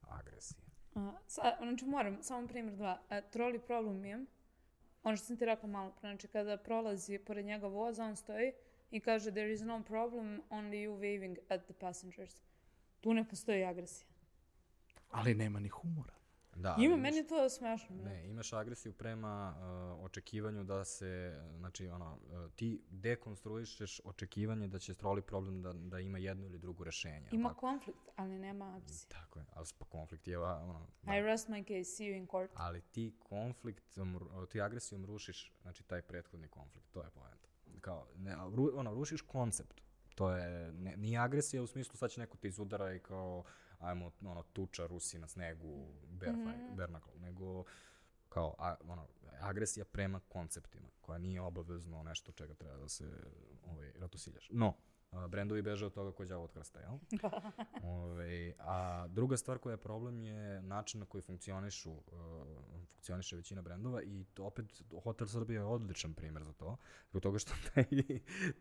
Speaker 2: agresije.
Speaker 1: A, sa, znači moram, samo primjer dva. A, troli problem meme, ono što sam ti rekla malo pre, znači kada prolazi pored njega voz, on stoji i kaže there is no problem, only you waving at the passengers. Tu ne postoji agresija.
Speaker 3: Ali nema ni humora.
Speaker 2: Da,
Speaker 1: Ima,
Speaker 2: imaš-
Speaker 1: meni je to smešno.
Speaker 2: Ne, imaš agresiju prema uh, očekivanju da se, znači, ono, uh, ti dekonstruišeš očekivanje da će troli problem da, da ima jedno ili drugo rešenje.
Speaker 1: Ima
Speaker 2: tako?
Speaker 1: konflikt, ali nema agresije.
Speaker 2: Tako je, ali pa konflikt je, ono, da.
Speaker 1: I rest my case, see you in court.
Speaker 2: ali ti konfliktom, ru- ti agresijom rušiš, znači, taj prethodni konflikt, to je poenta. Kao, ne, ru, ono, rušiš koncept. To je, ne, nije agresija u smislu sad će neko te izudara i kao, ajmo, ono, tuča Rusi na snegu, bear bare knuckle, nego kao, a, ono, agresija prema konceptima, koja nije obavezno nešto čega treba da se ovaj, ratosiljaš. No, brendovi beže od toga ko đavo od krsta, jel? Ove, a druga stvar koja je problem je način na koji funkcionišu, uh, funkcioniše većina brendova i to opet Hotel Srbija je odličan primer za to, zbog toga što taj,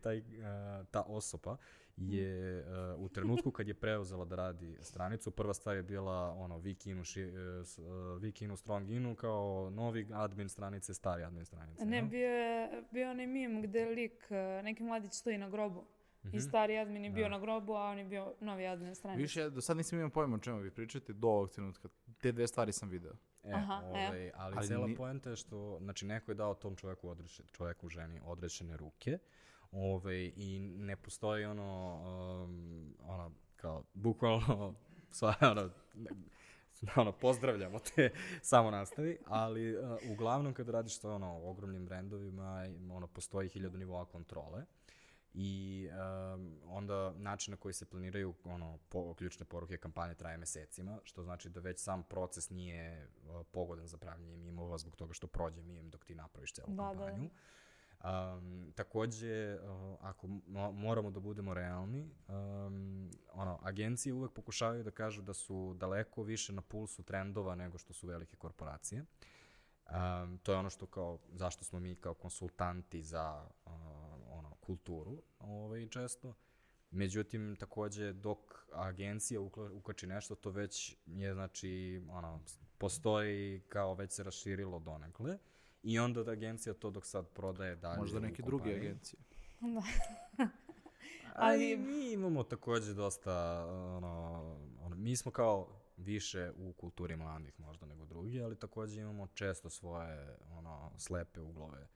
Speaker 2: taj, uh, ta osoba je uh, u trenutku kad je preuzela da radi stranicu, prva stvar je bila ono Vikinu, ši, uh, Vikinu Strong Inu kao novi admin stranice, stari admin stranice.
Speaker 1: Ne,
Speaker 2: jel?
Speaker 1: bio je bio onaj mim gde lik, neki mladić stoji na grobu.
Speaker 2: Mhm.
Speaker 1: I stari admin je bio
Speaker 2: Da.
Speaker 1: na grobu, a on je bio novi admin stranice.
Speaker 3: Više, ja do sad nisam imao pojma o čemu vi pričate, do ovog trenutka. Te dve stvari sam video.
Speaker 2: E,
Speaker 1: Aha, e.
Speaker 2: ovaj, ali,
Speaker 3: Ali
Speaker 2: cela
Speaker 3: ni-
Speaker 2: poenta je što, znači, neko je dao tom čoveku, odreše, čoveku, ženi, odrešene ruke, ovaj, i ne postoji ono, um, ono, kao, bukvalno, sva, ono, ne- ono, pozdravljamo te samo nastavi, ali uh, uglavnom kad radiš sa ono, ogromnim brendovima, ono, postoji hiljadu nivoa kontrole i um, onda način na koji se planiraju ono, po, ključne poruke kampanje traje mesecima, što znači da već sam proces nije uh, pogodan za pravljanje mimova zbog toga što prođe mim dok ti napraviš celu
Speaker 1: Da, da.
Speaker 2: kampanju. Da. Um, takođe, uh, ako mo moramo da budemo realni, um, ono, agencije uvek pokušavaju da kažu da su daleko više na pulsu trendova nego što su velike korporacije. Um, to je ono što kao, zašto smo mi kao konsultanti za uh, kulturu ovaj, često. Međutim, takođe, dok agencija ukači nešto, to već je, znači, ono, postoji kao već se raširilo donekle. I onda da agencija to dok sad prodaje dalje
Speaker 3: Možda neke druge agencije.
Speaker 1: Da.
Speaker 2: Ali mi imamo takođe dosta, ono, ono, mi smo kao više u kulturi mladih možda nego drugi, ali takođe imamo često svoje ono, slepe uglove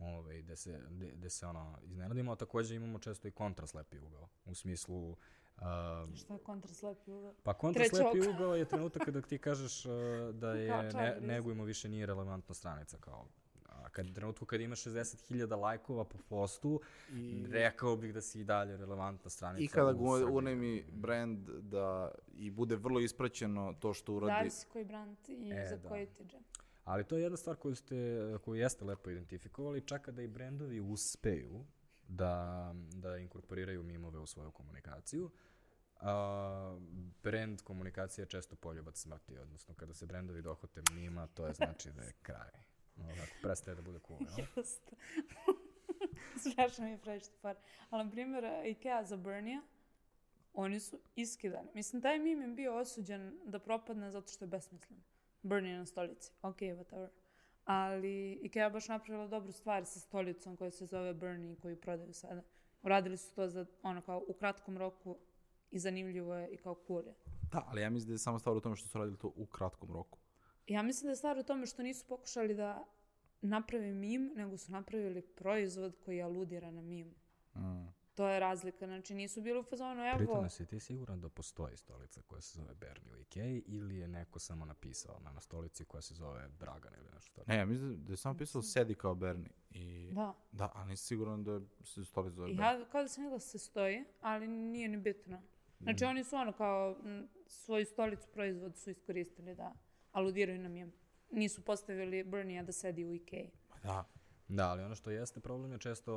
Speaker 2: ove, gde se, gde, gde se ono, iznenadimo, a takođe imamo često i kontraslepi ugao, u smislu
Speaker 1: Uh, Šta je kontraslepi ugao?
Speaker 2: Pa kontraslepi ugao je trenutak kada ti kažeš uh, da je ne, negujemo više nije relevantna stranica kao a kad trenutku kad ima 60.000 lajkova po postu, I... rekao bih da si i dalje relevantna stranica.
Speaker 3: I kada go unemi brand da i bude vrlo ispraćeno to što uradi.
Speaker 1: Da si koji brand i e, za da. koji ti džem.
Speaker 2: Ali to je jedna stvar koju, ste, koju jeste lepo identifikovali, čak kada i brendovi uspeju da, da inkorporiraju mimove u svoju komunikaciju, a, brand komunikacija je često poljubac smrti, odnosno kada se brendovi dohote mima, to je znači da je kraj. Ovako, prestaje da bude cool, jel?
Speaker 1: Jeste. Smiješno mi je previše par. Ali, na primjer, Ikea za Burnija, oni su iskidani. Mislim, taj mim je bio osuđen da propadne zato što je besmislen. Bernie na stolici. Ok, whatever. Ali Ikea baš napravila dobru stvar sa stolicom koja se zove Bernie koju prodaju sada. Uradili su to za, ono, kao u kratkom roku i zanimljivo je i kao cool je.
Speaker 3: Da, ali ja mislim da je samo stvar u tome što su radili to u kratkom roku.
Speaker 1: Ja mislim da je stvar u tome što nisu pokušali da naprave mim, nego su napravili proizvod koji aludira na mim. Mm. To je razlika, znači nisu bili u fazonu, evo...
Speaker 2: Pritom si ti siguran da postoji stolica koja se zove Bernie u Ikei ili je neko samo napisao na, na stolici koja se zove Dragan ili nešto tako?
Speaker 3: Ne, ja mislim da je samo pisao sedi kao Bernie. I...
Speaker 1: Da.
Speaker 3: Da, ali nisi siguran da se stolica zove Bernie.
Speaker 1: Ja kao da sam da se stoji, ali nije ni bitno. Znači mm. oni su ono kao m, svoju stolicu proizvod su iskoristili da aludiraju na mim. Nisu postavili Bernie da sedi u Ikei.
Speaker 3: Pa da.
Speaker 2: Da, ali ono što jeste problem je često,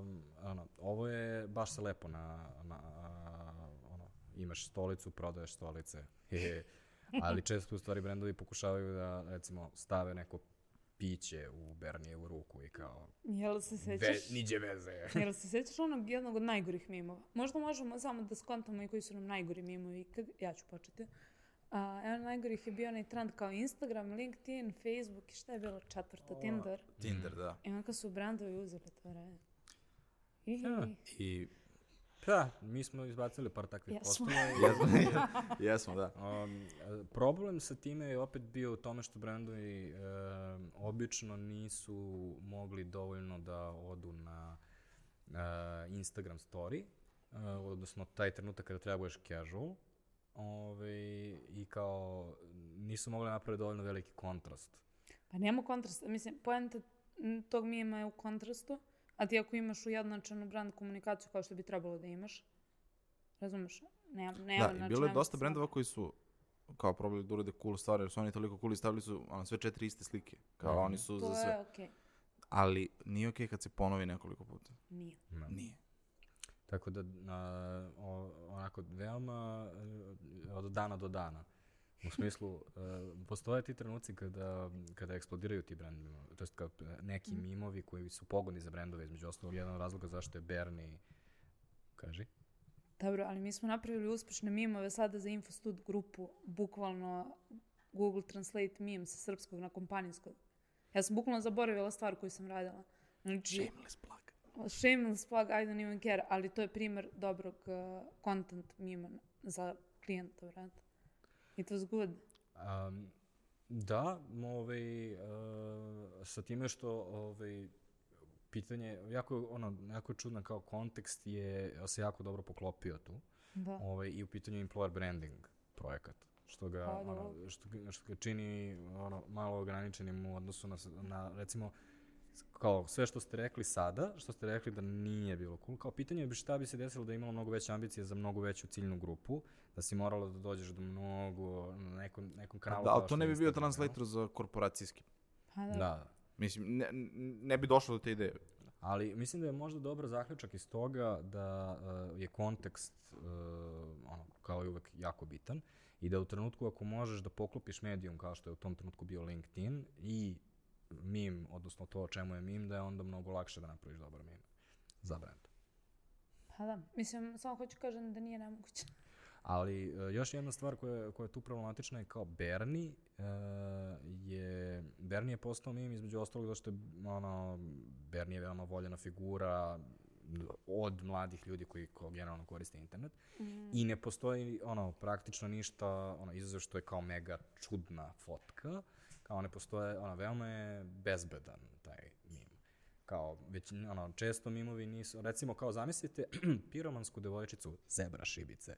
Speaker 2: um, ono, ovo je baš se lepo na, na uh, ono, imaš stolicu, prodaješ stolice, ali često u stvari brendovi pokušavaju da, recimo, stave neko piće u Bernijevu ruku i kao...
Speaker 1: Jel se sećaš? Ve,
Speaker 2: niđe veze.
Speaker 1: Jel se sećaš onog jednog od najgorih mimova? Možda možemo samo da skontamo i koji su nam najgori mimovi. Kad, ja ću početi. A, jedan najgorih je bio onaj trend kao Instagram, LinkedIn, Facebook i šta je bilo četvrto, o, Tinder.
Speaker 3: Tinder, da.
Speaker 1: I onda su brandovi uzeli to vreme. I,
Speaker 3: ja. I
Speaker 2: Da, mi smo izbacili par takvih
Speaker 1: postova.
Speaker 3: jesmo, jesmo, da.
Speaker 2: Um, problem sa time je opet bio u tome što brandovi um, obično nisu mogli dovoljno da odu na uh, Instagram story, uh, odnosno taj trenutak kada treba budeš casual, Ove, I kao, nisu mogli napraviti dovoljno veliki kontrast.
Speaker 1: Pa nema kontrasta. Mislim, poenta tog mima je u kontrastu, a ti ako imaš ujednačenu brand komunikaciju kao što bi trebalo da imaš, razumeš? Nema, nema,
Speaker 3: da, znači, bilo je dosta brendova koji su kao probali da urade cool stvari, jer su oni toliko cool i stavili su ono, sve četiri iste slike. Kao mm. oni su
Speaker 1: to
Speaker 3: za sve.
Speaker 1: To je okej. Okay.
Speaker 3: Ali nije okej okay kad se ponovi nekoliko puta.
Speaker 1: Nije.
Speaker 3: No. Nije.
Speaker 2: Tako da, a, o, onako, veoma e, od dana do dana. U smislu, a, e, postoje ti trenuci kada, kada eksplodiraju ti brendovi, to jest kao neki mm. mimovi koji su pogoni za brendove, između ostalog, jedan od razloga zašto je Bernie, kaži?
Speaker 1: Dobro, ali mi smo napravili uspešne mimove sada za Infostud grupu, bukvalno Google Translate meme sa srpskog na kompanijskog. Ja sam bukvalno zaboravila stvar koju sam radila.
Speaker 3: Znači, Shameless plug
Speaker 1: shameless plug, I don't even care, ali to je primer dobrog uh, content mima za klijenta, vrat. It was good.
Speaker 2: Um, da, ovaj, uh, sa time što ovaj, pitanje, jako, ono, jako je čudno kao kontekst je se jako dobro poklopio tu.
Speaker 1: Da.
Speaker 2: Ovaj, I u pitanju employer branding projekat. što ga,
Speaker 1: Pa,
Speaker 2: ono, što, što ga čini ono, malo ograničenim u odnosu na, na, recimo, kao sve što ste rekli sada, što ste rekli da nije bilo cool, kao pitanje bi šta bi se desilo da je imalo mnogo veće ambicije za mnogo veću ciljnu grupu, da si morala da dođeš do mnogo, na nekom, nekom kanalu.
Speaker 3: Da, ali to ne bi bio translator za korporacijski.
Speaker 1: Pa da.
Speaker 2: Da,
Speaker 3: Mislim, ne, ne bi došlo do te ideje.
Speaker 2: Ali mislim da je možda dobar zaključak iz toga da uh, je kontekst uh, ono, kao i uvek jako bitan i da u trenutku ako možeš da poklopiš medijum kao što je u tom trenutku bio LinkedIn i mim, odnosno to o čemu je mim, da je onda mnogo lakše da napraviš dobar mim za brand.
Speaker 1: Pa da. Mislim, samo hoću kažem da nije nemoguće.
Speaker 2: Ali uh, još jedna stvar koja, koja je tu problematična je kao Bernie uh, je, Bernie je postao mim između ostalog zato što je ono, Bernie je veoma voljena figura od mladih ljudi koji ko generalno koriste internet
Speaker 1: Mm.
Speaker 2: i ne postoji ono praktično ništa ono izuzev što je kao mega čudna fotka kao ne postoje ono veoma je bezbedan taj mim kao već ono često mimovi nisu recimo kao zamislite piromansku devojčicu zebra šibice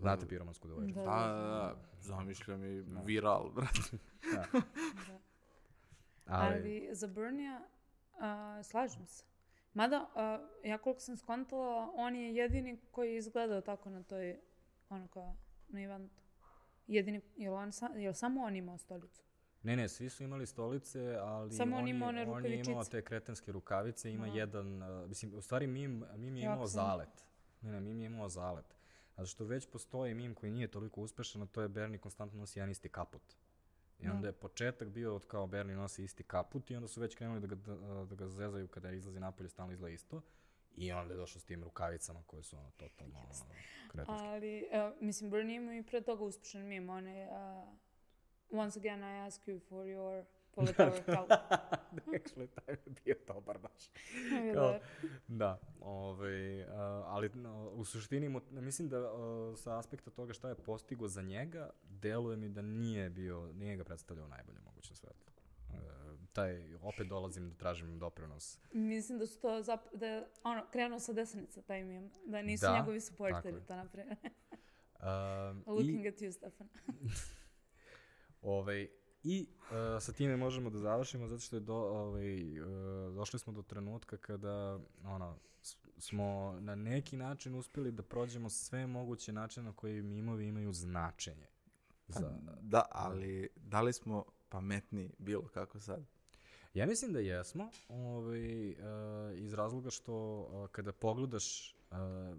Speaker 2: Znate piromansku devojčicu?
Speaker 1: Da.
Speaker 3: Da, da, da, zamišljam i viral, brate.
Speaker 1: Da.
Speaker 2: Ali,
Speaker 1: Ali za Burnija a, slažem se. Mada, a, ja koliko sam skontala, on je jedini koji je izgledao tako na toj, ono kao, na eventu. Jedini, jel, on sa, jel samo on imao stolicu?
Speaker 2: ne, ne, svi su imali stolice, ali
Speaker 1: Samo on
Speaker 2: on,
Speaker 1: imao
Speaker 2: je,
Speaker 1: one
Speaker 2: on je imao te kretenske rukavice, ima
Speaker 1: Aha.
Speaker 2: jedan, uh, mislim, u stvari Mim, Mim je imao zalet. Ne, ne, Mim je imao zalet. Zato što već postoji Mim koji nije toliko uspešan, a to je Bernie konstantno nosi jedan isti kaput. I
Speaker 1: Da.
Speaker 2: onda je početak bio od kao Bernie nosi isti kaput i onda su već krenuli da ga, da, da ga zezaju kada izlazi napolje, stalno izgleda isto. I onda je došao s tim rukavicama koje su ono totalno ono, kretenske.
Speaker 1: Ali, a, mislim, Bernie ima i pre toga uspešan mim. On je, a, once again I ask you for your political help.
Speaker 2: Actually, taj je bio dobar baš. Kao,
Speaker 1: da.
Speaker 2: da, ovaj, uh, ali no, u suštini mu, mislim da uh, sa aspekta toga šta je postigo za njega, deluje mi da nije bio, nije ga predstavljao u najboljem mogućem svetlu. Uh, taj, opet dolazim da tražim doprinos.
Speaker 1: Mislim da su to zap, da je, ono, krenuo sa desnice taj mim. Da nisu
Speaker 2: Da,
Speaker 1: njegovi supporteri to napravili.
Speaker 2: Um,
Speaker 1: Looking
Speaker 2: i,
Speaker 1: at you, Stefan.
Speaker 2: ovaj, I uh, sa time možemo da završimo zato što je do, ovaj, uh, došli smo do trenutka kada ono, smo na neki način uspeli da prođemo sve moguće načine na koji mimovi imaju značenje. Za,
Speaker 3: Da, ali da li smo pametni bilo kako sad?
Speaker 2: Ja mislim da jesmo, ovaj, uh, iz razloga što uh, kada pogledaš, uh,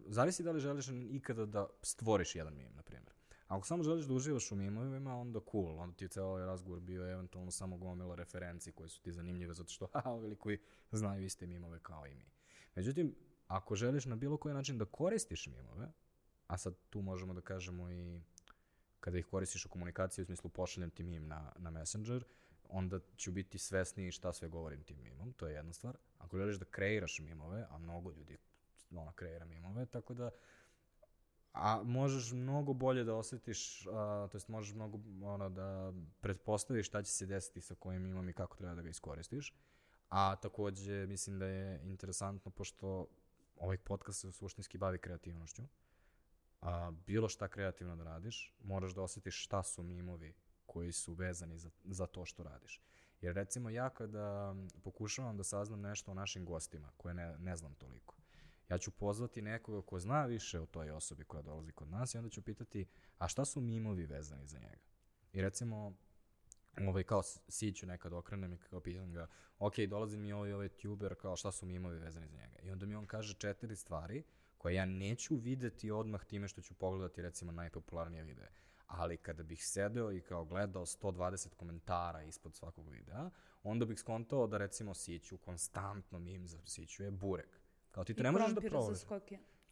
Speaker 2: zavisi da li želiš ikada da stvoriš jedan mim, na primjer. Ako samo želiš da uživaš u mimovima, onda cool, onda ti je ceo ovaj razgovor bio eventualno samo gomila referenci koje su ti zanimljive, zato što ha, ovi koji znaju iste mimove kao i mi. Međutim, ako želiš na bilo koji način da koristiš mimove, a sad tu možemo da kažemo i kada ih koristiš u komunikaciji, u smislu pošaljem ti mim na, na Messenger, onda ću biti svesniji šta sve govorim tim mimom, to je jedna stvar. Ako želiš da kreiraš mimove, a mnogo ljudi ono, kreira mimove, tako da a možeš mnogo bolje da osetiš, a, to jest možeš mnogo ono, da pretpostaviš šta će se desiti sa kojim mimom i kako treba da ga iskoristiš. A takođe mislim da je interesantno pošto ovaj podcast se suštinski bavi kreativnošću. A, bilo šta kreativno da radiš, moraš da osetiš šta su mimovi koji su vezani za, za to što radiš. Jer recimo ja kada pokušavam da saznam nešto o našim gostima, koje ne, ne znam toliko, ja ću pozvati nekoga ko zna više o toj osobi koja dolazi kod nas i onda ću pitati, a šta su mimovi vezani za njega? I recimo, ovaj, kao siću nekad okrenem i kao pitam ga, ok, dolazi mi ovaj, ovaj tuber, kao šta su mimovi vezani za njega? I onda mi on kaže četiri stvari koje ja neću videti odmah time što ću pogledati recimo najpopularnije videe. Ali kada bih sedeo i kao gledao 120 komentara ispod svakog videa, onda bih skontao da recimo siću, konstantno mim za siću je burek. Kao ti to ne možeš da proveriš.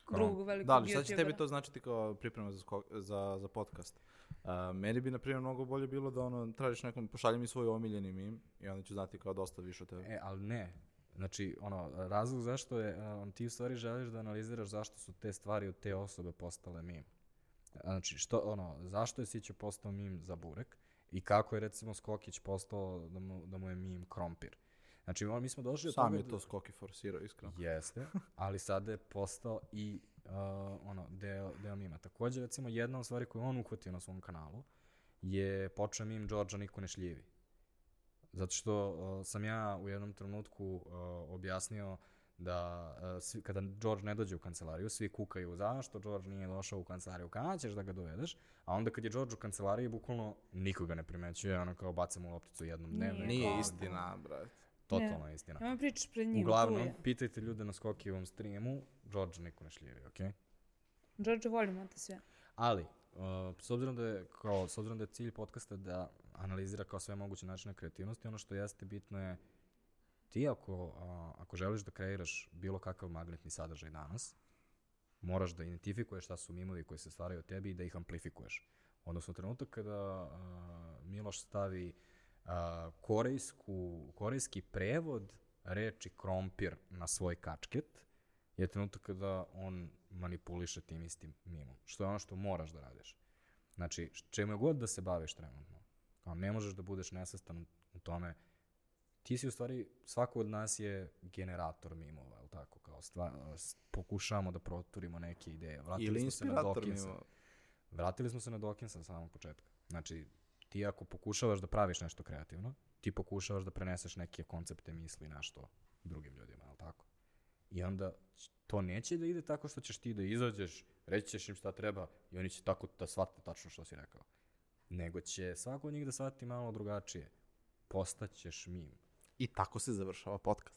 Speaker 2: Krom-
Speaker 1: Drugog velikog
Speaker 3: Da, ali šta će tebi to značiti kao priprema za, sko- za, za podcast? Uh, meni bi, na primjer, mnogo bolje bilo da ono, tražiš nekom, pošalji mi svoj omiljeni mim i onda ću znati kao dosta više o tebi.
Speaker 2: E, ali ne. Znači, ono, razlog zašto je, on, ti u stvari želiš da analiziraš zašto su te stvari od te osobe postale mim. Znači, što, ono, zašto je Sića postao mim za burek i kako je, recimo, Skokić postao da mu, da mu je mim krompir. Znači, on, mi smo došli do
Speaker 3: Sam je
Speaker 2: da-
Speaker 3: to skoki forsirao, iskreno.
Speaker 2: Jeste, ali sada je postao i uh, ono, deo, deo mima. Takođe, recimo, jedna od stvari koju on uhvatio na svom kanalu je počeo mim Đorđa niko ne šljivi. Zato što uh, sam ja u jednom trenutku uh, objasnio da uh, svi, kada George ne dođe u kancelariju, svi kukaju zašto George nije došao u kancelariju, kada ćeš da ga dovedeš, a onda kad je George u kancelariji, bukvalno nikoga ne primećuje, ono kao bacamo lopticu jednom dnevno.
Speaker 3: Nije
Speaker 1: Kao-
Speaker 3: istina, brate.
Speaker 2: Totalna istina.
Speaker 1: Nema pričaš pred njim,
Speaker 2: Uglavnom,
Speaker 1: tu je.
Speaker 2: pitajte ljude na Skokijevom streamu, George niko ne šljivi, okej?
Speaker 1: George, volimo te sve.
Speaker 2: Ali, uh, s obzirom da je kao s obzirom da je cilj podcasta da analizira kao sve moguće načine kreativnosti, ono što jeste bitno je ti ako, a, ako želiš da kreiraš bilo kakav magnetni sadržaj danas, moraš da identifikuješ šta su mimovi koji se stvaraju od tebi i da ih amplifikuješ. Odnosno, trenutak kada a, Miloš stavi a, korejsku, korejski prevod reči krompir na svoj kačket, je trenutak kada on manipuliše tim istim mimom. Što je ono što moraš da radiš. Znači, čemu god da se baviš trenutno, kao ne možeš da budeš nesvestan u tome, ti si u stvari, svako od nas je generator mimova, je tako? Kao stva, s- pokušavamo da proturimo neke ideje. Vratili
Speaker 3: Ili
Speaker 2: smo se na
Speaker 3: inspirator
Speaker 2: Dawkinsa.
Speaker 3: mimo.
Speaker 2: Vratili smo se na Dawkinsa sa samog početka. Znači, ti ako pokušavaš da praviš nešto kreativno, ti pokušavaš da preneseš neke koncepte, misli, nešto drugim ljudima, je tako? I onda to neće da ide tako što ćeš ti da izađeš, reći ćeš im šta treba i oni će tako da shvate tačno što si rekao. Nego će svako od njih da shvati malo drugačije. Postaćeš mim.
Speaker 3: I tako se završava podcast.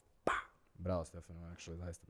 Speaker 2: Bravo, Stefano, actually, zaista.